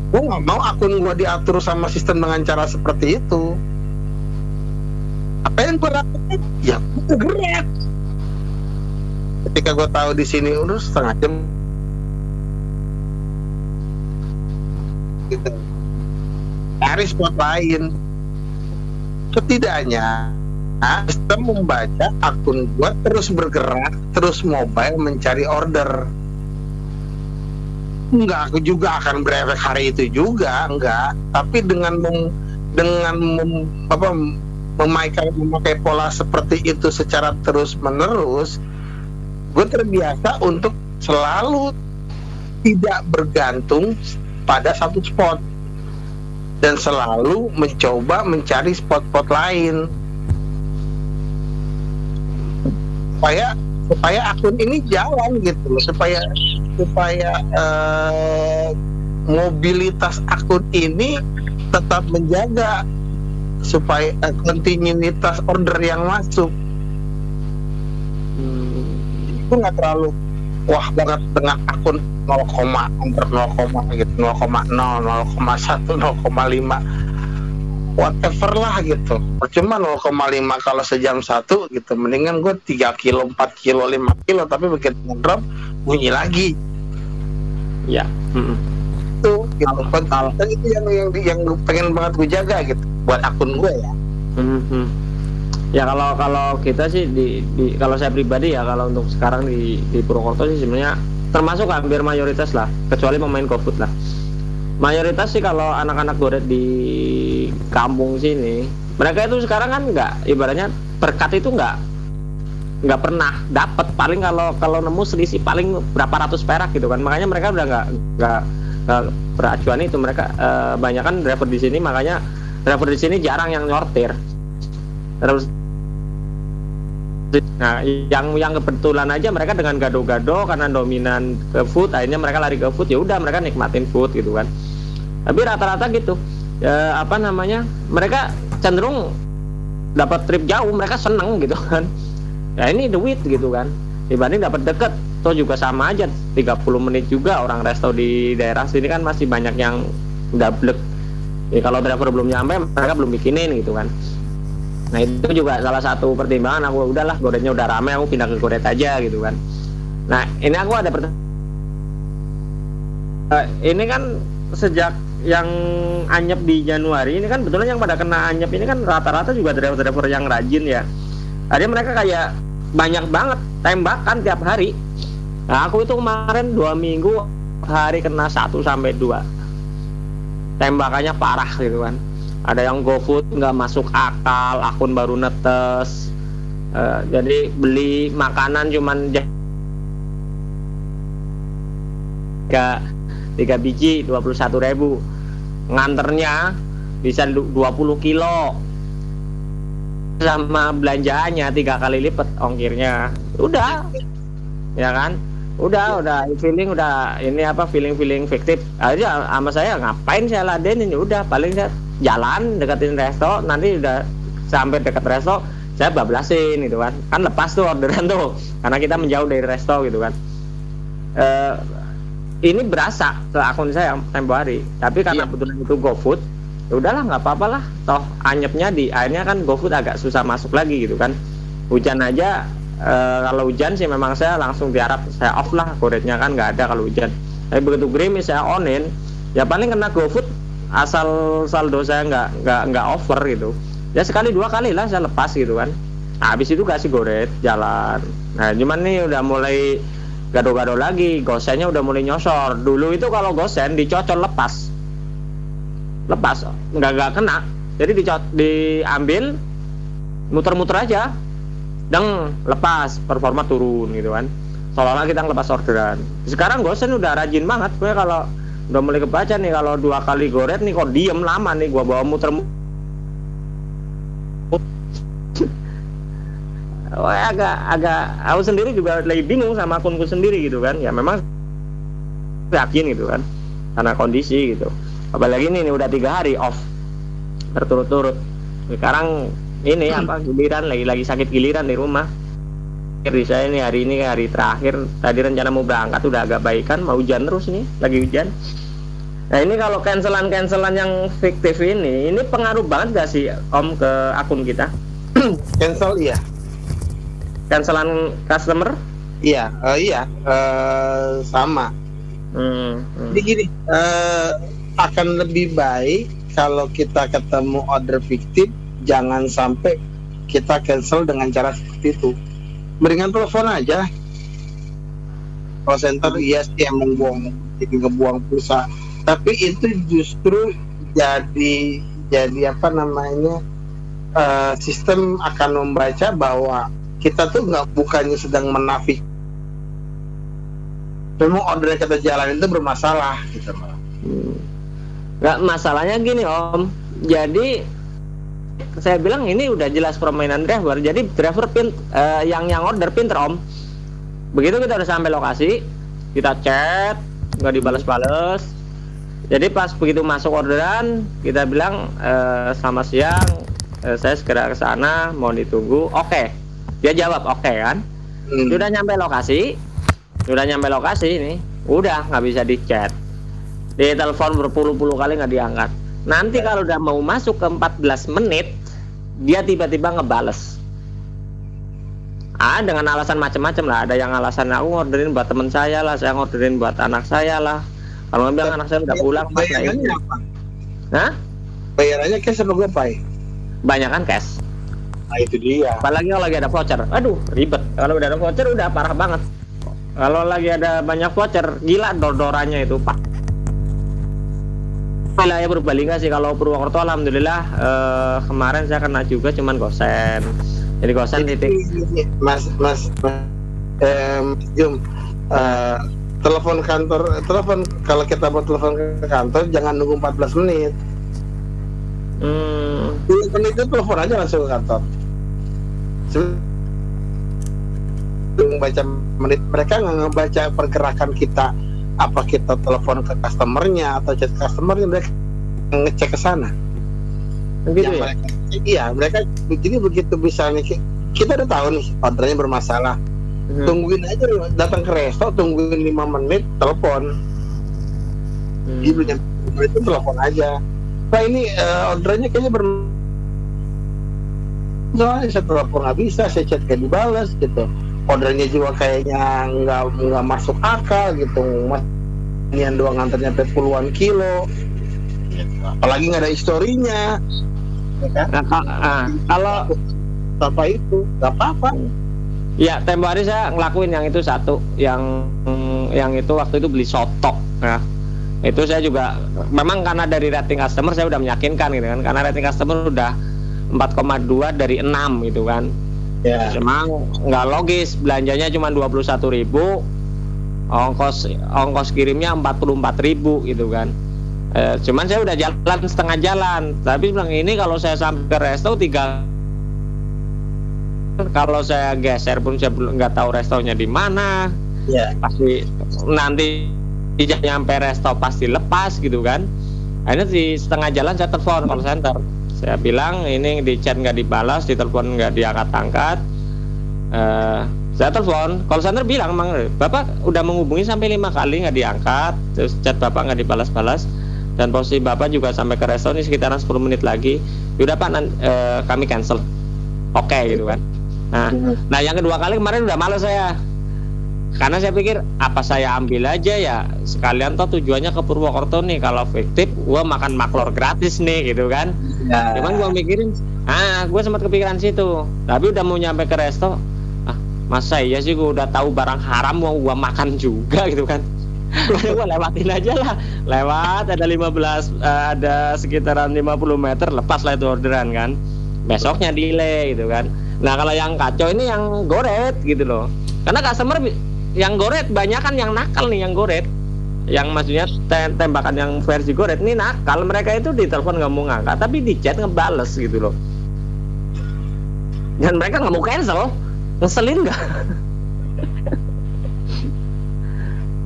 Gue nggak mau akun gue diatur sama sistem dengan cara seperti itu. Apa yang gue lakukan ya gue gerak ketika gue tahu di sini udah setengah jam. Gitu. Cari spot lain. Setidaknya sistem membaca akun gue terus bergerak terus mobile mencari order. Enggak aku juga akan berefek hari itu juga enggak. Tapi dengan mem, dengan mem, apa memakai memakai pola seperti itu secara terus menerus gue terbiasa untuk selalu tidak bergantung pada satu spot. Dan selalu mencoba mencari spot-spot lain supaya supaya akun ini jalan gitu loh. Supaya supaya eh, mobilitas akun ini tetap menjaga supaya eh, kontinuitas order yang masuk. Itu nggak terlalu wah banget dengan akun 0, hampir 0, gitu 0,0 0,1 0,5 whatever lah gitu percuma 0,5 kalau sejam satu gitu mendingan gue 3 kilo 4 kilo 5 kilo tapi begitu ngedrop bunyi lagi ya mm-mm. itu gitu kalau itu yang yang yang pengen banget gue jaga gitu buat akun gue ya Mhm. Ya kalau kalau kita sih di, di kalau saya pribadi ya kalau untuk sekarang di di Purwokerto sih sebenarnya termasuk hampir mayoritas lah kecuali pemain GoFood lah. Mayoritas sih kalau anak-anak goret di kampung sini. Mereka itu sekarang kan nggak ibaratnya berkat itu nggak nggak pernah dapat paling kalau kalau nemu selisih paling berapa ratus perak gitu kan. Makanya mereka udah nggak nggak beracuan itu. Mereka eh, banyak kan driver di sini. Makanya driver di sini jarang yang nyortir. Terus nah yang yang kebetulan aja mereka dengan gado-gado karena dominan ke food akhirnya mereka lari ke food ya udah mereka nikmatin food gitu kan. Tapi rata-rata gitu ya, apa namanya? Mereka cenderung dapat trip jauh mereka seneng gitu kan. Ya ini duit gitu kan. Dibanding dapat deket toh juga sama aja. 30 menit juga orang resto di daerah sini kan masih banyak yang double ya kalau driver belum nyampe mereka belum bikinin gitu kan. Nah itu juga salah satu pertimbangan. Aku udahlah goretnya udah rame aku pindah ke goret aja gitu kan. Nah ini aku ada pertanyaan. Ini kan sejak yang anyep di Januari ini kan betulnya yang pada kena anyep ini iya. kan rata-rata juga driver-driver yang rajin ya. Akhirnya mereka kayak banyak banget tembakan tiap hari. Nah, aku itu kemarin dua minggu hari kena satu sampai dua tembakannya parah gitu kan. Ada yang GoFood nggak masuk akal, akun baru netes. Uh, jadi beli makanan cuman gak 3 biji 21.000 nganternya bisa 20 kilo. Sama belanjaannya tiga kali lipat ongkirnya. Udah. Ya kan? Udah iya. udah. Feeling udah ini apa feeling feeling fiktif. Aja sama saya ngapain saya laden ini ya udah paling saya jalan deketin resto. Nanti udah sampai deket resto saya bablasin gitu kan. Kan lepas tuh orderan tuh karena kita menjauh dari resto gitu kan. E, ini berasa ke akun saya tempo hari. Tapi karena kebetulan itu GoFood ya udahlah nggak apa-apa lah. Toh anyepnya di akhirnya kan GoFood agak susah masuk lagi gitu kan. Hujan aja eh, kalau hujan sih memang saya langsung diharap saya off lah goretnya kan nggak ada kalau hujan. Tapi begitu gerimis saya onin ya paling kena GoFood asal saldo saya nggak nggak nggak over gitu. Ya sekali dua kali lah saya lepas gitu kan. Nah, habis itu kasih goret jalan. Nah cuman nih udah mulai gado-gado lagi gosennya udah mulai nyosor. Dulu itu kalau gosen dicocol lepas. Lepas nggak nggak kena. Jadi dicot diambil muter-muter aja. Dan lepas performa turun gitu kan. Seolah-olah kita ngelepas orderan. Sekarang gosen udah rajin banget. Gue kalau udah mulai kebaca nih kalau dua kali goret nih kok diem lama nih gua bawa muter Oh, agak agak aku sendiri juga lagi bingung sama akunku sendiri gitu kan. Ya memang yakin gitu kan karena kondisi gitu. Apalagi ini, ini udah tiga hari off berturut-turut. Sekarang ini apa giliran lagi lagi sakit giliran di rumah. Di saya ini hari ini hari terakhir tadi rencana mau berangkat udah agak baikan mau hujan terus nih lagi hujan. Nah ini kalau cancelan cancelan yang fiktif ini ini pengaruh banget gak sih om ke akun kita? Cancel iya cancelan customer? Iya eh, iya eh, sama. Hmm, hmm. jadi gini eh, akan lebih baik kalau kita ketemu order fiktif jangan sampai kita cancel dengan cara seperti itu. Mendingan telepon aja. Call center iya sih emang buang jadi ngebuang pulsa. Tapi itu justru jadi jadi apa namanya eh, sistem akan membaca bahwa kita tuh nggak bukannya sedang menafik memang order yang kita jalan itu bermasalah gitu loh nggak masalahnya gini om. Jadi saya bilang ini udah jelas permainan driver. Jadi driver pin eh, yang yang order pinter om. Begitu kita udah sampai lokasi kita chat nggak dibalas-balas jadi pas begitu masuk orderan kita bilang eh, selamat siang eh, saya segera ke sana mau ditunggu. Oke dia jawab oke kan? Hmm. udah nyampe lokasi. Udah nyampe lokasi ini. Udah nggak bisa di chat di telepon berpuluh-puluh kali nggak diangkat. Nanti kalau udah mau masuk ke 14 menit dia tiba-tiba ngebales. Ah dengan alasan macam-macam lah. Ada yang alasan aku ngorderin buat temen saya lah saya ngorderin buat anak saya lah. Kalau nggak bilang anak saya udah pulang bayarannya apa? Hah? bayarannya cash apa gopay banyak kan cash nah itu dia. Apalagi kalau lagi ada voucher. Aduh ribet. Kalau udah ada voucher udah parah banget. Kalau lagi ada banyak voucher gila dor-dorannya itu pak. Wilayah Purbalingga sih kalau Purwokerto alhamdulillah eh, kemarin saya kena juga cuman gosen. Jadi gosen titik. mas mas mas eh, Jum eh, telepon kantor telepon kalau kita mau telepon ke kantor jangan nunggu 14 menit. Hmm, 10 menit itu telepon aja langsung ke kantor Baca menit mereka nggak ngebaca pergerakan kita. Apa kita telepon ke customernya atau chat customernya mereka ngecek ke sana. Gitu Yang ya? mereka, iya mereka jadi begitu misalnya ki- kita udah tahu nih ordernya bermasalah. Hmm. tungguin aja datang ke resto tungguin lima menit telepon. Hmm. gitu itu telepon aja. Pak ini eh, ordernya kayaknya ber soalnya saya telepon nggak bisa saya chat gak dibalas gitu. Ordernya juga kayaknya nggak nggak masuk akal gitu. Mas ini yang doang nganternya sampai puluhan kilo. Apalagi nggak ada historinya. Ya kan? Nah, ah, kalau apa itu nggak apa-apa. Ya, tempo hari saya ngelakuin yang itu satu, yang yang itu waktu itu beli soto. Nah, itu saya juga memang karena dari rating customer saya udah meyakinkan gitu kan, karena rating customer udah 4,2 dari 6 gitu kan. ya. Cuma nggak logis, belanjanya cuma 21.000 ribu, ongkos ongkos kirimnya 44.000 gitu kan. Eh, cuman saya udah jalan setengah jalan, tapi bilang ini kalau saya sampai ke resto tiga kalau saya geser pun saya belum nggak tahu restonya di mana. Ya. Pasti nanti tidak nyampe resto pasti lepas gitu kan. Akhirnya di setengah jalan saya telepon call center saya bilang ini di chat nggak dibalas di telepon nggak diangkat-angkat. Eh, saya telepon call center bilang emang bapak udah menghubungi sampai lima kali nggak diangkat. Terus chat bapak nggak dibalas-balas. Dan posisi bapak juga sampai ke resto ini sekitaran 10 menit lagi. Yaudah pak nan- eh, kami cancel. Oke gitu kan. Nah, nah yang kedua kali kemarin udah males saya. Karena saya pikir apa saya ambil aja ya sekalian toh tujuannya ke Purwokerto nih kalau fiktif gua makan maklor gratis nih gitu kan. Ya. Cuman gua mikirin ah gue sempat kepikiran situ. Tapi udah mau nyampe ke resto ah masa iya sih gua udah tahu barang haram mau gua makan juga gitu kan. gua lewatin aja lah. Lewat ada 15 eh, ada sekitaran 50 meter lepas lah itu orderan kan. Besoknya delay gitu kan. Nah kalau yang kacau ini yang goret gitu loh. Karena customer yang goret banyak kan yang nakal nih yang goret. Yang maksudnya te- tembakan yang versi goret ini nakal. Mereka itu di telepon nggak mau ngangkat, tapi di chat ngebales gitu loh. Dan mereka nggak mau cancel, ngeselin nggak?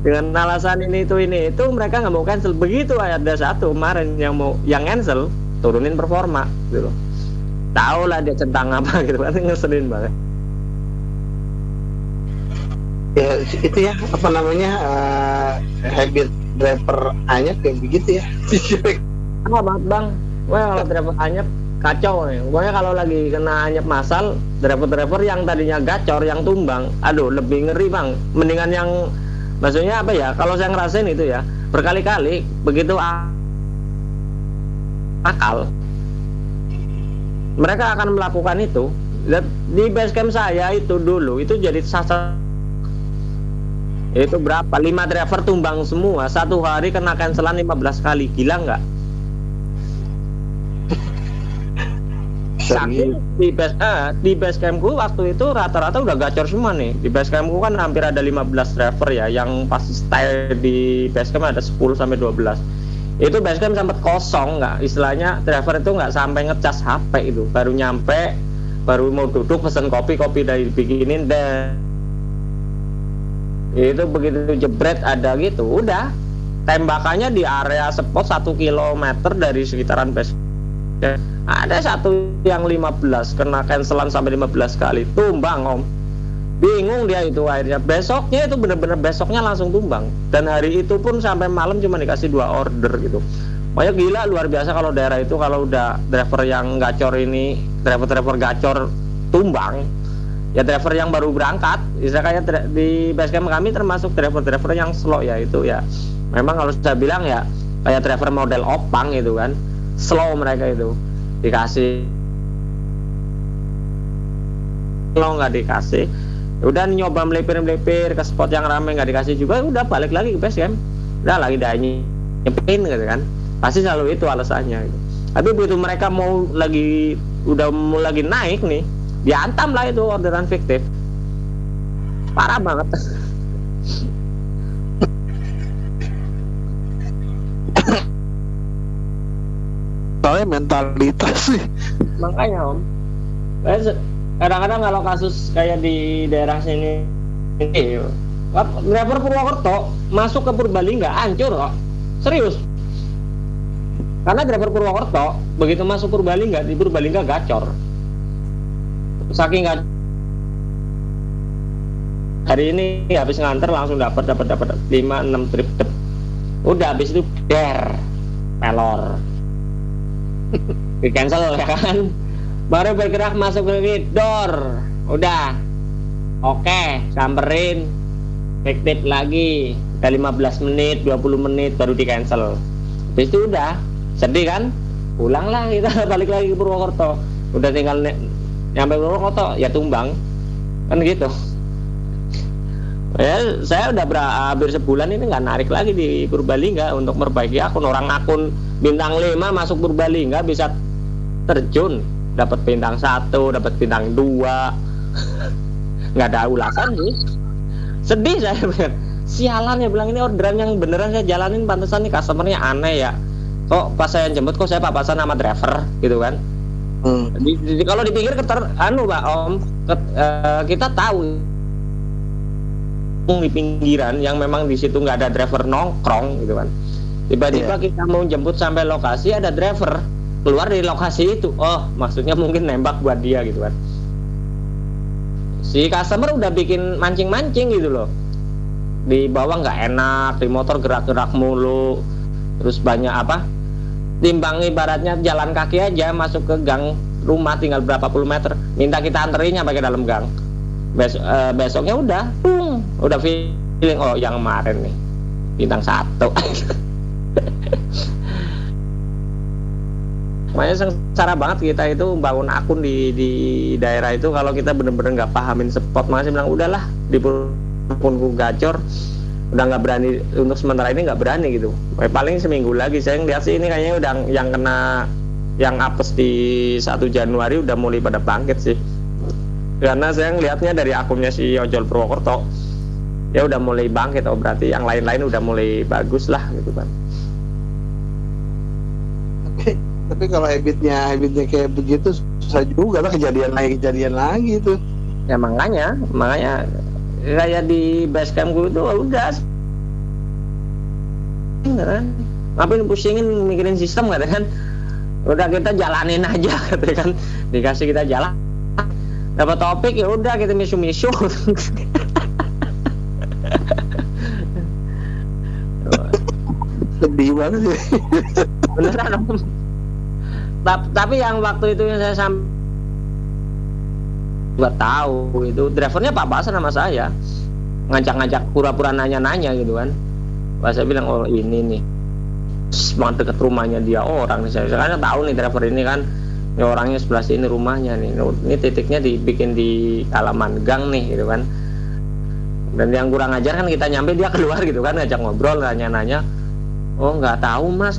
Dengan alasan ini itu ini itu mereka nggak mau cancel. Begitu ada satu kemarin yang mau yang cancel turunin performa gitu loh. Tahu lah dia centang apa gitu kan ngeselin banget. Ya itu ya apa namanya eh, habit driver hanya kayak begitu ya Apa banget bang? Wah kalau driver anyep kacau nih. Pokoknya kalau lagi kena anyep masal, driver-driver yang tadinya gacor, yang tumbang, aduh lebih ngeri bang. Mendingan yang maksudnya apa ya? Kalau saya ngerasain itu ya berkali-kali begitu akal, mereka akan melakukan itu. Di basecamp saya itu dulu itu jadi sasar itu berapa? 5 driver tumbang semua satu hari kena cancelan 15 kali gila nggak? Saking di base eh, di base campku waktu itu rata-rata udah gacor semua nih. Di base campku kan hampir ada 15 driver ya, yang pas stay di base camp ada 10 sampai 12. Itu base camp sempat kosong nggak? Istilahnya driver itu nggak sampai ngecas HP itu, baru nyampe, baru mau duduk pesen kopi, kopi dari bikinin dan itu begitu jebret ada gitu, udah tembakannya di area spot satu kilometer dari sekitaran base. Ada satu yang 15 kena cancelan sampai 15 kali tumbang om. Bingung dia itu akhirnya. Besoknya itu bener-bener besoknya langsung tumbang. Dan hari itu pun sampai malam cuma dikasih dua order gitu. Pokoknya gila luar biasa kalau daerah itu kalau udah driver yang gacor ini, driver-driver gacor tumbang, ya driver yang baru berangkat, istilah kayak dra- di basecamp kami termasuk driver-driver yang slow ya itu ya. Memang kalau saya bilang ya kayak driver model opang gitu kan, slow mereka itu. Dikasih. Lo nggak dikasih. Udah nyoba melipir-melipir ke spot yang ramai nggak dikasih juga udah balik lagi ke base camp udah lagi dah nyepin gitu kan. Pasti selalu itu alasannya gitu. tapi begitu mereka mau lagi udah mau lagi naik nih diantam lah itu orderan fiktif. Parah banget. Soalnya mentalitas sih. Makanya om. Kadang-kadang kalau kasus kayak di daerah sini ini driver Purwokerto masuk ke Purbalingga hancur kok serius. Karena driver Purwokerto begitu masuk Purbalingga di Purbalingga gacor saking gak hari ini habis nganter langsung dapat dapat dapat 5 6 trip dep. udah habis itu der pelor. Di cancel ya kan? Baru bergerak masuk ke door. Udah. Oke samperin. Fiktif lagi. Udah 15 menit 20 menit baru di cancel. Habis itu udah. Sedih kan? Pulang lah kita balik lagi ke Purwokerto. Udah tinggal nyampe Purwokerto ya tumbang. Kan gitu. Ya saya udah ber- hampir sebulan ini nggak narik lagi di Purbalingga untuk memperbaiki akun. Orang akun bintang 5 masuk Purbalingga bisa terjun. Dapat bintang satu dapat bintang dua. Nggak ada ulasan sih. Sedih saya bilang sialan ya bilang ini orderan yang beneran saya jalanin. Pantesan nih customernya aneh ya. Kok pas saya jemput kok saya papasan sama driver gitu kan Hmm. di, di- kalau dipikir keter anu pak om ket- eh, kita tahu. Di pinggiran yang memang di situ nggak ada driver nongkrong gitu kan. Tiba-tiba kita mau jemput sampai lokasi ada driver keluar dari lokasi itu. Oh maksudnya mungkin nembak buat dia gitu kan. Si customer udah bikin mancing-mancing gitu loh. Di bawah nggak enak di motor gerak-gerak mulu terus banyak apa timbang ibaratnya jalan kaki aja masuk ke gang rumah tinggal berapa puluh meter. Minta kita anterinnya pakai dalam gang. Bes eh, besoknya udah pung, udah feeling oh yang kemarin nih bintang satu. Makanya sengsara banget kita itu bangun akun di di daerah itu kalau kita bener-bener nggak pahamin spot. Saya bilang udahlah di punku gacor udah nggak berani untuk sementara ini nggak berani gitu. Eh, paling seminggu lagi saya ngeliat sih ini kayaknya udah yang kena yang apes di 1 Januari udah mulai pada bangkit sih. Karena saya ngelihatnya dari akunnya si ojol Purwokerto ya udah mulai bangkit oh berarti yang lain-lain udah mulai bagus lah gitu kan. Tapi tapi kalau habitnya habitnya kayak begitu susah juga lah kejadian lagi kejadian lagi itu ya makanya makanya kayak di base camp gue itu udah. Kan ngapain pusingin mikirin sistem kata kan. Udah kita jalanin aja kata kan. Dikasih kita jalan. Dapat topik ya udah kita misu-misu. Sedih banget sih. Beneran. Tapi yang waktu itu yang saya sampai nggak tahu itu drivernya Pak Basan sama saya. Ngajak-ngajak pura-pura nanya-nanya gitu kan. Pas saya bilang oh ini nih. Semang deket rumahnya dia orang nih saya. Karena tahu nih driver ini kan. Ini orangnya sebelah sini rumahnya nih. Ini titiknya dibikin di halaman gang nih gitu kan. Dan yang kurang ajar kan kita nyampe dia keluar gitu kan. Ngajak ngobrol nanya-nanya. Oh nggak tahu mas.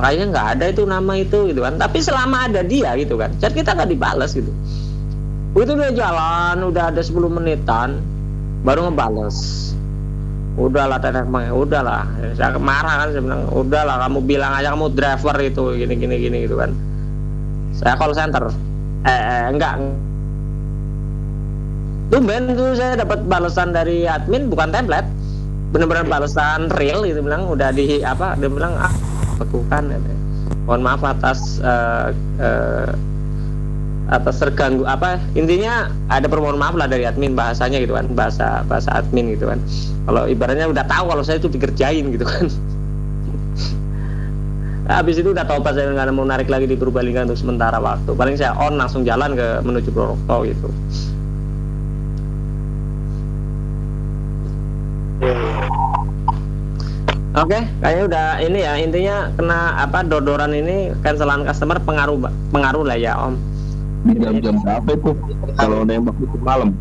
Kayaknya nggak ada itu nama itu gitu kan. Tapi selama ada dia gitu kan. Chat kita nggak dibalas gitu begitu dia jalan udah ada 10 menitan baru ngebales. Udahlah tetek mah udahlah saya marah kan saya udahlah kamu bilang aja kamu driver itu gini gini gini gitu kan. Saya call center. Eh, eh enggak. Tumben tuh saya dapat balasan dari admin bukan template. Bener-bener balasan real gitu bilang udah di apa dia bilang ah bekukan gitu. mohon maaf atas eh, eh, atas terganggu apa intinya ada permohonan maaf lah dari admin bahasanya gitu kan bahasa bahasa admin gitu kan. Kalau ibaratnya udah tahu kalau saya itu dikerjain gitu kan. Habis itu udah tobat saya nggak mau narik lagi di Purbalingga untuk sementara waktu. Paling saya on langsung jalan ke menuju Purwokerto gitu. Oke, kayaknya udah ini ya intinya kena apa dodoran ini cancelan customer pengaruh pengaruh lah ya Om. Di jam-jam berapa itu? Kalau nembak itu malam.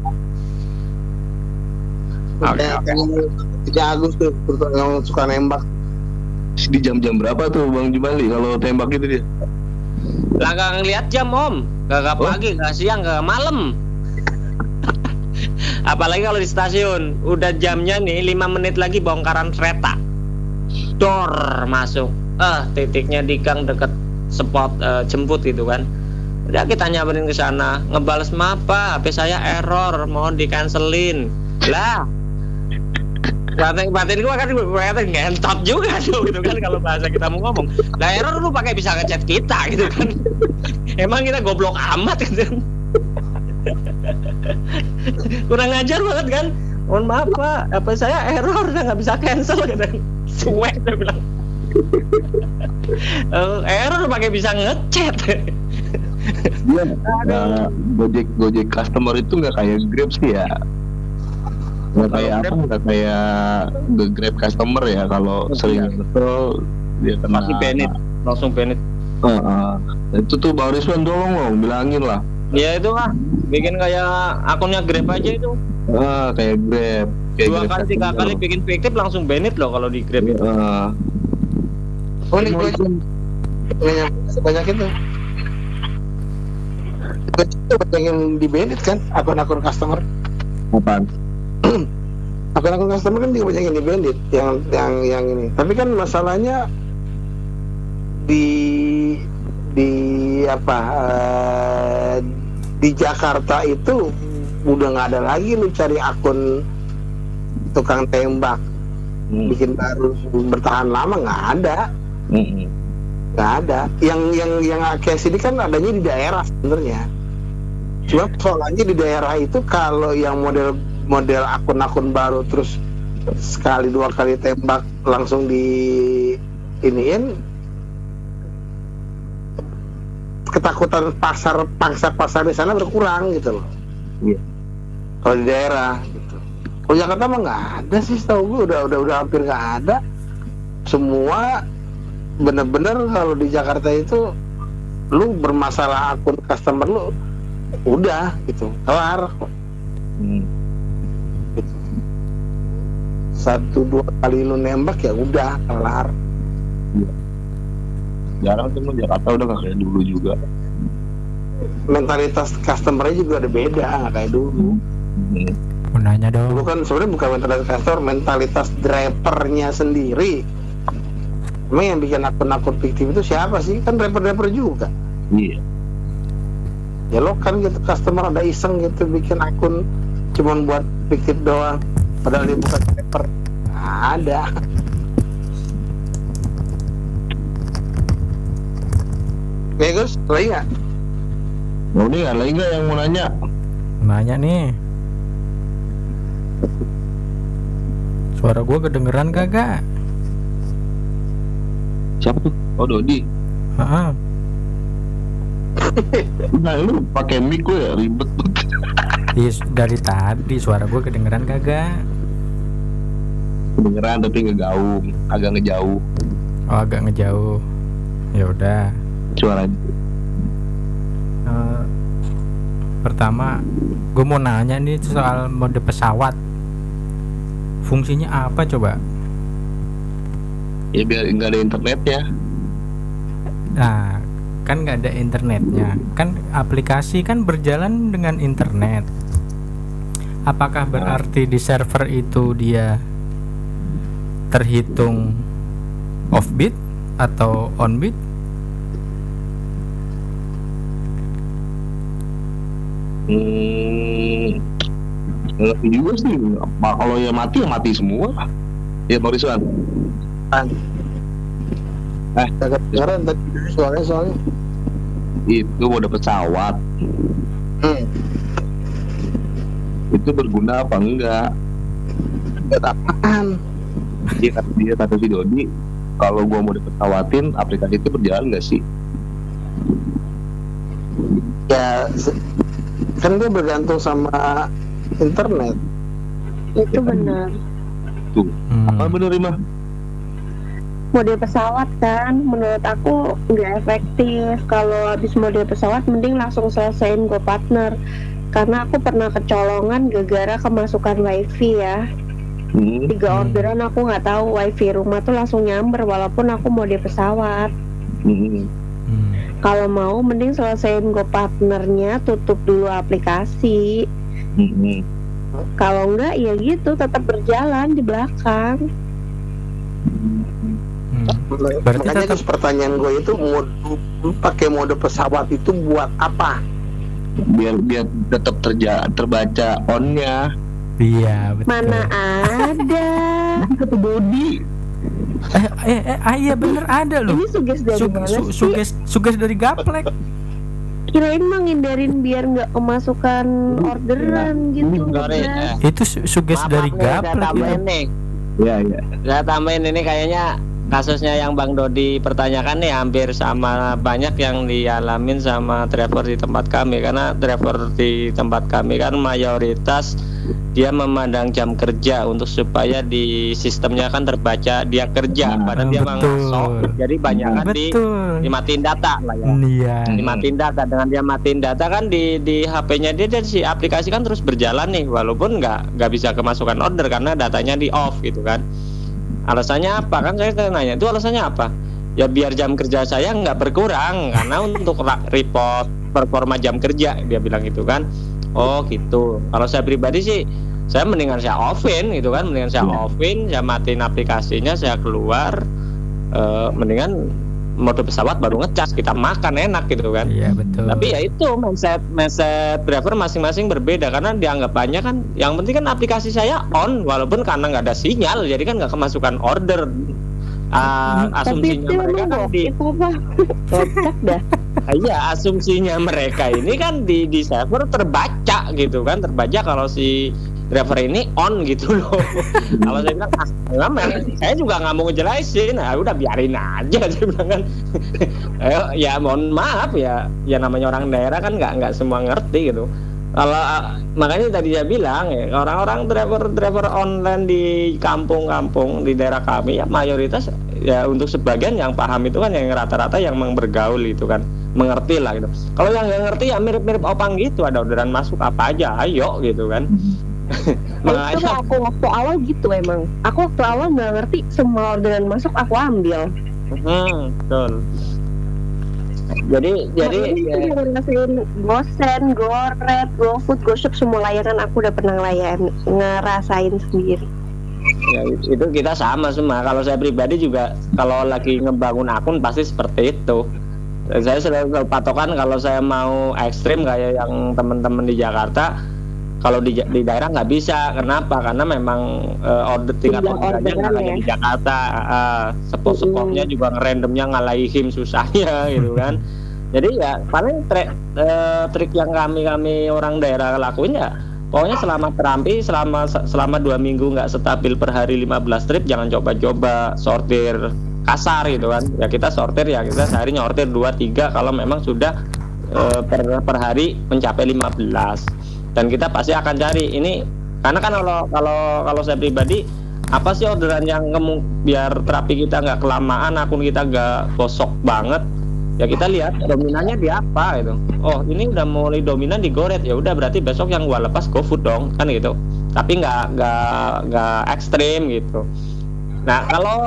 Tuh yang suka nembak Di jam-jam berapa tuh Bang Jumali kalau tembak itu dia? Lah gak ngeliat jam Om, gak Oh. pagi, gak siang, gak malam. Apalagi kalau di stasiun, udah jamnya nih 5 menit lagi bongkaran kereta. Dor masuk. Eh, titiknya di gang deket spot eh, jemput gitu kan. Udah kita nyamperin ke sana, ngebales apa? HP saya error, mohon di cancelin. Lah, batin batin gua kan batin ngentot juga tuh gitu kan kalau bahasa kita mau ngomong. Lah error lu pakai bisa ngechat kita gitu kan. Emang kita goblok amat gitu. Kurang ajar banget kan. Mohon maaf pak, apa saya error udah nggak bisa cancel gitu. Suwek dia bilang. Eh, error pakai bisa ngechat. Dia nah, Gojek Gojek customer itu nggak kayak Grab sih ya. Nggak kayak apa? Grab- Nggak kayak the Grab customer ya. Kalau sering kesel dia kena. Masih banned. Langsung banned. Heeh. itu tuh Bang Rizwan tolong loh bilangin lah. Ya itu lah, bikin kayak akunnya Grab aja itu. Ah, kayak Grab. Kayak Dua Grab kali tiga kali bikin fiktif langsung banned loh kalau di Grab itu. Heeh. oh ini gue sebanyak itu itu banyak yang di bandit kan akun-akun customer apaan? akun-akun customer kan juga banyak yang di bandit yang yang yang ini tapi kan masalahnya di di apa eh, di Jakarta itu udah nggak ada lagi lu cari akun tukang tembak Hmm. bikin baru bertahan lama nggak ada Mm-mm. nggak ada yang yang yang case ini kan adanya di daerah sebenarnya cuma soalnya di daerah itu kalau yang model model akun-akun baru terus sekali dua kali tembak langsung di iniin ketakutan pasar pangsa pasar di sana berkurang gitu loh. Iya. Kalau di daerah gitu. Kalau Jakarta mah nggak ada sih, tahu gue udah udah udah hampir nggak ada. Semua bener-bener kalau di Jakarta itu lu bermasalah akun customer lu udah gitu kelar Hmm. gitu. satu dua kali lu nembak ya udah kelar Jarang tuh Jakarta udah nggak kayak dulu juga. mentalitas customernya juga ada beda nggak kayak dulu Hmm. Mau nanya dulu dong. kan sebenarnya bukan mentalitas customer mentalitas drivernya sendiri emang yang bikin akun-akun fiktif itu siapa sih kan driver-driver juga Iya. Ya lo kan gitu customer ada iseng gitu bikin akun cuman buat fiktif doang padahal dia bukan driver Nggak ada Oke Gus, lagi nggak? Mau nih ada lagi nggak yang mau nanya? Nanya nih. Suara gua kedengeran kagak? Siapa tuh? Oh Dodi. Heeh. Nah lu pakai mic gue ya ribet. Iya, dari tadi suara gua kedengeran kagak? Kedengeran tapi ngegaung, agak ngejauh Oh, agak ngejauh. Ya udah. suaranya. Eh, pertama, gue mau nanya nih soal mode pesawat. Fungsinya apa coba? Ya biar nggak ada internetnya. Nah, kan nggak ada internetnya. Kan aplikasi kan berjalan dengan internet. Apakah berarti di server itu dia terhitung off bit atau on bit? Hmm. Ngerti juga sih. Apa- Kalau ya mati ya mati semua. Ya Bang Rizwan. Eh, kedengeran tadi suaranya soalnya itu mode pesawat. hmm. Itu berguna apa enggak? Buat apaan? Dia kata dia kata si Dodi, kalau gua mau dipesawatin aplikasi itu berjalan nggak sih? Ya kan dia bergantung sama internet itu benar Tuh, Hmm. apa Rima? Mode pesawat kan menurut aku nggak efektif kalau habis mode pesawat mending langsung selesaiin go partner karena aku pernah kecolongan gara-gara kemasukan wifi ya Hmm. tiga Hmm. orderan aku nggak tahu wifi rumah tuh langsung nyamber walaupun aku mode pesawat Hmm. Hmm. kalau mau mending selesaiin go partnernya tutup dulu aplikasi Hmm. kalau enggak ya gitu tetap berjalan di belakang Hmm. Berarti makanya tetap pertanyaan gue itu mode pakai mode pesawat itu buat apa Biar biar tetap terja terbaca onnya. iya betul. mana ada Kata Dodi. Eh, eh, eh, ah, iya bener ada loh. ini suges dari Su- mana su- sih suges suges dari gaplek. kirain menghindarin biar nggak kemasukan orderan gitu Itu su- suges maaf, dari gaplek itu. tambahin nih Ya ya. saya tambahin ini kayaknya kasusnya yang Bang Dodi pertanyakan nih hampir sama banyak yang dialamin sama driver di tempat kami. Karena driver di tempat kami kan mayoritas dia memandang jam kerja untuk supaya di sistemnya kan terbaca dia kerja. Nah, padahal dia masuk. jadi banyak kan di dimatiin data lah ya. Iya. dimatiin data. Dengan dia matiin data kan di di HP-nya dia dan si aplikasi kan terus berjalan nih. Walaupun nggak nggak bisa kemasukan order karena datanya di off gitu kan alasannya apa? Kan saya nanya itu alasannya apa? Ya biar jam kerja saya nggak berkurang karena untuk report performa jam kerja dia bilang gitu kan. Oh gitu. Kalau saya pribadi sih saya mendingan saya offin gitu kan mendingan saya Iya. offin saya matiin aplikasinya saya keluar eh, mendingan mode pesawat baru ngecas kita makan enak gitu kan. Iya betul. tapi ya itu mindset mindset driver masing-masing berbeda karena dianggapannya kan yang penting kan aplikasi saya on walaupun karena nggak ada sinyal jadi kan nggak kemasukan order tapi asumsinya itu mereka kan di dah. Iya asumsinya mereka ini kan di di server terbaca gitu kan terbaca kalau si driver ini on gitu loh. Kalau saya bilang ah men saya juga nggak mau ngejelasin. Nah udah biarin aja saya bilang kan. Eh, ya mohon maaf ya. Ya namanya orang daerah kan nggak nggak semua ngerti gitu. Kalau ah, makanya tadi saya bilang ya orang-orang driver-driver online di kampung-kampung di daerah kami ya mayoritas ya untuk sebagian yang paham itu kan yang rata-rata yang bergaul itu kan. Mengerti lah gitu. Kalau yang nggak ngerti ya mirip-mirip opang gitu. Ada orderan masuk apa aja ayo gitu kan. itu Makanya aku waktu awal gitu emang aku waktu awal nggak ngerti semua orderan masuk aku ambil hmm, betul. Jadi jadi Nah, ya, itu ngerasain gosen, goret, gofood, goshop semua layanan aku udah pernah ngelayan ngerasain sendiri. ya itu kita sama semua. Kalau saya pribadi juga kalau lagi ngebangun akun pasti seperti itu. Saya selalu patokan kalau saya mau ekstrim kayak yang teman-teman di Jakarta, kalau di, di daerah nggak bisa. Kenapa? Karena memang eh, order tingkat orderannya nggak ya. di Jakarta. Uh, sepop-sepopnya juga randomnya ngalahin susahnya gitu kan. Jadi ya paling trik, eh, trik yang kami kami orang daerah lakuin ya pokoknya selama terampi selama selama dua minggu nggak stabil per hari 15 trip jangan coba-coba sortir kasar gitu kan ya kita sortir ya kita sehari nyortir 2 3 kalau memang sudah eh, per per hari mencapai 15 dan kita pasti akan cari. Ini karena kan kalau kalau kalau saya pribadi apa sih orderan yang kemu- biar terapi kita nggak kelamaan akun kita nggak gosok banget? Ya kita lihat dominannya di apa gitu. Oh ini udah mulai dominan di goret ya udah berarti besok yang gua lepas GoFood dong kan gitu. Tapi nggak nggak nggak ekstrim gitu. Nah kalau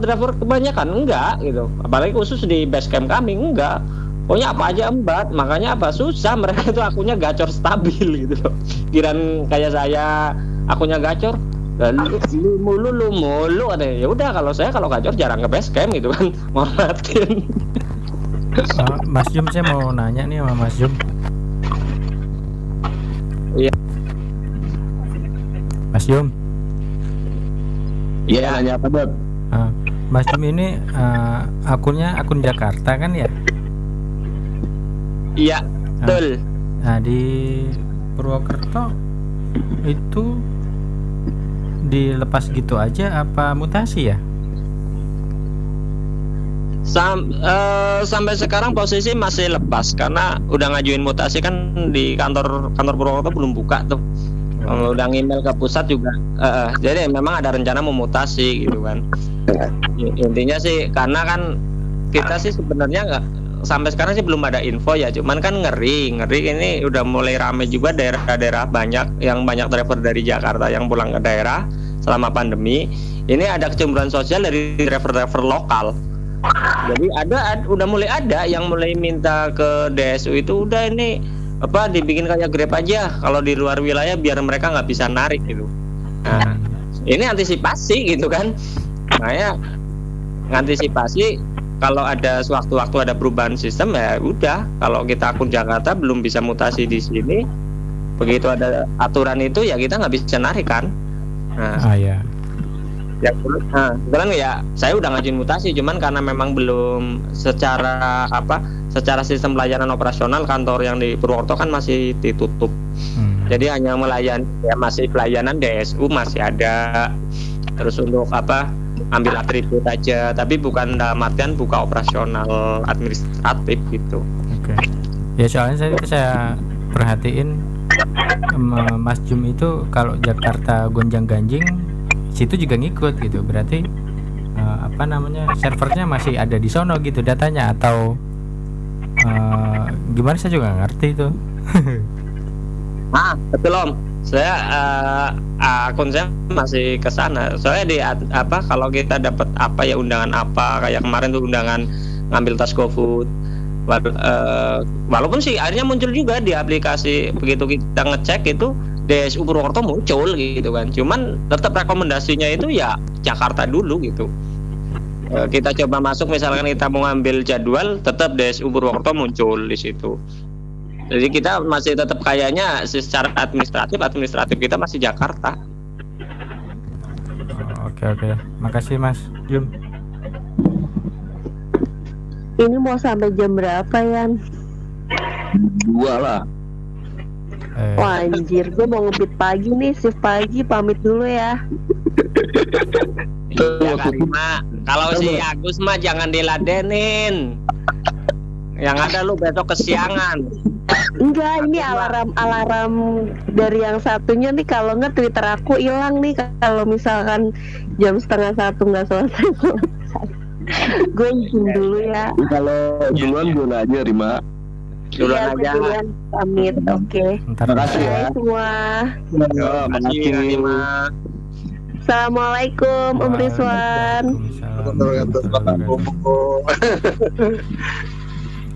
driver kebanyakan enggak gitu. Apalagi khusus di base camp kami enggak pokoknya apa aja embat makanya apa susah mereka itu akunnya gacor stabil gitu loh kiran kayak saya akunnya gacor lalu lu mulu lu mulu ada ya udah kalau saya kalau gacor jarang ke base camp gitu kan Eh, Mas Jum saya mau nanya nih sama Mas Jum. Iya. Mas Jum, Iya nanya apa Bob? ah, Mas Jum ini eh, akunnya akun Jakarta kan ya? Iya betul Nah di Purwokerto itu dilepas gitu aja apa mutasi ya? Sam, eh, sampai sekarang posisi masih lepas karena udah ngajuin mutasi kan di kantor kantor Purwokerto belum buka tuh. Kalau udah email ke pusat juga. eh, jadi memang ada rencana memutasi gitu kan. I- Intinya sih karena kan kita sih sebenarnya nggak sampai sekarang sih belum ada info ya. Cuman kan ngeri, ngeri ini udah mulai rame juga daerah-daerah banyak yang banyak driver dari Jakarta yang pulang ke daerah selama pandemi. Ini ada kecemburuan sosial dari driver-driver lokal. Jadi ada, ad- udah mulai ada yang mulai minta ke DSU itu udah ini apa dibikin kayak Grab aja kalau di luar wilayah biar mereka nggak bisa narik gitu. Nah, ini antisipasi gitu kan. Makanya ngantisipasi kalau ada sewaktu-waktu ada perubahan sistem ya udah kalau kita akun Jakarta belum bisa mutasi di sini begitu ada aturan itu ya kita nggak bisa narik kan. Nah, Ah ya. ya nah, ya saya udah ngajuin mutasi cuman karena memang belum secara apa secara sistem pelayanan operasional kantor yang di Purwokerto kan masih ditutup Hmm. jadi hanya melayani ya masih pelayanan DSU masih ada terus untuk apa ambil atribut aja tapi bukan dalam artian buka operasional administratif gitu Oke. Ya soalnya saya saya perhatiin Mas Jum itu kalau Jakarta gonjang ganjing situ juga ngikut gitu. Berarti eh, apa namanya servernya masih ada di sono gitu datanya atau eh, gimana saya juga ngerti itu. ah betul om. Saya eh, akun saya masih ke sana. Soalnya di apa kalau kita dapat apa ya undangan apa kayak kemarin tuh undangan ngambil tas GoFood. Eh, walaupun sih akhirnya muncul juga di aplikasi begitu kita ngecek itu DSU Purwokerto muncul gitu kan. Cuman tetap rekomendasinya itu ya Jakarta dulu gitu. Eh, kita coba masuk misalkan kita mau ngambil jadwal tetap DSU Purwokerto muncul di situ jadi kita masih tetap kayaknya secara administratif administratif kita masih Jakarta. Oke oke. Makasih Mas Jum. Ini mau sampai jam berapa Yan? Dua lah. Eh, Wah anjir, gue mau ngebit pagi nih, shift pagi, pamit dulu ya. Iya Karima. Kalau si Agus mah jangan diladenin. Yang ada lu besok kesiangan. Enggak, ini alarm alarm dari yang satunya nih kalau nggak Twitter aku hilang nih kalau misalkan jam setengah satu nggak selesai gue izin dulu ya. Kalau duluan duluan aja Rima. Duluan Iya, gue aja. duluan pamit. Oke. ntar Makasih ya. Semua. Terima kasih Karima. Assalamualaikum Om Rizwan.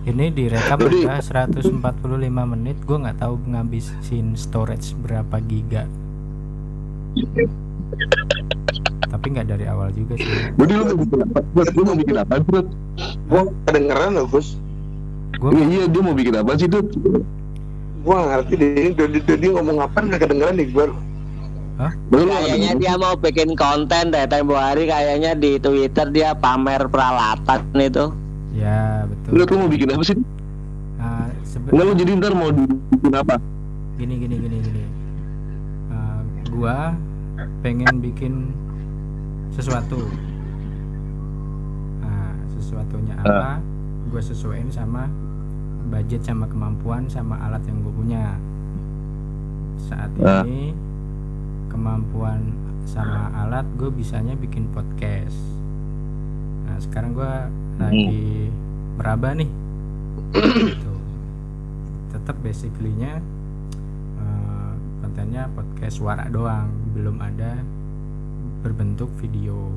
Ini direkam udah 145 menit. Gue nggak tahu ngabisin storage berapa giga. Tapi nggak dari awal juga sih. Budi lu mau bikin apa? Bud, lu mau bikin apa, Bud? Gua kedengeran loh, Gus. Gue Iya, iya, dia mau bikin apa sih, Dut? Gua nggak ngerti deh ini Dodi Dodi ngomong apa nggak kedengeran nih gua. Lu Kayaknya dia mau bikin konten deh tempo hari kayaknya di Twitter dia pamer peralatan itu. Ya betul. lu mau bikin apa sih? Nah, sebe- Enggak lu jadi ntar mau bikin apa? gini gini gini gini Eh, gua pengen bikin sesuatu nah sesuatunya apa gue sesuaiin sama budget sama kemampuan sama alat yang gue punya saat Ah. ini kemampuan sama alat gue bisanya bikin podcast nah sekarang gue lagi meraba nih gitu. tetap basically-nya eh, kontennya podcast suara doang belum ada berbentuk video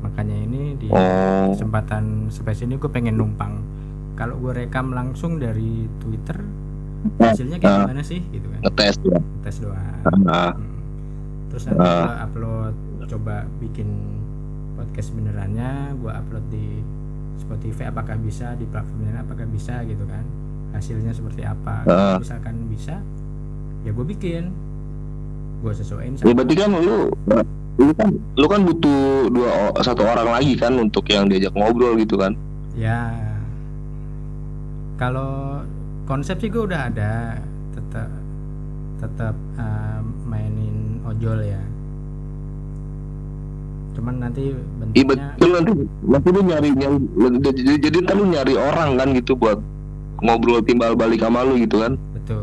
makanya ini di Oh. kesempatan space ini gue pengen numpang kalau gue rekam langsung dari Twitter hasilnya kayak Ah. gimana sih gitu kan Ngetes ya. tes doang Ah. Hmm. terus nanti Ah. gue upload coba bikin podcast benerannya gue upload di Spotify apakah bisa di platform lain apakah bisa gitu kan. Hasilnya seperti apa Ah. Kalau misalkan bisa ya gue bikin. Gue sesuaiin Ya sama berarti kan lu lu kan lu kan butuh dua satu orang lagi kan untuk yang diajak ngobrol gitu kan. ya. Kalau konsep sih gue udah ada tetap tetap eh, mainin ojol ya cuman nanti Iya bentuknya betul nanti nanti lu nyari nyari jadi, jadi ntar lu nyari orang kan gitu buat ngobrol timbal balik sama lu gitu kan. betul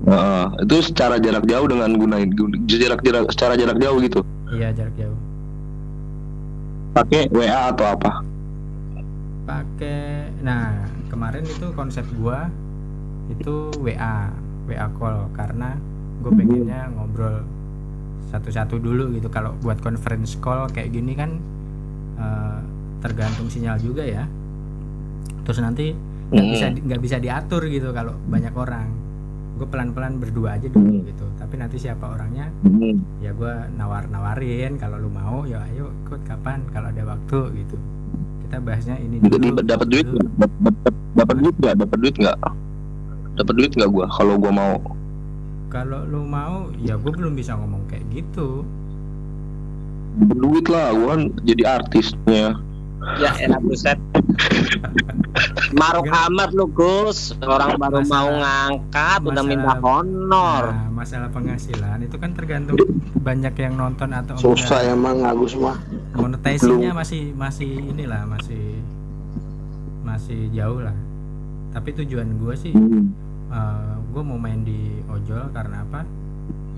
Heeh, itu secara jarak jauh dengan gunain gun- jarak jarak secara jarak jauh gitu. iya jarak jauh Pakai WA atau apa? pakai nah kemarin itu konsep gua itu WA WA call karena gue pengennya ngobrol satu-satu dulu gitu. Kalau buat conference call kayak gini kan eh, tergantung sinyal juga ya. Terus nanti nggak Hmm. bisa di- nggak bisa diatur gitu kalau banyak orang. Gue pelan-pelan berdua aja dulu Hmm. gitu. Tapi nanti siapa orangnya Hmm. ya gue nawar-nawarin. Kalau lu mau ya ayo ikut kapan? Kalau ada waktu gitu. Kita bahasnya ini dulu. dapat duit dapat duit nggak dapat duit nggak? Dapat duit nggak gua? Kalau gua mau kalau lu mau ya gue belum bisa ngomong kayak gitu berduit lah gua kan jadi artisnya Ya elah buset. Maruk Enggak. amat lu Gus. Orang baru Masalah- mau ngangkat udah minta honor. nah, masalah penghasilan itu kan tergantung banyak yang nonton atau Susah enggak. emang Agus mah. monetizingnya masih masih inilah masih masih jauh lah tapi tujuan gue sih Hmm. Gue mau main di ojol karena apa?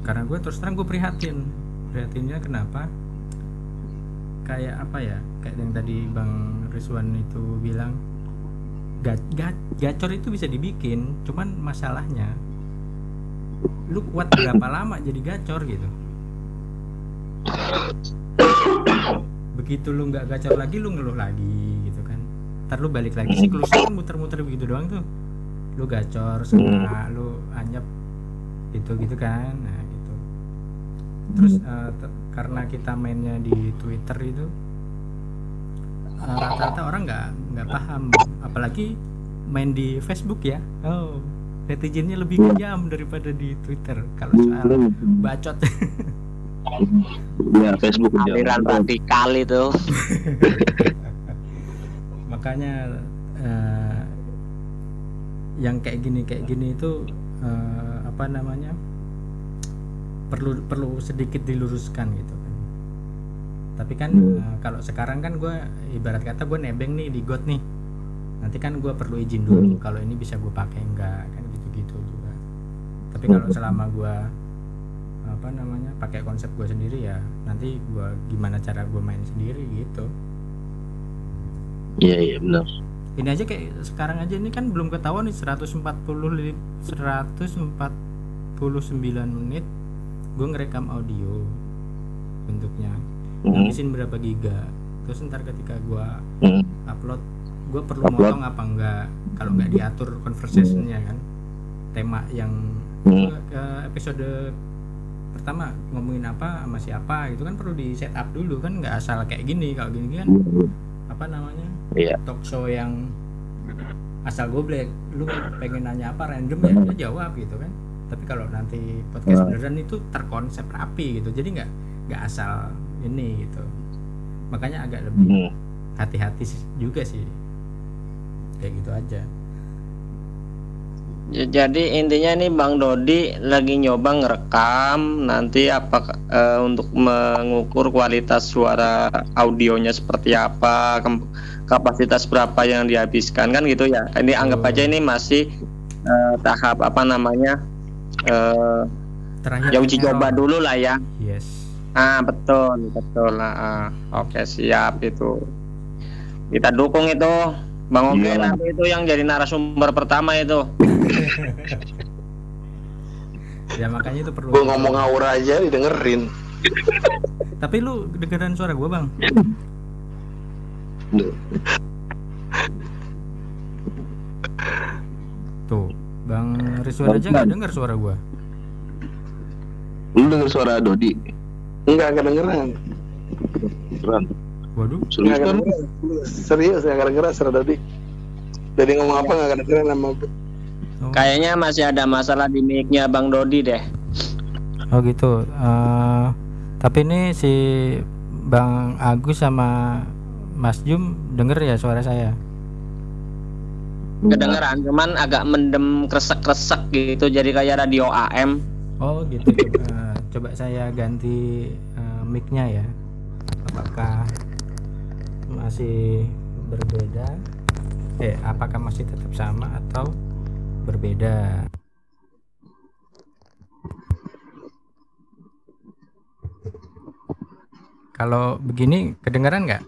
Karena gue terus terang gue prihatin. Prihatinnya kenapa? Kayak apa ya? Kayak yang tadi bang Rizwan itu bilang ga, ga- gacor itu bisa dibikin cuman masalahnya lu kuat berapa lama jadi gacor gitu. Begitu lu nggak gacor lagi lu ngeluh lagi gitu kan. Ntar lu balik lagi siklusnya muter-muter begitu doang tuh lu gacor setengah lu anyep gitu gitu kan nah gitu. Terus eh, te- karena kita mainnya di Twitter itu eh, rata-rata orang nggak nggak paham. Apalagi main di Facebook ya. Oh netizennya lebih kejam daripada di Twitter kalau soal bacot. Ya Facebook. Aliran radikal itu. makanya eh, yang kayak gini kayak gini itu eh, apa namanya perlu perlu sedikit diluruskan gitu kan. Tapi kan eh, kalau sekarang kan gue ibarat kata gue nebeng nih di got nih. Nanti kan gue perlu izin dulu kalau ini bisa gue pakai enggak kan gitu-gitu juga. Tapi kalau selama gue apa namanya pakai konsep gue sendiri ya nanti gue gimana cara gue main sendiri gitu. Iya iya benar. Ini aja kayak sekarang aja ini kan belum ketahuan nih 140 li- 149 menit gue ngerekam audio bentuknya Hmm. ngabisin berapa giga terus ntar ketika gue Hmm. upload gue perlu Upload. motong apa enggak kalau nggak diatur conversationnya kan tema yang Hmm. ke episode pertama ngomongin apa sama siapa itu kan perlu di set up dulu kan nggak asal kayak gini kalau gini kan apa namanya Iya. talk show yang asal goblek. Lu pengen nanya apa random ya udah jawab gitu kan. Tapi kalau nanti podcast Hmm. beneran itu terkonsep rapi gitu. Jadi nggak nggak asal ini gitu. Makanya agak lebih Hmm. hati-hati juga sih. Kayak gitu aja jadi intinya nih Bang Dodi lagi nyoba ngerekam nanti apa eh, untuk mengukur kualitas suara audionya seperti apa, kapasitas berapa yang dihabiskan kan gitu ya. Ini anggap aja ini masih eh, tahap apa namanya? terakhir ya uji coba dulu lah ya. yes Ah, betul, betul. Nah, ah. oke, siap itu. Kita dukung itu. Bang Oke Iya. nanti itu yang jadi narasumber pertama itu. ya makanya itu perlu Gue ngomong aura aja didengerin. tapi lu dengeran suara gua bang tuh bang Rizwan aja nggak dengar suara gua Lu denger suara Dodi? Enggak kedengeran. Beneran. Waduh Serius kan? Serius enggak kedengeran suara Dodi. Jadi ngomong apa enggak kedengeran sama gue. Oh. Kayaknya masih ada masalah di mic-nya Bang Dodi deh. Oh gitu. Eh, tapi ini si Bang Agus sama Mas Jum denger ya suara saya. Kedengeran, cuman agak mendem kresek-kresek gitu, jadi kayak radio AM. Oh gitu. Coba, coba saya ganti eh, mic-nya ya. Apakah masih berbeda? Eh, apakah masih tetap sama atau berbeda? Kalau begini kedengaran nggak?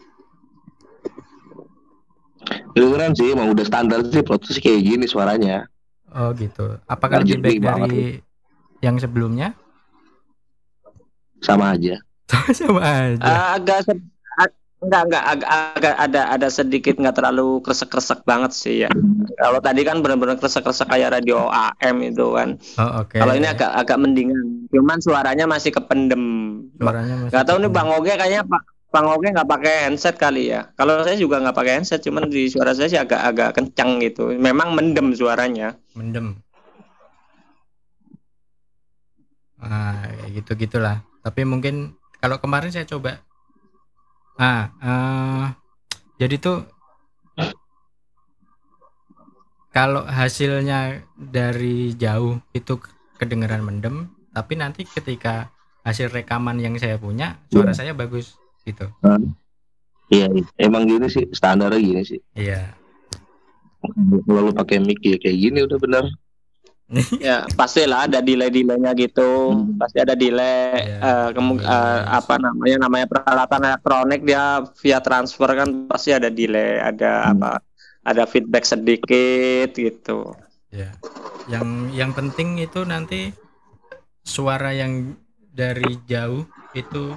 Kedengeran sih, emang udah standar sih proses kayak gini suaranya. Oh gitu. Apakah lebih baik banget dari yang sebelumnya? Sama aja. Sama aja. Agak enggak enggak agak, agak ada ada sedikit nggak terlalu kresek-kresek banget sih ya. Kalau tadi kan benar-benar kresek-kresek kayak radio AM itu kan. Oh oke. Kalau ini agak agak mendingan. Cuman suaranya masih kependem. suaranya masih Gak tahu nih. Bang Oge kayaknya Pak Bang Oge nggak pakai handset kali ya. Kalau saya juga nggak pakai handset, cuman di suara saya sih agak-agak kencang gitu. Memang mendem suaranya. mendem. Ah, kayak gitu gitulah. Tapi mungkin kalau kemarin saya coba. Ah, eh, jadi tuh kalau hasilnya dari jauh itu kedengeran mendem, tapi nanti ketika hasil rekaman yang saya punya suara saya bagus gitu. Iya, iya. emang gini sih standarnya gini sih. Iya. Kalau lu pakai mic ya kayak gini udah bener. Ya pastilah ada delay-delaynya gitu. Pasti ada delay. Kemu- iya, eh, iya. apa namanya namanya peralatan elektronik dia via transfer kan pasti ada delay, ada apa? Ada feedback sedikit gitu. Ya. Yang yang penting itu nanti suara yang dari jauh itu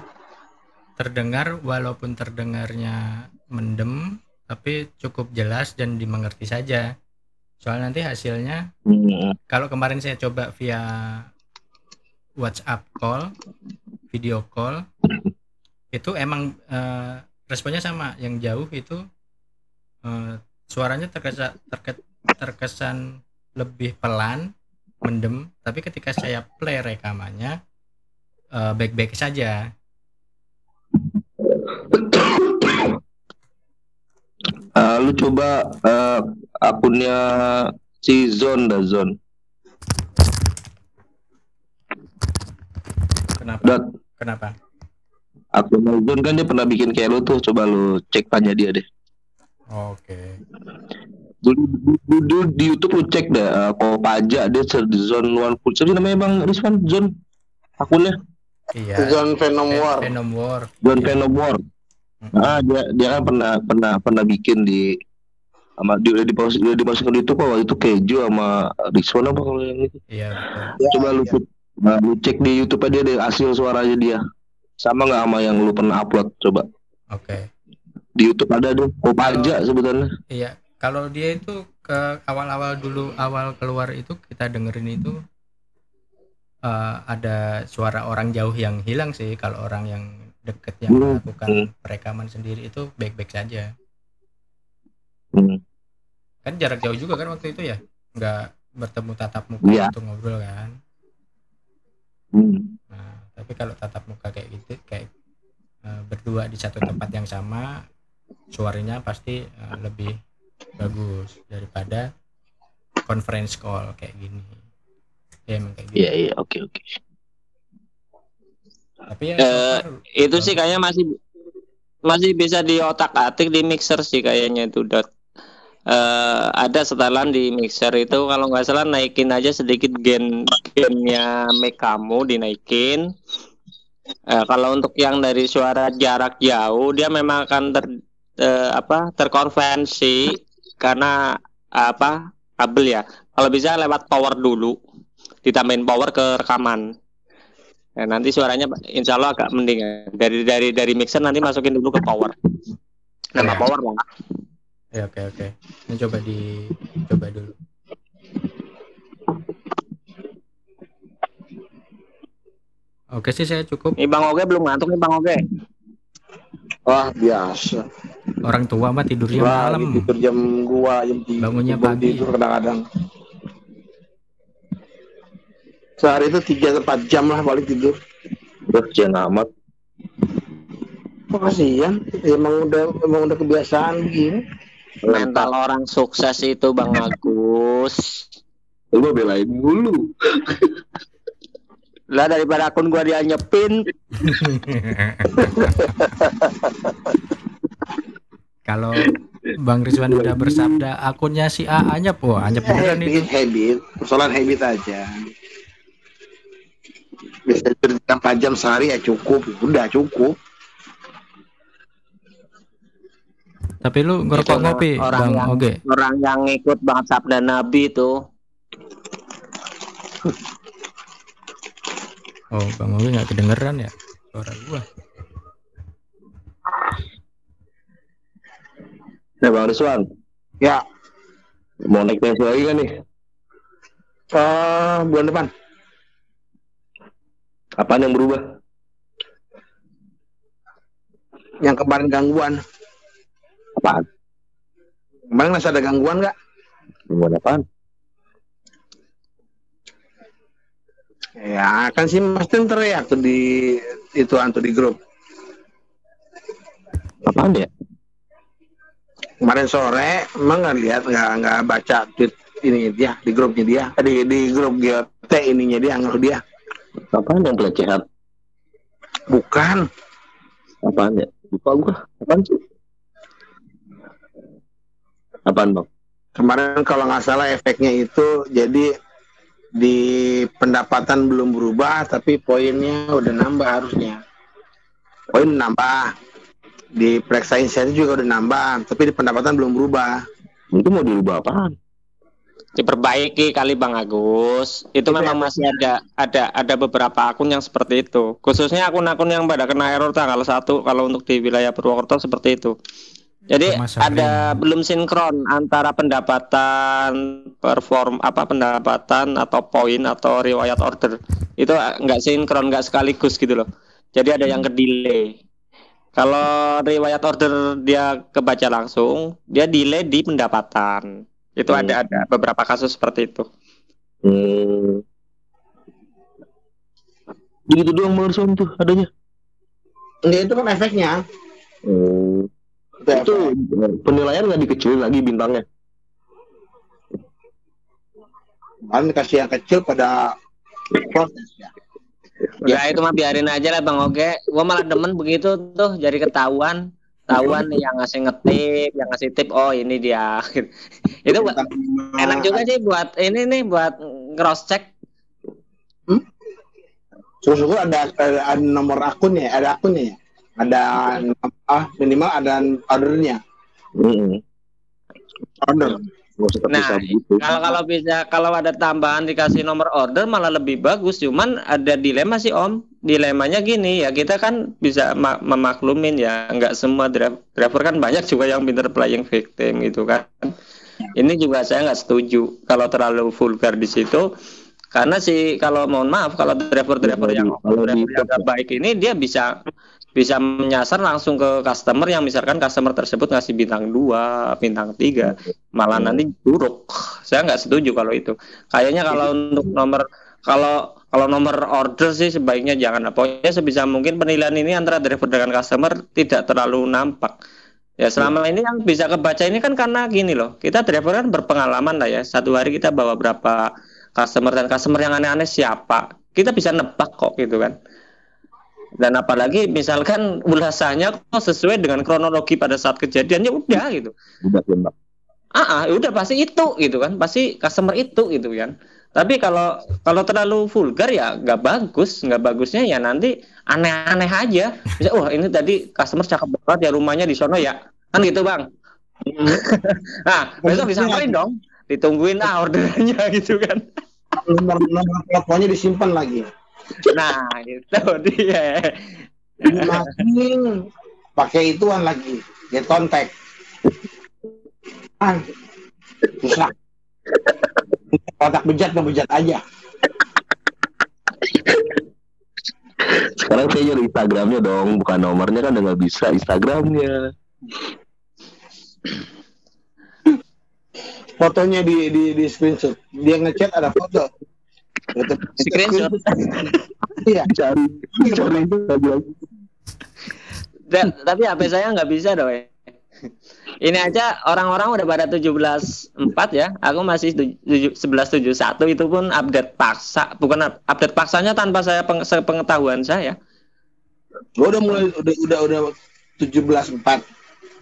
terdengar walaupun terdengarnya mendem tapi cukup jelas dan dimengerti saja. Soal nanti hasilnya Hmm. kalau kemarin saya coba via WhatsApp call, video call itu emang eh, responnya sama. Yang jauh itu eh, suaranya terkesan terke- terkesan lebih pelan, mendem, tapi ketika saya play rekamannya eh, baik-baik saja. Eh, lu coba eh, akunnya Si Zon dah Zon. Kenapa? Dot. Kenapa? Akun Zon kan dia pernah bikin kayak lu tuh. Coba lu cek tanya dia deh. Oke. Dulu, dulu, dulu di YouTube lu cek deh. Uh, kalau pajak dia ser- di Zon One Full. Siapa namanya Bang Rizwan? Zon akunnya Iya. Zone Venom Ven- War. Venom War. Zon. Venom War. Mm-mm. Ah dia dia kan pernah pernah pernah bikin di sama dia udah dipost udah dimasukin di YouTube waktu itu keju sama Rizwan apa kalau yang itu. Iya. Ya, Coba lu, iya. nah, lu cek di YouTube dia deh hasil suaranya dia. Sama nggak sama yang lu pernah upload coba. Oke. Di YouTube ada deh. Oh pajak sebutannya. Iya. Kalau dia itu ke awal-awal dulu awal keluar itu kita dengerin itu eh, ada suara orang jauh yang hilang sih. Kalau orang yang deket yang Hmm. melakukan perekaman sendiri itu baik-baik saja. Hmm. Kan jarak jauh juga kan waktu itu ya. Nggak bertemu tatap muka Iya. untuk ngobrol kan. Hmm. Nah, tapi kalau tatap muka kayak gitu, kayak eh, berdua di satu tempat yang sama, suaranya pasti eh, lebih bagus daripada conference call kayak gini. Ya emang kayak gitu. Iya iya oke oke. Tapi ya far, Itu sih kayaknya masih masih bisa di otak atik di mixer sih kayaknya itu dot. Eh, ada setelan di mixer itu kalau nggak salah naikin aja sedikit gain gainnya mic kamu dinaikin. Eh, kalau untuk yang dari suara jarak jauh dia memang akan ter eh, apa terkonvensi karena apa kabel ya. Kalau bisa lewat power dulu, ditambahin power ke rekaman. Nah, nanti suaranya insya Allah agak mending ya. Dari dari dari mixer nanti masukin dulu ke power. Nama Iya. power lah. ya oke oke. Ini coba di coba dulu. Oke sih saya cukup. Ini Bang Oge belum ngantuk nih Bang Oge. Wah biasa. Orang tua mah tidurnya Wah, malam. tidur jam dua jam tiga. Bangunnya pagi. Tidur kadang-kadang. Sehari itu tiga empat jam lah paling tidur. Udah jangan amat. Kok kasihan? Emang udah emang udah kebiasaan begini. Mental orang sukses itu Bang Agus. Lu belain dulu. Lah daripada akun gua dia nyepin, Kalau Bang Rizwan udah bersabda akunnya si A anyep, wah anyep beneran itu. habit, habit, persoalan habit aja. Bisa tidur jam 4 jam sehari ya cukup, udah cukup. Tapi lu ngerokok ngopi, orang Bang yang- Oge. orang yang ngikut banget sabda Nabi itu. Oh, Bang Oge nggak kedengeran ya suara gua. Nah Bang Rizwan, Ya, mau naik pensi lagi kan nih? eh bulan depan. Apaan yang berubah? Yang kemarin gangguan. Apaan? Kemarin masih ada gangguan nggak? Gimana apaan? Ya, kan si Mas Tim teriak tuh di itu tuh di grup. Apaan ya? Kemarin sore emang nggak lihat nggak nggak baca tweet ini dia di grupnya dia Eh, di di grup GT ininya dia ngeluh dia Apaan yang pelecehan? bukan Apaan ya? Lupa gua. Apaan sih? Apaan bang? kemarin kalau nggak salah efeknya itu jadi di pendapatan belum berubah tapi poinnya udah nambah harusnya poin nambah di Insight juga udah nambah tapi di pendapatan belum berubah Itu mau dirubah apaan? Diperbaiki kali Bang Agus. Itu memang masih ada ada ada beberapa akun yang seperti itu. Khususnya akun-akun yang pada kena error tanggal satu kalau untuk di wilayah Purwokerto seperti itu. Jadi ada belum sinkron antara pendapatan perform apa pendapatan atau poin atau riwayat order itu nggak sinkron nggak sekaligus gitu loh. Jadi ada yang ke delay. Kalau riwayat order dia kebaca langsung, dia delay di pendapatan. Itu Hmm. ada ada beberapa kasus seperti itu. Hmm. Begitu doang Rizwan tuh adanya. Enggak itu kan efeknya Hmm. itu penilaian nggak dikecilin lagi bintangnya? Paling dikasih yang kecil pada proses ya. Ya itu mah biarin aja lah Bang Oge. Gua malah demen begitu tuh jadi ketahuan. Tahuan nih yang ngasih ngetip, yang ngasih tip, oh ini dia. itu buat- enak juga sih buat ini nih buat cross check. Syukur ada, ada, ada nomor akunnya, ada akunnya ya. Ada ah, minimal ada ordernya. Mm-mm. Order. Nah. Kalau kalau bisa kalau ada tambahan dikasih nomor order malah lebih bagus. Cuman ada dilema sih Om. Dilemanya gini ya kita kan bisa ma- memaklumin ya. Nggak semua driver, kan banyak juga yang pinter playing victim gitu kan. Ini juga saya nggak setuju kalau terlalu vulgar di situ. Karena sih kalau mohon maaf kalau driver-driver yang Kalau di- driver yang baik ini dia bisa bisa menyasar langsung ke customer yang misalkan customer tersebut ngasih bintang 2, bintang 3 malah Hmm. nanti buruk. Saya nggak setuju kalau itu. Kayaknya kalau untuk nomor kalau kalau nomor order sih sebaiknya jangan. Pokoknya sebisa mungkin penilaian ini antara driver dengan customer tidak terlalu nampak. Ya selama ini yang bisa kebaca ini kan karena gini loh. Kita driver kan berpengalaman lah ya. Satu hari kita bawa berapa customer dan customer yang aneh-aneh siapa. Kita bisa nebak kok gitu kan. Dan apalagi misalkan ulasannya kok sesuai dengan kronologi pada saat kejadian ya udah gitu. Udah tembak. ah, ah udah pasti itu gitu kan pasti customer itu gitu kan. Tapi kalau kalau terlalu vulgar ya nggak bagus nggak bagusnya ya nanti aneh-aneh aja. Bisa wah ini tadi customer cakep banget ya rumahnya di sono ya. Kan gitu bang. Nah besok disamperin dong ditungguin ah orderannya gitu kan. Nomor nomor teleponnya disimpan lagi. Nah itu dia Dimatiin pakai ituan lagi. Get contact. Ah, susah. Kotak bejat bejat aja. Sekarang saya nyari Instagramnya dong, bukan nomornya kan udah nggak bisa Instagramnya. Fotonya di di di screenshot. Dia ngechat ada foto. Screenshot. Iya. Cari, cari Instagram. Dan, tapi HP saya nggak bisa dong. ya. Ini aja orang-orang udah pada 17.4 ya. Aku masih tuj- tujuh- 11.71 itu pun update paksa, bukan up- update paksanya tanpa saya peng, sepengetahuan saya. Gua udah mulai udah udah udah 17.4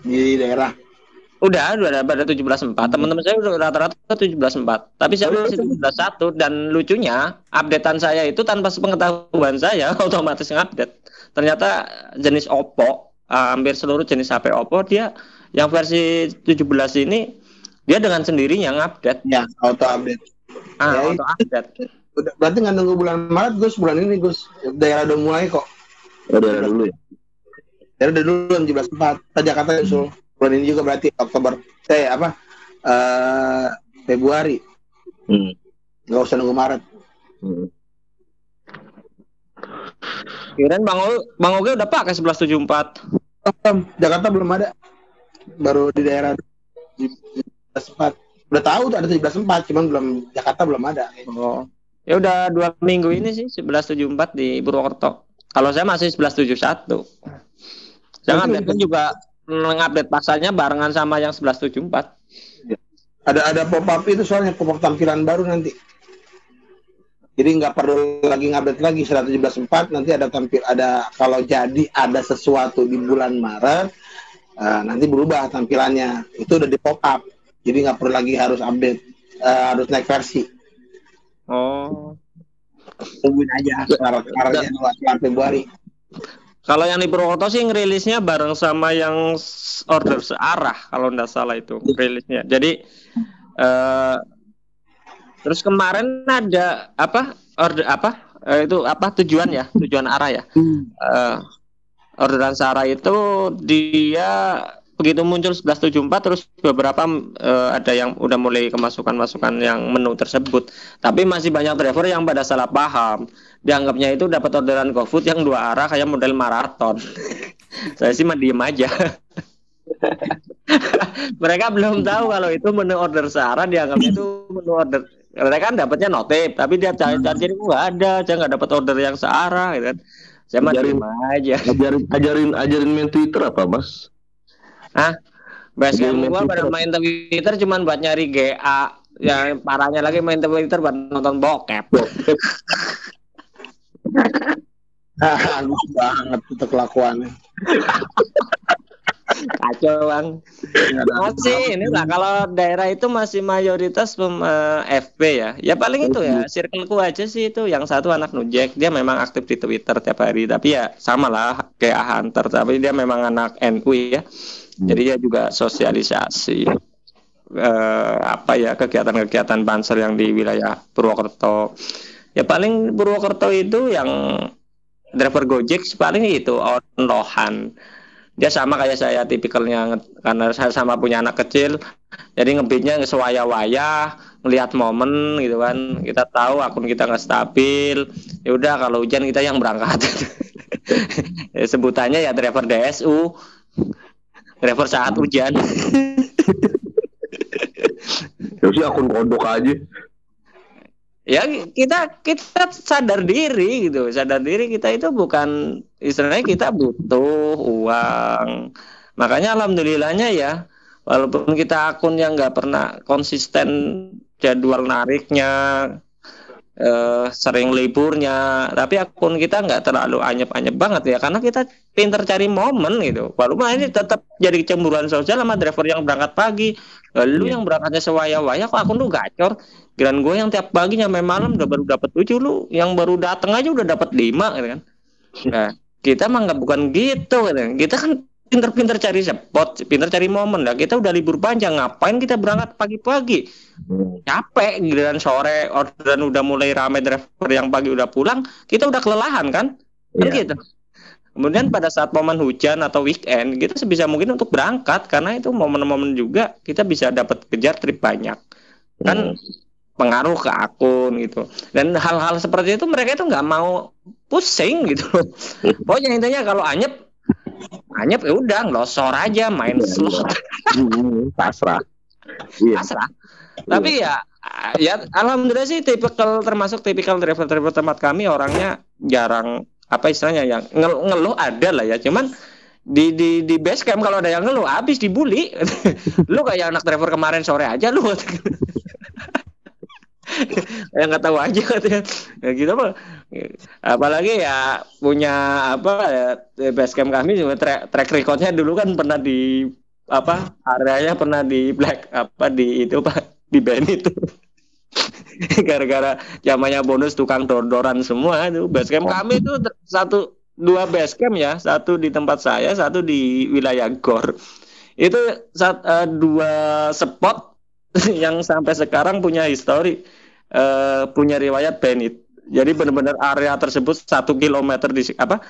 di daerah. Udah, udah pada 17.4. Teman-teman saya udah rata-rata 17.4. Tapi saya masih 17.1 dan lucunya updatean saya itu tanpa sepengetahuan saya otomatis ngupdate. Ternyata jenis Oppo, uh, hampir seluruh jenis HP Oppo dia yang versi 17 ini dia dengan sendirinya ngupdate. Ya, auto update. Ah, Ya, auto update. Udah, berarti nggak nunggu bulan Maret, Gus. Bulan ini, Gus. Daerah udah mulai kok. Oh, daerah dulu ya. Daerah udah dulu 17.4. Kita Jakarta nyusul. Bulan ini juga berarti Oktober. Eh, apa? Eh, Februari. Hmm. Nggak usah nunggu Maret. Hmm. Kirain Bang Oge, Bang Oge udah pakai 1174. Belum. Jakarta belum ada. Baru di daerah 17.4. Udah tahu tuh ada 17.4, cuman belum Jakarta belum ada. Oh. Ya udah dua minggu ini sih 1174 di Purwokerto. Kalau saya masih 1171. Saya Mungkin update juga ngupdate paksanya barengan sama yang 1174. Ada ada pop up itu soalnya pop up tampilan baru nanti. Jadi nggak perlu lagi ngupdate lagi 117.4 nanti ada tampil ada kalau jadi ada sesuatu di bulan Maret eh, nanti berubah tampilannya itu udah di pop up jadi nggak perlu lagi harus update eh, harus naik versi Oh. tungguin aja sekarang sekarang bulan Februari Kalau yang di Purwokerto sih ngerilisnya bareng sama yang order searah kalau nggak salah itu rilisnya. Jadi eh terus kemarin ada apa order apa Eh, itu apa tujuan ya tujuan arah ya. Eh orderan searah itu dia begitu muncul 1174 terus beberapa eh, ada yang udah mulai kemasukan-masukan yang menu tersebut. Tapi masih banyak driver yang pada salah paham. Dianggapnya itu dapat orderan GoFood yang dua arah kayak model maraton. Saya sih mah diem aja. Mereka belum tahu kalau itu menu order searah dianggapnya itu menu order. Mereka kan dapatnya notif, tapi dia cari-cari itu nggak ada, saya nggak dapat order yang searah, gitu kan. Saya mah diem aja. Ajarin ajarin ajarin main Twitter apa, Mas? Basecamp Main gua pada main Twitter cuman buat nyari GA yang parahnya lagi main Twitter buat nonton bokep. halus banget itu kelakuannya Kacau bang. Masih ini lah kalau daerah itu masih mayoritas pem, eh, FB ya. Ya paling itu ya circleku aja sih itu. Yang satu anak nujek dia memang aktif di Twitter tiap hari. Tapi ya sama lah kayak Hunter. Tapi dia memang anak NU ya. Jadi dia juga sosialisasi eh, apa ya kegiatan-kegiatan banser yang di wilayah Purwokerto. Ya paling Purwokerto itu yang driver Gojek paling itu onlohan. Dia sama kayak saya tipikalnya karena saya sama punya anak kecil jadi ngebitnya sewaya-waya ngelihat momen gitu kan. Kita tahu akun kita nggak stabil ya udah kalau hujan kita yang berangkat. Ya, sebutannya ya driver DSU driver saat hujan. Ya sih akun kodok aja. ya kita kita sadar diri gitu. Sadar diri kita itu bukan istilahnya kita butuh uang. Makanya alhamdulillahnya ya walaupun kita akun yang nggak pernah konsisten jadwal nariknya eh, sering liburnya. Tapi akun kita nggak terlalu anyep-anyep banget ya karena kita pinter cari momen gitu. Walaupun ini tetap jadi cemburuan sosial sama driver yang berangkat pagi. Lu yang berangkatnya sewaya-waya kok akun lu gacor? Kirain gue yang tiap pagi nyampe malam udah baru dapat tujuh lu yang baru datang aja udah dapat lima gitu kan. Nah kita mah nggak bukan gitu gitu. kita kan pinter-pinter cari spot pinter cari momen. Lah kita udah libur panjang ngapain kita berangkat pagi-pagi? Capek giliran sore orderan udah mulai rame driver yang pagi udah pulang kita udah kelelahan kan? Kan Iya. gitu. Kemudian pada saat momen hujan atau weekend kita sebisa mungkin untuk berangkat karena itu momen-momen juga kita bisa dapat kejar trip banyak. Kan pengaruh ke akun gitu. Dan hal-hal seperti itu mereka itu nggak mau pusing gitu. Loh pokoknya intinya kalau anyep anyep ya udah ngelosor aja main Iya, slot. Hmm, pasrah. Iya. pasrah. Tapi ya ya alhamdulillah sih tipikal termasuk tipikal driver-driver tempat kami orangnya jarang apa istilahnya yang ngel- ngeluh ada lah ya. Cuman di di di base camp kalau ada yang ngeluh habis dibully. Lu kayak anak driver kemarin sore aja lu yang nggak tahu aja katanya. Ya gitu apa apalagi ya punya apa ya base camp kami juga track, track recordnya dulu kan pernah di apa areanya pernah di black apa di itu pak di band itu. Gara-gara zamannya bonus tukang dor-doran semua itu base camp kami itu satu dua base camp ya. Satu di tempat saya satu di wilayah Gor. Itu sat, eh, dua spot yang sampai sekarang punya histori eh, punya riwayat Benit. Jadi benar-benar area tersebut satu kilometer di apa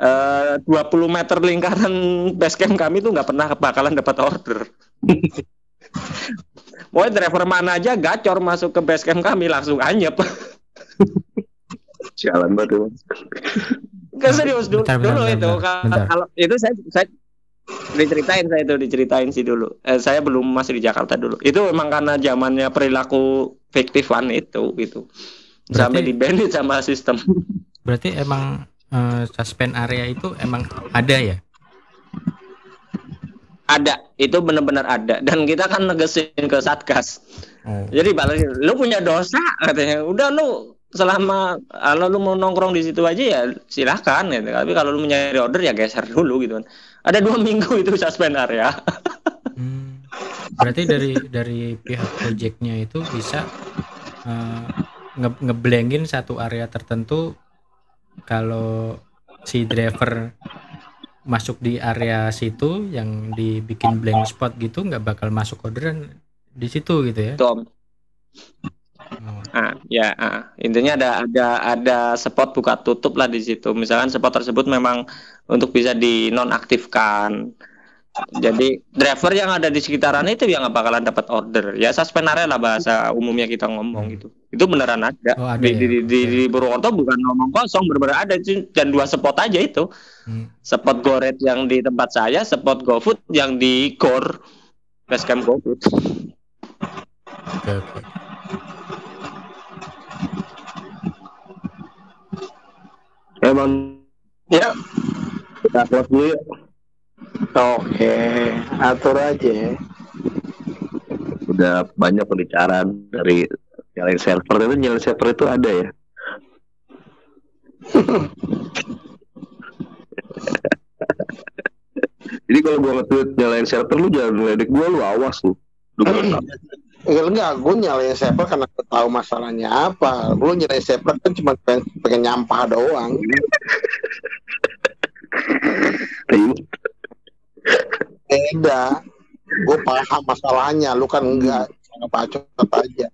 eh, 20 meter lingkaran base camp kami tuh nggak pernah bakalan dapat order. Pokoknya driver mana aja gacor masuk ke base camp kami langsung anyep. Jalan batu. Kan serius dulu, Bentar, bentar, dulu bentar, itu bentar, kalau, bentar. kalau itu saya saya diceritain saya itu diceritain sih dulu. Eh, saya belum masih di Jakarta dulu. Itu memang karena zamannya perilaku fiktifan itu gitu. Sampai Berarti- di bandit sama sistem. Berarti emang eh, suspend area itu emang ada ya? Ada, itu benar-benar ada dan kita kan negesin ke Satgas. Oh. Jadi balik lu punya dosa katanya. Udah lu selama kalau lu mau nongkrong di situ aja ya silahkan gitu. Tapi kalau lu mencari order ya geser dulu gitu kan. Ada dua minggu itu suspend area. Hmm. Berarti dari dari pihak projectnya itu bisa eh, nge- ngeblengin satu area tertentu kalau si driver masuk di area situ yang dibikin blank spot gitu nggak bakal masuk orderan di situ gitu ya. Tom. Ah, ya, ah. intinya ada ada ada spot buka tutup lah di situ. Misalkan spot tersebut memang untuk bisa dinonaktifkan. Jadi driver yang ada di sekitaran itu yang nggak bakalan dapat order. Ya suspend area lah bahasa umumnya kita ngomong gitu. Itu beneran ada. Oh, ada di, ya? di, di, di Purwokerto bukan ngomong kosong, bener-bener ada dan dua spot aja itu. Hmm. Spot Goret yang di tempat saya, spot GoFood yang di Gor Basecamp GoFood. Oke, oke. Emang ya. Kita close dulu yuk. oke atur aja udah banyak pembicaraan dari nyalain server. Itu nyalain server itu ada ya? Jadi kalau gua nge-tweet nyalain server lu jangan ngeledek gua lu awas lu. Lu Enggak, enggak, gue nyalain server karena gue tahu masalahnya apa. Lu nyalain server kan cuma pengen, pengen nyampah doang. Beda. Gue paham masalahnya, lu kan enggak. Sama pacot aja.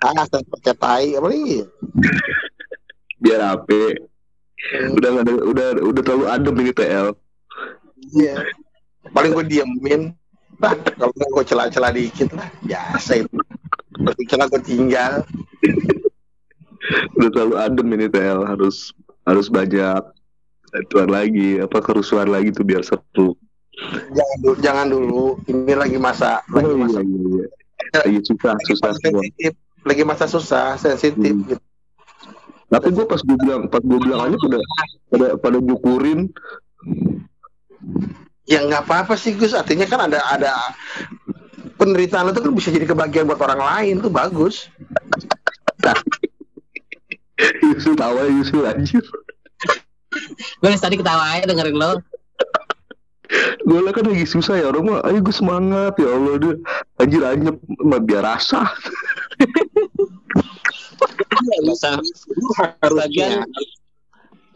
Ah, saya pakai tai, apa biar ape udah nggak ada udah udah terlalu adem ini TL Iya. Paling gue diemin. Kalau nggak gue celah-celah dikit lah. Biasa itu. Berarti celah gue tinggal. udah terlalu adem ini TL harus harus banyak ituan lagi apa kerusuhan lagi tuh biar seru Jangan dulu, jangan dulu. Ini lagi masa, lagi Oh, masa, iya, iya, iya. lagi susah lagi susah sensitif. Lagi masa susah, sensitif. Hmm. Gitu. tapi gue pas gue bilang pas gue bilang aja pada pada pada nyukurin Ya nggak apa-apa sih Gus. Artinya kan ada ada penderitaan itu kan bisa jadi kebahagiaan buat orang lain tuh bagus. Yusuf tawa Yusuf anjir Gue tadi ketawa aja dengerin lo. gue lah kan lagi susah ya orang mah ayo gue semangat ya Allah dia anjir anyep mah biar rasa Harusnya.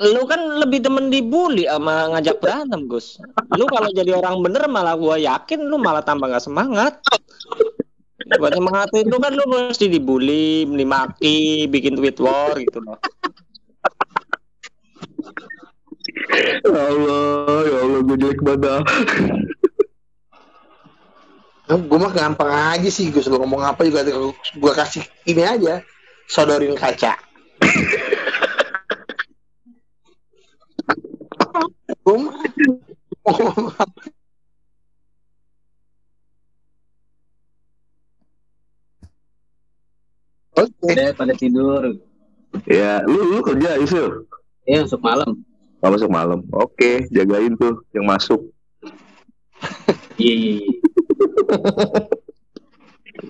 Lu kan lebih demen dibully sama ngajak berantem Gus. Lu kalau jadi orang bener malah gua yakin lu malah tambah gak semangat. Buat semangat itu kan lu mesti dibully, dimaki, bikin tweet war gitu loh. ya Allah ya Allah gue jelek banget Gue mah gampang aja sih Gus. Lu ngomong apa juga gue kasih ini aja. Sodorin kaca. Oke. Udah pada tidur. ya lu lu kerja Yusuf Ya masuk malam. Oh, masuk malam oke jagain tuh yang masuk Iya iya. iya.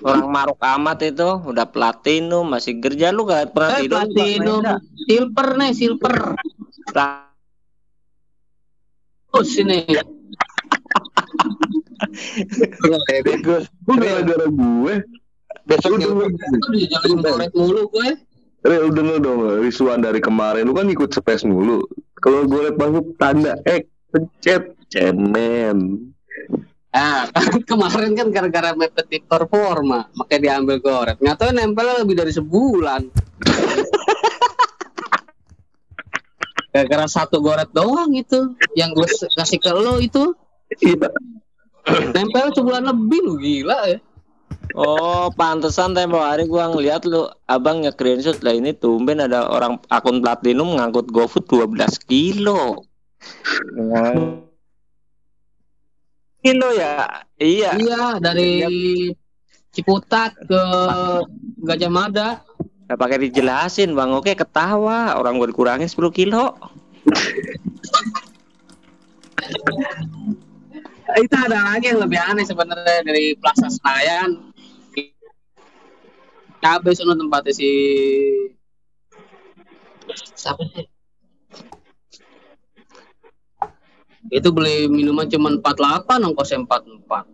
Orang maruk amat itu udah platinum masih kerja lu gak pernah Eh tidur. platinum, silver nih silver. Pla- Terus ini. Gus. lu gara-gara gue Besok korek mulu gue. Re, denger dong Risuan dari kemarin lu kan ikut space mulu kalau gue liat masuk tanda X pencet cemen Ah, kan kemarin kan gara-gara mepet performa, makanya diambil goret. Nggak tahu nempel lebih dari sebulan. Gara-gara satu goret doang itu, yang gue kasih ke lo itu, iya nempel sebulan lebih lu gila ya. Oh, pantesan tempo hari gua ngeliat lu abang nge-screenshot lah ini tumben ada orang akun platinum ngangkut GoFood 12 kilo. Kilo ya? Iya. Iya, dari Ciputat ke Gajah Mada. Gak pakai dijelasin bang, oke ketawa orang gue dikurangin 10 kilo. Itu ada lagi yang lebih aneh sebenarnya dari Plaza Senayan. Cabe sono tempatnya si siapa sih? Itu beli minuman cuma 48, ongkosnya 44.